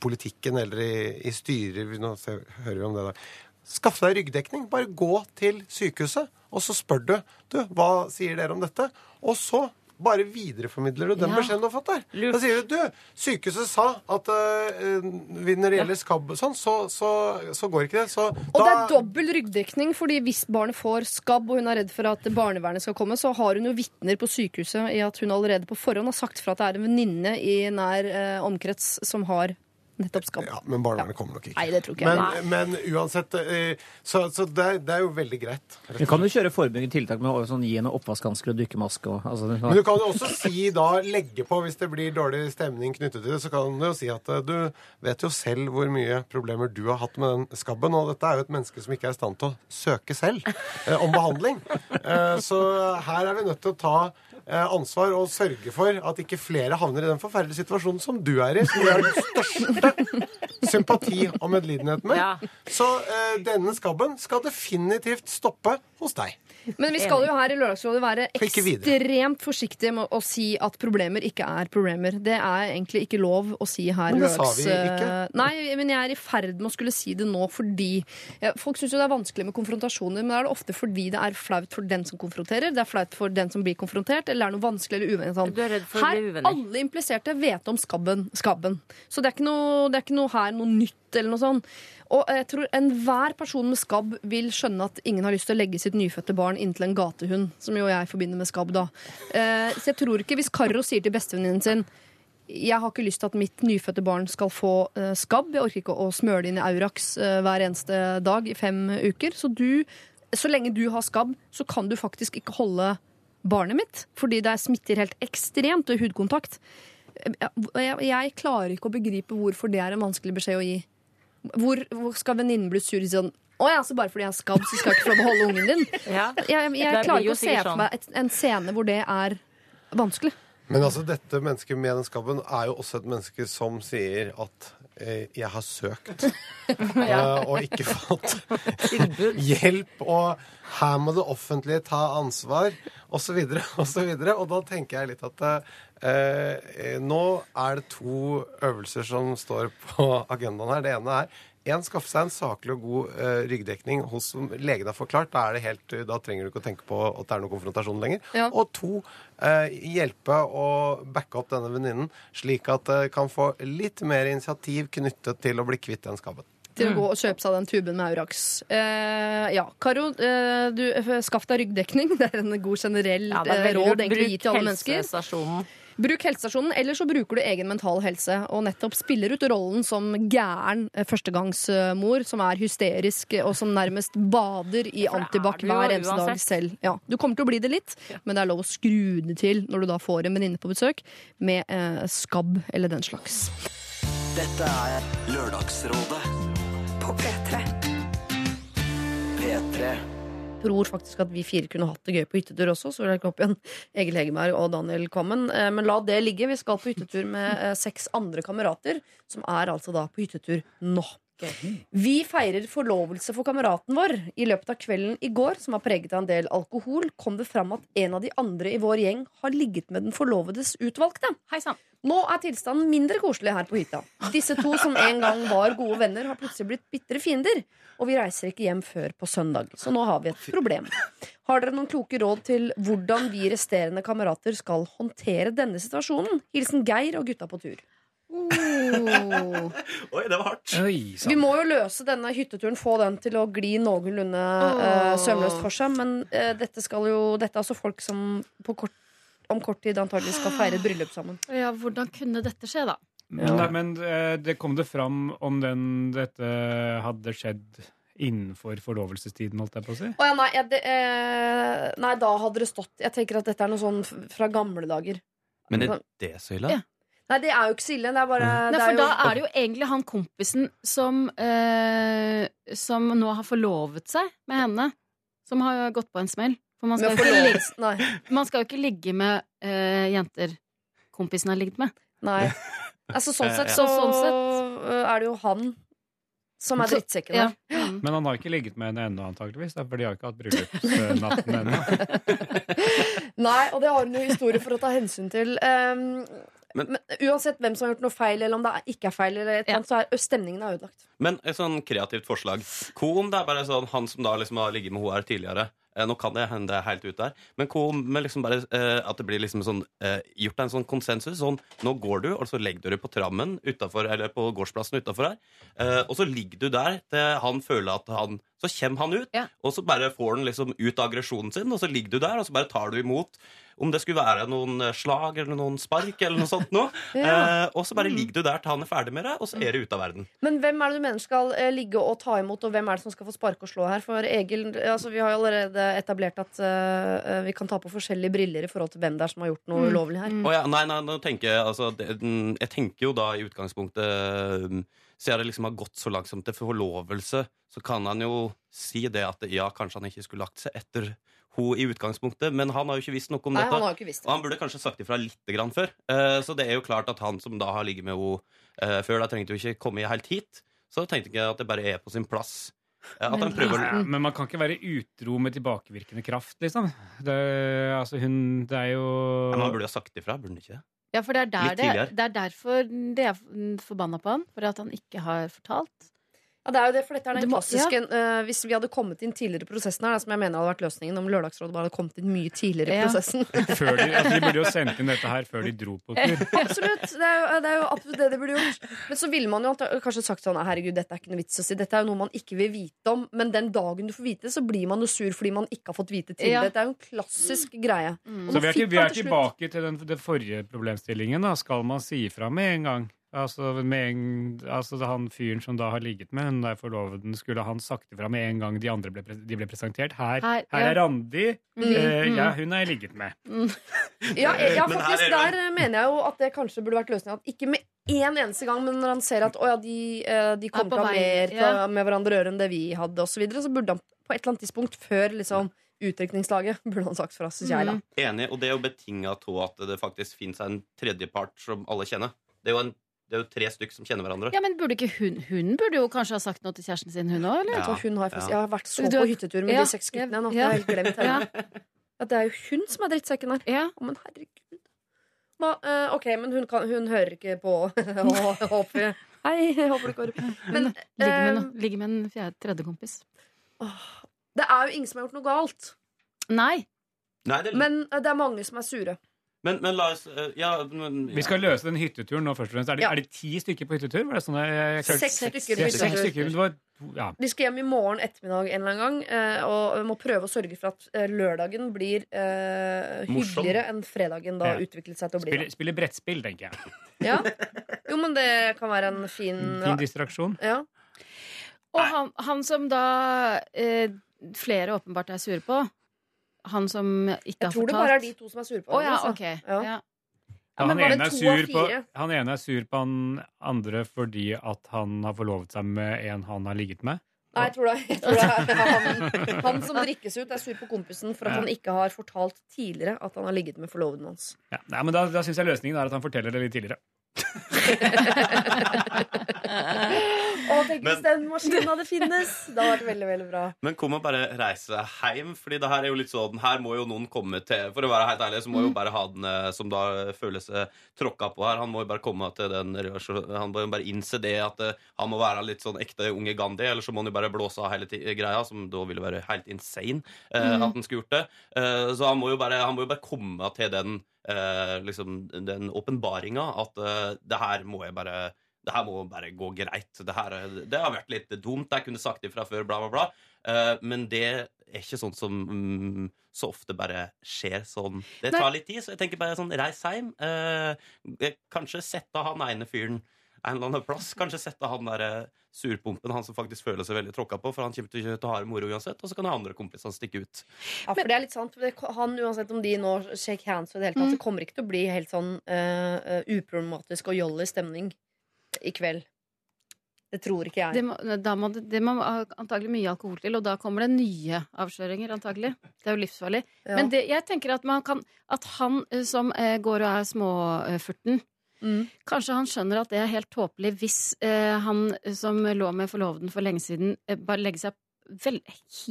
Speaker 26: politikken eller i, i styrer Nå ser, hører vi om det der. Skaff deg ryggdekning. Bare gå til sykehuset, og så spør du du, hva sier dere om dette. Og så bare videreformidler du den
Speaker 3: Ja.
Speaker 26: beskjeden du har fått der. Da sier du du, sykehuset sa at uh, når det gjelder skabb og sånn, så, så, så går ikke det. Så
Speaker 3: Og det er dobbel ryggdekning, fordi hvis barnet får skabb og hun er redd for at barnevernet skal komme, så har hun jo vitner på sykehuset i at hun allerede på forhånd har sagt fra at det er en venninne i nær uh, omkrets som har nettopp skabb.
Speaker 26: Ja, men barnevernet kommer nok ikke.
Speaker 3: Nei, det tror ikke jeg.
Speaker 26: Men, men uansett eh, Så, så det, det er jo veldig greit.
Speaker 23: Du kan jo kjøre forebyggende tiltak med å sånn, gi henne oppvaskhansker og dykkermaske. Og, altså,
Speaker 26: Men du kan jo også si da, legge på hvis det blir dårlig stemning knyttet til det, så kan du jo si at eh, du vet jo selv hvor mye problemer du har hatt med den skabben, og dette er jo et menneske som ikke er i stand til å søke selv eh, om behandling. Eh, så her er vi nødt til å ta ansvar å sørge for at ikke flere havner i den forferdelige situasjonen som du er i, som du har den største sympati og medlidenhet med. Så eh, denne skabben skal definitivt stoppe hos deg.
Speaker 3: Men vi skal jo her i Lørdagsrådet være ekstremt forsiktige med å si at problemer ikke er problemer. Det er egentlig ikke lov å si her.
Speaker 26: Men det sa vi ikke.
Speaker 3: Nei, men jeg er i ferd med å skulle si det nå fordi Folk syns jo det er vanskelig med konfrontasjoner, men er det ofte fordi det er flaut for den som konfronterer, det er flaut for den som blir konfrontert, eller er noe vanskelig eller uvennlig. Sånn.
Speaker 7: Du er redd for å
Speaker 3: her,
Speaker 7: uvenner.
Speaker 3: alle impliserte vet om skabben. skabben. Så det er, ikke noe, det er ikke noe her noe nytt eller noe sånt. Og jeg tror enhver person med skabb vil skjønne at ingen har lyst til å legge sitt nyfødte barn inntil en gatehund, som jo jeg forbinder med skabb, da. Eh, så jeg tror ikke hvis Karo sier til bestevenninnen sin jeg har ikke lyst til at mitt nyfødte barn skal få eh, skabb. Jeg orker ikke å smøre det inn i Aurax eh, hver eneste dag i fem uker. Så du, så lenge du har skabb, så kan du faktisk ikke holde barnet mitt, fordi det smitter helt ekstremt ved hudkontakt. Jeg, jeg klarer ikke å begripe hvorfor det er en vanskelig beskjed å gi. Hvor, hvor skal venninnen bli sur sånn å ja, så bare fordi jeg er skabb, så skal jeg ikke få lov til å holde ungen din?
Speaker 7: Ja.
Speaker 3: Jeg, jeg, jeg klarer ikke å se for
Speaker 7: sånn.
Speaker 3: meg et, en scene hvor det er vanskelig.
Speaker 26: Men altså, dette mennesket med den skabben er jo også et menneske som sier at 'jeg har søkt' ja. og ikke fått hjelp, og her må det offentlige ta ansvar, osv., osv. Og da tenker jeg litt at eh, nå er det to øvelser som står på agendaen her. Det ene er en, skaffe seg en saklig og god uh, ryggdekning hos som legen har forklart. Da, er det helt, da trenger du ikke å tenke på at det er noen konfrontasjon lenger.
Speaker 3: Ja.
Speaker 26: Og to, uh, hjelpe å backe opp denne venninnen, slik at det kan få litt mer initiativ knyttet til å bli kvitt den skabben.
Speaker 3: til å gå og kjøpe seg den tuben med Aurax. Eh, ja, Karo, eh, du, eh, skaff deg ryggdekning. Det er en god generell
Speaker 7: Ja, er
Speaker 3: eh, råd egentlig å gi til alle
Speaker 7: Bruk
Speaker 3: mennesker. Bruk helsestasjonen, eller så bruker du egen mental helse og nettopp spiller ut rollen som gæren eh, førstegangsmor som er hysterisk og som nærmest bader i antibac hver eneste dag selv. Ja, du kommer til å bli det litt, men det er lov å skru det til når du da får en venninne på besøk med eh, skabb eller den slags.
Speaker 1: Dette er Lørdagsrådet på P3. P3.
Speaker 3: Tror faktisk at vi fire kunne hatt det gøy på hyttetur også. Så vil jeg opp igjen Egil Hegerberg og Daniel Kvammen. Eh, Men la det ligge. Vi skal på hyttetur med eh, seks andre kamerater, som er altså da på hyttetur nå. Vi feirer forlovelse for kameraten vår. I løpet av kvelden i går, som var preget av en del alkohol, kom det fram at en av de andre i vår gjeng har ligget med den forlovedes utvalgte. Nå er tilstanden mindre koselig her på hytta. Disse to som en gang var gode venner, har plutselig blitt bitre fiender. Og vi reiser ikke hjem før på søndag. Så nå har vi et problem. Har dere noen kloke råd til hvordan vi resterende kamerater skal håndtere denne situasjonen? Hilsen Geir og gutta på tur. Oh.
Speaker 27: Oi, det var hardt.
Speaker 3: Vi må jo løse denne hytteturen, få den til å gli noenlunde oh.
Speaker 7: uh,
Speaker 3: sømløst for seg. Men uh, dette skal jo Dette er altså folk som på kort, om kort tid antagelig skal feire et bryllup sammen.
Speaker 10: Ja, hvordan kunne dette skje, da?
Speaker 11: Men, nei, men uh, det kom det fram om den, dette hadde skjedd innenfor forlovelsestiden, holdt jeg på å si?
Speaker 3: Oh, ja, nei, ja, det, eh, nei, da hadde det stått Jeg tenker at dette er noe sånn fra gamle dager.
Speaker 12: Men er det så ille?
Speaker 10: Ja.
Speaker 3: Nei, det er jo ikke så ille. Det er bare
Speaker 10: Nei,
Speaker 3: det
Speaker 10: for
Speaker 3: er jo,
Speaker 10: da er det jo egentlig han kompisen som eh, Som nå har forlovet seg med henne. Som har gått på en smell. For man skal, jo ikke, ligge, man skal jo ikke ligge med eh, jenter kompisen har ligget med.
Speaker 3: Nei. Altså, sånn
Speaker 10: Eh,
Speaker 3: sett så
Speaker 10: Så sånn sett-
Speaker 3: øh, er det jo han som er drittsekken
Speaker 11: ja.
Speaker 3: her.
Speaker 11: Men han har ikke ligget med henne ennå, antakeligvis. For de har ikke hatt bryllupsnatten ennå.
Speaker 3: Nei, og det har hun jo historie for å ta hensyn til. Um,
Speaker 12: Men-
Speaker 3: men, uansett hvem som har gjort noe feil, eller om det ikke er feil, eller et ja. så er stemningen er ødelagt.
Speaker 12: Men et sånn kreativt forslag. Kon, det er bare sånn han som da liksom har ligget med hun her tidligere? Eh, nå kan det hende det er helt ute der, men kom med liksom bare, eh, at det blir liksom sånn eh, gjort en sånn konsensus? Sånn, nå går du, og så legger du deg på trammen utenfor, eller på gårdsplassen utafor her, eh, og så ligger du der til han føler at han Så kommer han ut, og så bare får han liksom ut aggresjonen sin, og så ligger du der, og så bare tar du imot. Om det skulle være noen eh, slag eller noen spark eller noe sånt noe.
Speaker 3: Ja.
Speaker 12: eh, og så bare ligger du der til han er ferdig med det, og så er det ute av verden.
Speaker 3: Men hvem er det du mener skal eh, ligge og ta imot, og hvem er det som skal få sparke og slå her? For Egil, altså Vi har jo allerede etablert at eh, vi kan ta på forskjellige briller i forhold til hvem det er som har gjort noe
Speaker 12: Mm.
Speaker 3: ulovlig her.
Speaker 12: Å ja, nei, nei, nå tenker jeg altså, det, Jeg tenker jo da i utgangspunktet um, jeg det liksom har gått så langt som til forlovelse, så kan han jo si det at ja, kanskje han ikke skulle lagt seg etter henne i utgangspunktet, men han har jo ikke visst noe om
Speaker 3: Nei,
Speaker 12: dette.
Speaker 3: han det.
Speaker 12: Og han burde kanskje sagt ifra litt grann før. Eh, så det er jo klart at han som da har ligget med henne eh, før, da trengte jo ikke komme helt hit. Så tenkte jeg at det bare er på sin plass. Eh, at han prøver
Speaker 11: Ja, men man kan ikke være utro med tilbakevirkende kraft, liksom. Det, altså, hun Det er jo
Speaker 12: Ja, men Han burde jo ha sagt ifra, burde han ikke det?
Speaker 10: Ja, for det er, der det, det er derfor det er forbanna på han. For at han ikke har fortalt.
Speaker 3: Ja, det er jo det, for dette er den klassiske
Speaker 10: ja.
Speaker 3: uh, Hvis vi hadde kommet inn tidligere i prosessen her, da, som jeg mener hadde vært løsningen om Lørdagsrådet bare hadde kommet inn mye tidligere i
Speaker 10: Ja.
Speaker 3: prosessen.
Speaker 11: før de, altså, de burde jo sendt inn dette her før de dro på tur.
Speaker 3: Absolutt. Det er, jo, det er jo absolutt det de burde gjort. Men så ville man jo kanskje sagt sånn Herregud, dette er ikke noe vits å si. Dette er jo noe man ikke vil vite om. Men den dagen du får vite det, så blir man jo sur fordi man ikke har fått vite det
Speaker 10: Ja.
Speaker 3: det. Dette er jo en klassisk greie. Mm.
Speaker 11: Så vi er, ikke, vi er
Speaker 3: til
Speaker 11: tilbake til den, den forrige problemstillingen. Da. Skal man si ifra med en gang? Altså, med en, altså Han fyren som da har ligget med hun der forloveden, skulle han sagt ifra med en gang de andre ble, de ble presentert? Her,
Speaker 3: Her,
Speaker 11: her,
Speaker 3: ja.
Speaker 11: er Randi.
Speaker 3: Mm,
Speaker 11: uh,
Speaker 3: mm.
Speaker 11: ja, hun har jeg ligget med.
Speaker 3: Ja, ja, faktisk.
Speaker 11: men
Speaker 3: Der eh, mener jeg jo at det kanskje burde vært løsninga. Ikke med én eneste gang, men når han ser at å, ja, de, eh, de kommer til å ha mer
Speaker 10: ja.
Speaker 3: med hverandre å gjøre enn det vi hadde, osv., så, videre, så burde han på et eller annet tidspunkt før liksom, utdrikningslaget burde han sagt fra, syns jeg, da.
Speaker 12: Enig, og det er jo betinga av at det faktisk fins en tredjepart som alle kjenner. Det er jo, en, det er jo tre stykker som kjenner hverandre.
Speaker 10: Ja, men burde ikke hun Hun burde jo kanskje ha sagt noe til kjæresten sin, hun òg.
Speaker 12: Ja.
Speaker 3: Hun har, faktisk- Jeg har vært så på hyttetur med
Speaker 10: Ja,
Speaker 3: de seks guttene nå.
Speaker 10: ja.
Speaker 3: Jeg har helt glemt henne. At det er jo hun som er drittsekken her. Å, men herregud. Ma, uh, ok, men hun, kan, hun hører ikke på. Håper Hei, jeg håper det går
Speaker 10: Men
Speaker 3: Men
Speaker 10: ligger med,
Speaker 3: eh,
Speaker 10: ligger med en fjerde, tredje kompis.
Speaker 3: det er jo ingen som har gjort noe galt.
Speaker 10: Nei.
Speaker 12: Nei, det,
Speaker 3: Men eh, det er mange som er sure.
Speaker 12: Men, men la oss eh, Ja, men
Speaker 11: Vi skal løse den hytteturen nå først og fremst. Er det,
Speaker 3: Ja.
Speaker 11: er det ti stykker på hyttetur? Var det sånn jeg, jeg,
Speaker 3: Seks stykker
Speaker 11: Seks,
Speaker 3: Seks
Speaker 11: stykker. men Det var, ja.
Speaker 3: De skal hjem i morgen ettermiddag en eller annen gang eh, og må prøve å sørge for at eh, lørdagen blir
Speaker 11: uh,
Speaker 3: hyggeligere enn fredagen da
Speaker 11: Ja.
Speaker 3: utviklet seg til å bli.
Speaker 11: Spille, spiller brettspill, tenker jeg.
Speaker 3: Ja. Jo, men det kan være en fin
Speaker 11: Fin distraksjon.
Speaker 3: Ja.
Speaker 10: Og han, han som da eh, flere åpenbart er sure på, han som ikke
Speaker 3: Jeg
Speaker 10: har
Speaker 3: tror det bare er de to som er sure på
Speaker 10: oh, ja,
Speaker 3: hverandre,
Speaker 10: ok.
Speaker 3: altså.
Speaker 10: Ja.
Speaker 3: Ja.
Speaker 11: Ja, han,
Speaker 3: var det
Speaker 11: ene er på, han ene er sur på han andre fordi at han har forlovet seg med en han har ligget med.
Speaker 3: Nei, jeg tror det, jeg tror det er han, han som drikkes ut, er sur på kompisen for at
Speaker 11: Ja.
Speaker 3: han ikke har fortalt tidligere at han har ligget med forloveden hans.
Speaker 11: Ja, nei, men Da, da syns jeg løsningen er at han forteller det litt tidligere.
Speaker 3: Å, tenk hvis den maskinen hadde finnes! Det hadde vært veldig, veldig bra.
Speaker 12: Men kom og bare reise hjem, Fordi det her er jo litt sånn Her må jo noen komme til For å være helt ærlig, så må jo bare ha eh, som da føles seg tråkka på her, han må jo bare komme til den Han må jo bare innse det at eh, han må være litt sånn ekte unge Gandhi, eller så må han jo bare blåse av hele ti- greia, som da ville være helt insane eh,
Speaker 28: Mhm.
Speaker 12: at han skulle gjort det. Eh, så han må jo bare, han må jo bare komme til den eh, liksom, den åpenbaringa at eh, det her må jeg bare det her må bare gå greit. Det, her, er- det har vært litt dumt. Jeg kunne sagt det fra før, bla, bla, bla. Uh, men det er ikke sånt som um, så ofte bare skjer sånn. Det tar litt tid, så jeg tenker bare sånn, reis hjem. Uh, kanskje sette han ene fyren en eller annen plass. Kanskje sette han der surpumpen, han som faktisk føler seg veldig tråkka på, for han kommer til ikke til å ha det moro uansett. Og så kan de andre kompisene stikke ut.
Speaker 3: Ja, for det er litt sant. Han, uansett om de nå shake hands og det hele tatt, så kommer ikke til å bli helt sånn uh, eh, uproblematisk og jolly stemning i kveld. Det tror ikke jeg.
Speaker 10: Det må, da må det, det må antagelig mye alkohol til, og da kommer det nye avsløringer, antagelig. Det er jo livsfarlig.
Speaker 3: Ja.
Speaker 10: Men det, jeg tenker at, man kan, at han eh, som eh, går og er småfurten, Kanskje han skjønner at det er helt tåpelig hvis eh, han som lå med forloveden for lenge siden, eh, bare legger seg vel,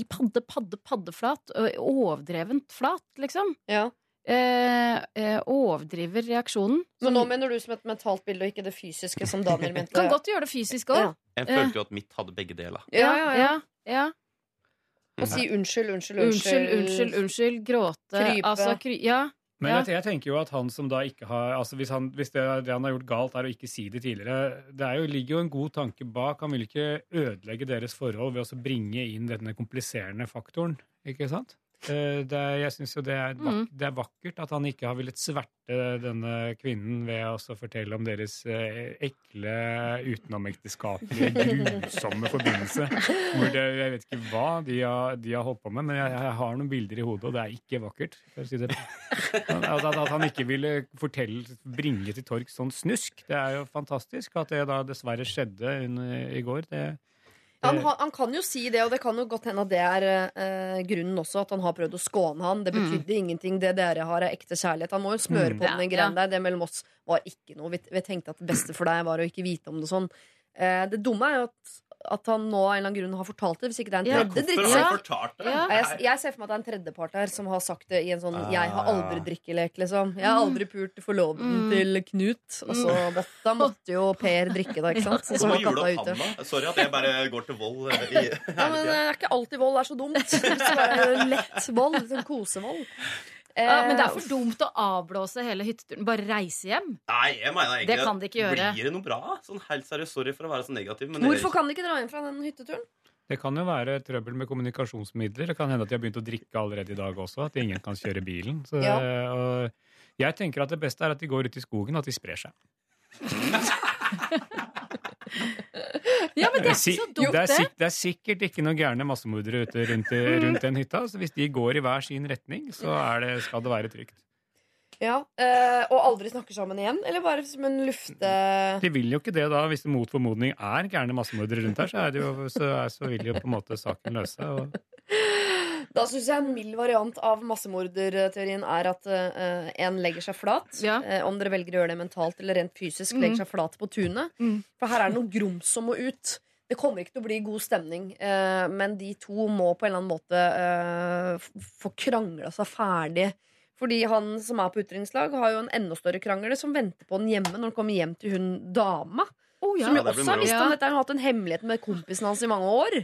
Speaker 10: padde, padde, paddeflat. Overdrevent flat, liksom.
Speaker 3: Ja.
Speaker 10: Eh, eh, overdriver reaksjonen.
Speaker 3: Men nå mener du som et mentalt bilde, og ikke det fysiske som Daniel mente?
Speaker 10: Kan godt gjøre det fysisk òg.
Speaker 29: Jeg følte jo at mitt hadde begge deler.
Speaker 3: Ja, ja, ja.
Speaker 10: ja, ja.
Speaker 3: Og si unnskyld, unnskyld,
Speaker 10: Unnskyld, unnskyld, unnskyld. Gråte.
Speaker 3: Krype.
Speaker 10: Altså, kry ja.
Speaker 11: Men
Speaker 10: ja.
Speaker 11: jeg, jeg tenker jo at han som da ikke har altså Hvis, han, hvis det, det han har gjort galt, er å ikke si det tidligere Det er jo, ligger jo en god tanke bak. Han vil ikke ødelegge deres forhold ved å bringe inn denne kompliserende faktoren. Ikke sant? Eh, Det jeg syns jo det er, vak
Speaker 10: Mm.
Speaker 11: det er vakkert at han ikke har villet sverte denne kvinnen ved å fortelle om deres eh, ekle, utenomekteskapelige, grusomme forbindelse. Det, jeg vet ikke hva de har, de har holdt på med, men jeg, jeg har noen bilder i hodet, og det er ikke vakkert. Si det. At, at, at han ikke ville fortelle, bringe til torg sånn snusk, det er jo fantastisk. At det da dessverre skjedde i går, det
Speaker 3: Han, han kan jo si det, og det kan jo godt hende at det er eh, grunnen også. At han har prøvd å skåne han. Det betydde ingenting. Det dere har, er ekte kjærlighet. Han må jo smøre
Speaker 10: Mm.
Speaker 3: på
Speaker 10: Ja,
Speaker 3: den greien der. Det mellom oss var ikke noe. Vi, vi tenkte at det beste for deg var å ikke vite om det sånn. Eh, det dumme er jo at, at han nå av en eller annen grunn har fortalt det. Hvis ikke det er en tredje
Speaker 10: det? Ja.
Speaker 3: Jeg, jeg ser for meg at det er en tredjepart her som har sagt det i en sånn
Speaker 10: Ah.
Speaker 3: 'jeg har aldri drikkelek', liksom. 'Jeg har aldri pult forloveden
Speaker 29: Mm.
Speaker 3: til Knut'. Og så måtte, måtte jo Per drikke, da, ikke sant? Så,
Speaker 29: så
Speaker 3: var katta ute.
Speaker 29: Sorry at jeg bare går til vold. eh, I,
Speaker 3: Ja, men det er ikke alltid vold er så dumt. Så er lett vold. Sånn kosevold.
Speaker 10: Ja, men det er
Speaker 3: Eh,
Speaker 10: for dumt å avblåse hele hytteturen. Bare reise hjem.
Speaker 29: Nei, jeg mener egentlig
Speaker 10: Det kan de ikke gjøre.
Speaker 29: Blir det noe bra? Sånn helt seriøst, Sorry for å være så negativ. Men
Speaker 3: Hvorfor kan de ikke dra hjem fra den hytteturen?
Speaker 11: Det kan jo være trøbbel med kommunikasjonsmidler. Det kan hende at de har begynt å drikke allerede i dag også. At ingen kan kjøre bilen. Så,
Speaker 3: Ja.
Speaker 11: og jeg tenker at det beste er at de går ut i skogen, og at de sprer seg.
Speaker 10: Ja, men det er ikke så dumt,
Speaker 11: det, er sikkert, det er sikkert ikke noen gærne massemordere ute rundt, rundt den hytta. Så hvis de går i hver sin retning, så er det, skal det være trygt.
Speaker 3: Ja, eh, Og aldri snakker sammen igjen? Eller bare som en lufte...
Speaker 11: De vil jo ikke det da, hvis det mot formodning er gærne massemordere rundt her, så, er det jo, så, er, så vil jo på en måte saken løse seg. Og
Speaker 3: Da syns jeg en mild variant av massemorderteorien er at uh, en legger seg flat. Eh, om dere velger å gjøre det mentalt eller rent fysisk,
Speaker 10: mm.
Speaker 3: legger seg flat på tunet. For her er det noe grums som må ut. Det kommer ikke til å bli god stemning, uh, men de to må på en eller annen måte eh, få krangla seg ferdig. Fordi han som er på utdrikningslag, har jo en enda større krangel som venter på han hjemme når han kommer hjem til hun dama.
Speaker 10: ja.
Speaker 3: Som jo
Speaker 10: Ja,
Speaker 3: også har visst om dette har hatt en hemmelighet med kompisen hans i mange år.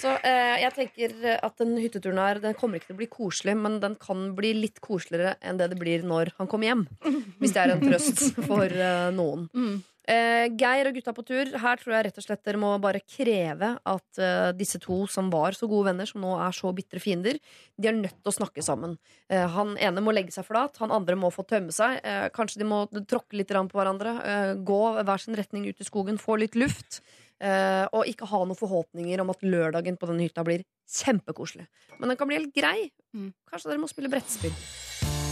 Speaker 3: Så eh, jeg tenker at den hytteturen her Den kommer ikke til å bli koselig, men den kan bli litt koseligere enn det det blir når han kommer hjem. Hvis det er en trøst for eh, noen. Eh, Geir og gutta på tur, her tror jeg rett og slett dere må bare kreve at eh, disse to som var så gode venner, som nå er så bitre fiender, de er nødt til å snakke sammen. Eh, han ene må legge seg flat, han andre må få tømme seg. Eh, kanskje de må tråkke litt på hverandre, eh, gå hver sin retning ut i skogen, få litt luft. Eh, og ikke ha noen forhåpninger om at lørdagen på denne hytta blir kjempekoselig. Men den kan bli helt grei. Kanskje dere må spille brettspill.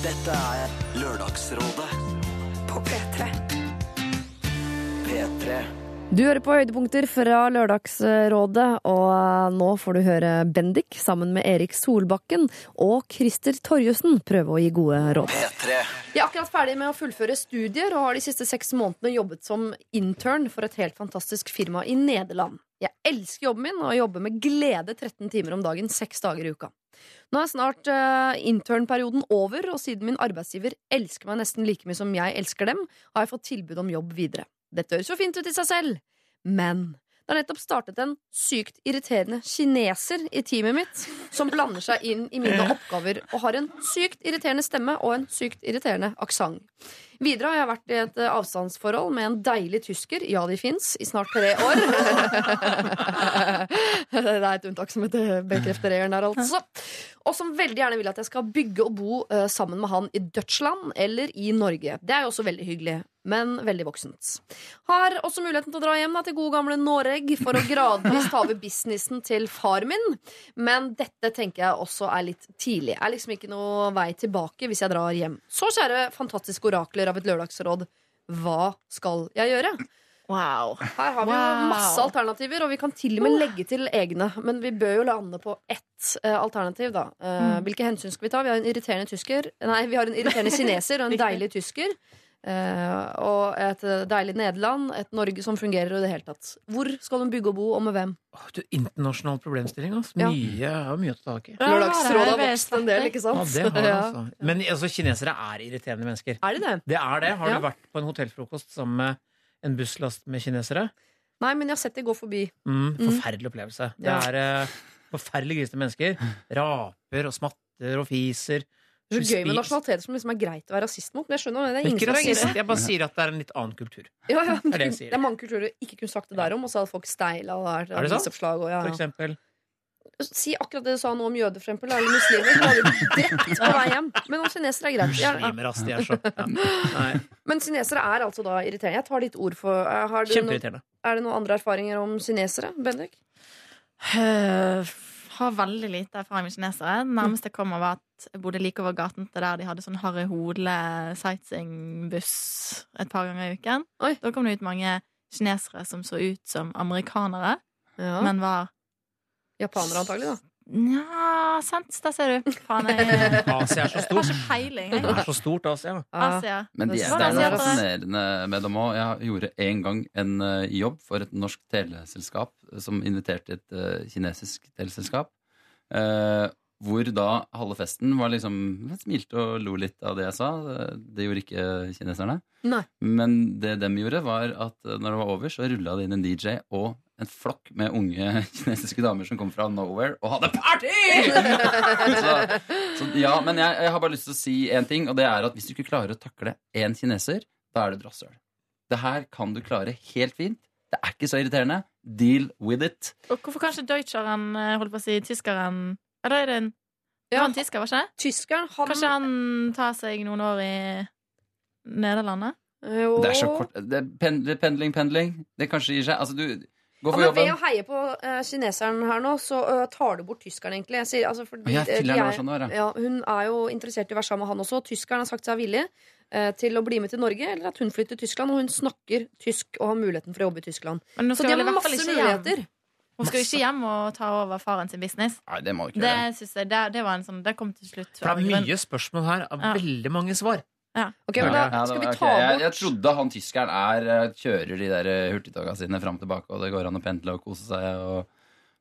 Speaker 1: Dette er Lørdagsrådet på P3. P3.
Speaker 3: Du hører på høydepunkter fra Lørdagsrådet, og nå får du høre Bendik sammen med Erik Solbakken og Christer Torjussen prøve å gi gode råd. Jeg er akkurat ferdig med å fullføre studier og har de siste seks månedene jobbet som intern for et helt fantastisk firma i Nederland. Jeg elsker jobben min og jobber med glede 13 timer om dagen, seks dager i uka. Nå er snart uh, internperioden over, og siden min arbeidsgiver elsker meg nesten like mye som jeg elsker dem, har jeg fått tilbud om jobb videre. Dette høres jo fint ut i seg selv, men det har nettopp startet en sykt irriterende kineser i teamet mitt, som blander seg inn i mine oppgaver og har en sykt irriterende stemme og en sykt irriterende aksent. Videre har jeg vært i et eh, avstandsforhold med en deilig tysker, ja de fins, i snart tre år. det er et unntak som heter bekrefter der, altså. Og som veldig gjerne vil at jeg skal bygge og bo eh, sammen med han i Dutchland eller i Norge. Det er jo også veldig hyggelig, men veldig voksent. Har også muligheten til å dra hjem da, til gode gamle Noreg for å gradvis ta over businessen til far min. Men dette tenker jeg også er litt tidlig. Er liksom ikke noe vei tilbake hvis jeg drar hjem. Så kjære fantastiske orakler av et lørdagsråd, hva skal jeg gjøre?
Speaker 10: Wow.
Speaker 3: Her har vi
Speaker 10: Wow.
Speaker 3: masse alternativer, og vi kan til og med legge til egne. Men vi bør jo lande på ett eh, alternativ, da. Eh,
Speaker 10: Mm.
Speaker 3: Hvilke hensyn skal vi ta? Vi har en irriterende tysker Nei, vi har en irriterende kineser og en deilig tysker. Eh, og et deilig Nederland, et Norge som fungerer i det hele tatt. Hvor skal hun bygge og bo, og med hvem?
Speaker 23: Du, internasjonal problemstilling, altså.
Speaker 3: Ja.
Speaker 23: Mye, mye å ta tak i.
Speaker 3: Lørdagsrådet har vokst en del, ikke sant?
Speaker 23: Ja, det har det,
Speaker 3: Ja.
Speaker 23: altså. Men altså, kinesere er irriterende mennesker.
Speaker 3: Er de det?
Speaker 23: Det er det. Har
Speaker 3: Ja.
Speaker 23: du vært på en hotellfrokost sammen med en busslast med kinesere?
Speaker 3: Nei, men jeg har sett de gå forbi.
Speaker 23: Mm,
Speaker 3: Mm.
Speaker 23: forferdelig opplevelse. Det er uh, forferdelig grisete mennesker. Raper og smatter og fiser.
Speaker 3: Det er så gøy med nasjonaliteter som liksom er greit å være rasist mot. Men jeg skjønner, det er ingen
Speaker 23: Ikke
Speaker 3: som
Speaker 23: rasist,
Speaker 3: det
Speaker 23: jeg bare sier at det er en litt annen kultur.
Speaker 3: Ja, ja.
Speaker 23: Det er det.
Speaker 3: Det er mange kulturer du ikke kunne sagt det der om, og så hadde folk steila og vært
Speaker 23: Er det sant?
Speaker 3: og ja,
Speaker 23: For
Speaker 3: ja.
Speaker 23: eksempel.
Speaker 3: Si akkurat det du sa nå om jøder, for eksempel, eller muslimer. Så hadde du drept på vei hjem. Men om kinesere er greit. Ja, ja.
Speaker 23: Er.
Speaker 3: Men kinesere er altså da irriterende. Jeg tar ditt ord for eh, har du
Speaker 23: Kjempeirriterende.
Speaker 3: noe- Er det noen andre erfaringer om kinesere? Bendik?
Speaker 30: Har veldig lite erfaring med kinesere. Det nærmeste jeg kommer var at jeg bodde like over gaten til der de hadde sånn Harry Hole sightseeingbuss et par ganger i uken. Da kom det ut mange kinesere som så ut som amerikanere,
Speaker 3: Ja.
Speaker 30: men var
Speaker 3: Japanere antagelig, da.
Speaker 30: Nja, sant. Der ser du. Faen, jeg
Speaker 23: Asia er så
Speaker 30: har
Speaker 23: stort.
Speaker 30: ikke peiling.
Speaker 23: Det
Speaker 30: Jeg.
Speaker 23: er så stort, Asia.
Speaker 30: Asia.
Speaker 21: Men de,
Speaker 30: Det
Speaker 21: det er noe
Speaker 30: asiatere.
Speaker 21: fascinerende med dem òg. Jeg gjorde en gang en eh, jobb for et norsk teleselskap som inviterte et eh, kinesisk teleselskap. eh, hvor da halve festen var liksom Smilte og lo litt av det jeg sa. Det, det gjorde ikke kineserne.
Speaker 3: Nei.
Speaker 21: Men det dem gjorde, var at eh, når det var over, så rulla det inn en DJ og en flokk med unge kinesiske damer som kom fra nowhere og hadde party! så, så ja, men jeg, jeg har bare lyst til å si én ting, og det er at hvis du ikke klarer å takle én kineser, da er du drassøl. Det her kan du klare helt fint. Det er ikke så irriterende. Deal with it.
Speaker 30: Og hvorfor kanskje deutscheren, eh, holdt på å si, tyskeren Eller er det en Det var tysker, var ikke det?
Speaker 3: Tysker, han
Speaker 30: Kanskje han tar seg noen år i Nederlandet?
Speaker 21: Det er så kort det er pendling, pendling, pendling. Det kanskje gir seg. Altså, du går
Speaker 3: Ja,
Speaker 21: for
Speaker 3: men
Speaker 21: jobben.
Speaker 3: ved å heie på uh, kineseren her nå, så uh, tar du bort tyskeren, egentlig. Jeg sier, altså, fordi,
Speaker 21: ja,
Speaker 3: eh, de er-
Speaker 21: sånn det ja.
Speaker 3: ja, hun er jo interessert i å være sammen med han også. Tyskeren har sagt seg villig uh, til å bli med til Norge, eller at hun flytter til Tyskland. Og hun snakker tysk og har muligheten for å jobbe i Tyskland. Så de har masse
Speaker 30: muligheter. hjem. Hun skal jo ikke hjem og ta over faren sin business.
Speaker 21: Nei, det må du ikke
Speaker 30: Det,
Speaker 21: gjøre.
Speaker 30: synes jeg, det, det var en sånn Det kom til slutt.
Speaker 23: For det er mye spørsmål her av
Speaker 30: Ja.
Speaker 23: veldig mange svar.
Speaker 30: Ja.
Speaker 3: Ok, men da skal vi
Speaker 21: var
Speaker 3: ta
Speaker 21: ok. jeg,
Speaker 3: bort
Speaker 21: jeg trodde han tyskeren er eh, kjører de der eh, hurtigtoga sine fram og tilbake, og det går an å pendle og kose seg. og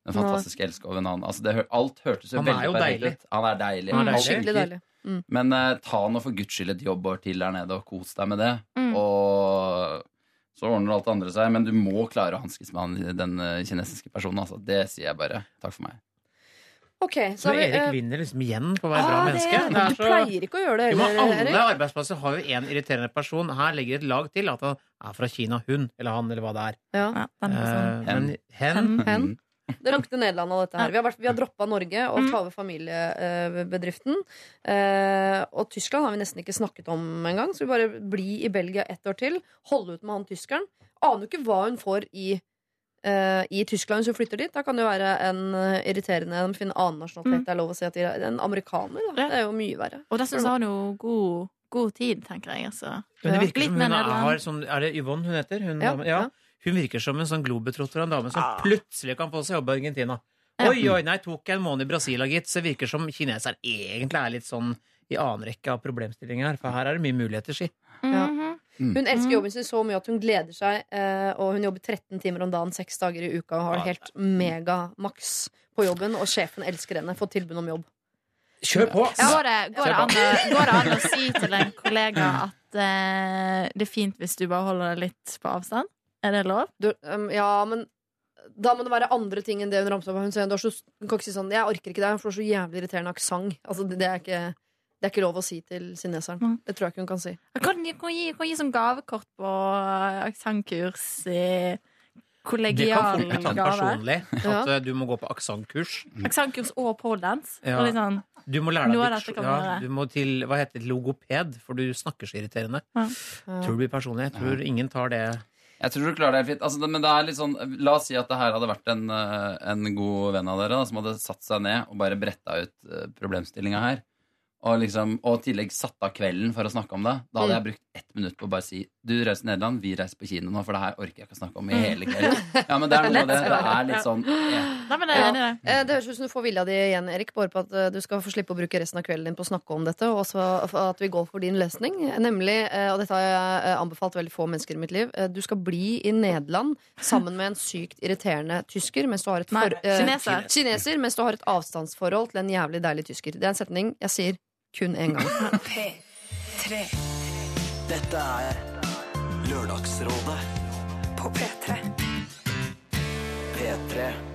Speaker 21: den fantastiske elskoven han altså det, hø- Alt hørtes jo
Speaker 23: Han er
Speaker 21: veldig
Speaker 23: jo
Speaker 21: perfekt
Speaker 23: deilig.
Speaker 21: ut. Han er deilig.
Speaker 23: Han er
Speaker 21: Alt.
Speaker 3: Skikkelig
Speaker 21: funker.
Speaker 3: deilig. Mm.
Speaker 21: Men eh, ta nå for guds skyld et jobbår til der nede, og kos deg med det.
Speaker 30: Mm.
Speaker 21: Og så ordner alt det andre seg. Men du må klare å hanskes med han, den eh, kinesiske personen. Altså. Det sier jeg bare. Takk for meg.
Speaker 3: Ok,
Speaker 23: Så
Speaker 3: så vi,
Speaker 23: Erik
Speaker 3: eh,
Speaker 23: vinner liksom igjen på å være bra
Speaker 3: ah, det,
Speaker 23: menneske. Det er
Speaker 3: Du
Speaker 23: så-
Speaker 3: pleier ikke å gjøre det
Speaker 23: Jo, men alle
Speaker 3: Erik.
Speaker 23: arbeidsplasser har jo én irriterende person. Her legger et lag til at han er fra Kina. Hun eller han eller hva det er.
Speaker 3: Ja.
Speaker 30: den
Speaker 23: sånn.
Speaker 30: personen.
Speaker 23: men hen,
Speaker 3: Hen. Det lukter Nederland av dette her. Vi har, vært, vi har droppa Norge og
Speaker 30: Mm.
Speaker 3: tar over familiebedriften. Eh, og Tyskland har vi nesten ikke snakket om engang, så vi bare blir i Belgia ett år til. Holde ut med han tyskeren. Aner jo ikke hva hun får i, eh, i Tyskland hvis hun flytter dit. Da kan det jo være en eh, irriterende De finner annen nasjonalitet. Det er lov å si at de er en amerikaner. Da. Det er jo mye verre.
Speaker 30: Og dessuten så har hun jo god, god tid, tenker jeg. Altså.
Speaker 23: Men det virker
Speaker 30: Litt
Speaker 23: som
Speaker 30: mer
Speaker 23: hun er,
Speaker 30: Nederland.
Speaker 23: har sånn Er det Yvonne hun heter? Hun,
Speaker 30: Ja,
Speaker 23: ja.
Speaker 30: ja.
Speaker 23: Hun virker som en sånn globetrotter, av en dame som
Speaker 30: Ah.
Speaker 23: plutselig kan få seg jobb i Argentina. Oi, oi, nei, tok jeg en måned i Brasil, gitt. Så det virker som kineseren egentlig er litt sånn i annen rekke av problemstillinger her. For her er det mye muligheter, si.
Speaker 3: Ja.
Speaker 30: Mm.
Speaker 3: Hun elsker jobben sin så mye at hun gleder seg, eh, og hun jobber 13 timer om dagen seks dager i uka og har det helt megamaks på jobben, og sjefen elsker henne. Får tilbud om jobb.
Speaker 23: Kjør på!
Speaker 30: Går, det, går, det
Speaker 23: Kjør
Speaker 30: an, går det an å si til en kollega at uh, det er fint hvis du bare holder deg litt på avstand? Er det lov?
Speaker 3: Du, um, ja, men da må det være andre ting enn det hun ramset opp. Hun, sier, så, hun kan ikke si sånn 'Jeg orker ikke det, for du har så jævlig irriterende aksent'. Altså, det, det, er ikke, det er ikke lov å si til kineseren. Det tror jeg ikke hun kan si.
Speaker 30: Jeg kan, jeg kan, gi, kan gi som gavekort på aksentkurs i
Speaker 23: Det kan
Speaker 30: folk
Speaker 23: fort bli tatt personlig. At ja. du må gå på aksentkurs.
Speaker 30: Aksentkurs og poledance.
Speaker 23: Ja.
Speaker 30: Sånn,
Speaker 23: Du må lære deg
Speaker 30: Noe av dette kan
Speaker 23: ja. Du må til hva heter det, logoped, for du snakker så irriterende.
Speaker 30: Ja.
Speaker 23: Tror det blir personlig. Jeg tror ingen tar det
Speaker 21: Jeg tror du klarer det helt fint. Altså, det, men det er litt sånn, La oss si at det her hadde vært en, eh, en god venn av dere da, som hadde satt seg ned og bare bretta ut uh, problemstillinga her. Og liksom, og i tillegg satt av kvelden for å snakke om det. Da hadde
Speaker 3: Mm.
Speaker 21: jeg brukt ett minutt på å bare si du reiser til Nederland, vi reiser på kino nå, for det her orker jeg ikke å snakke om i hele kveld. Ja, men det er noe av det. Det er litt sånn ja.
Speaker 30: Nei, men jeg er enig det.
Speaker 3: Eh, Det høres ut som du får vilja di igjen, Erik, bare på at eh, du skal få slippe å bruke resten av kvelden din på å snakke om dette, og også at vi går for din løsning. Nemlig, eh, og dette har jeg anbefalt veldig få mennesker i mitt liv, du skal bli i Nederland sammen med en sykt irriterende tysker mens du har et for, Nei,
Speaker 30: kineser.
Speaker 3: kineser, mens du har et avstandsforhold til en jævlig deilig tysker. Det er en setning jeg sier kun én gang.
Speaker 1: P3. Dette er Lørdagsrådet på P3. P3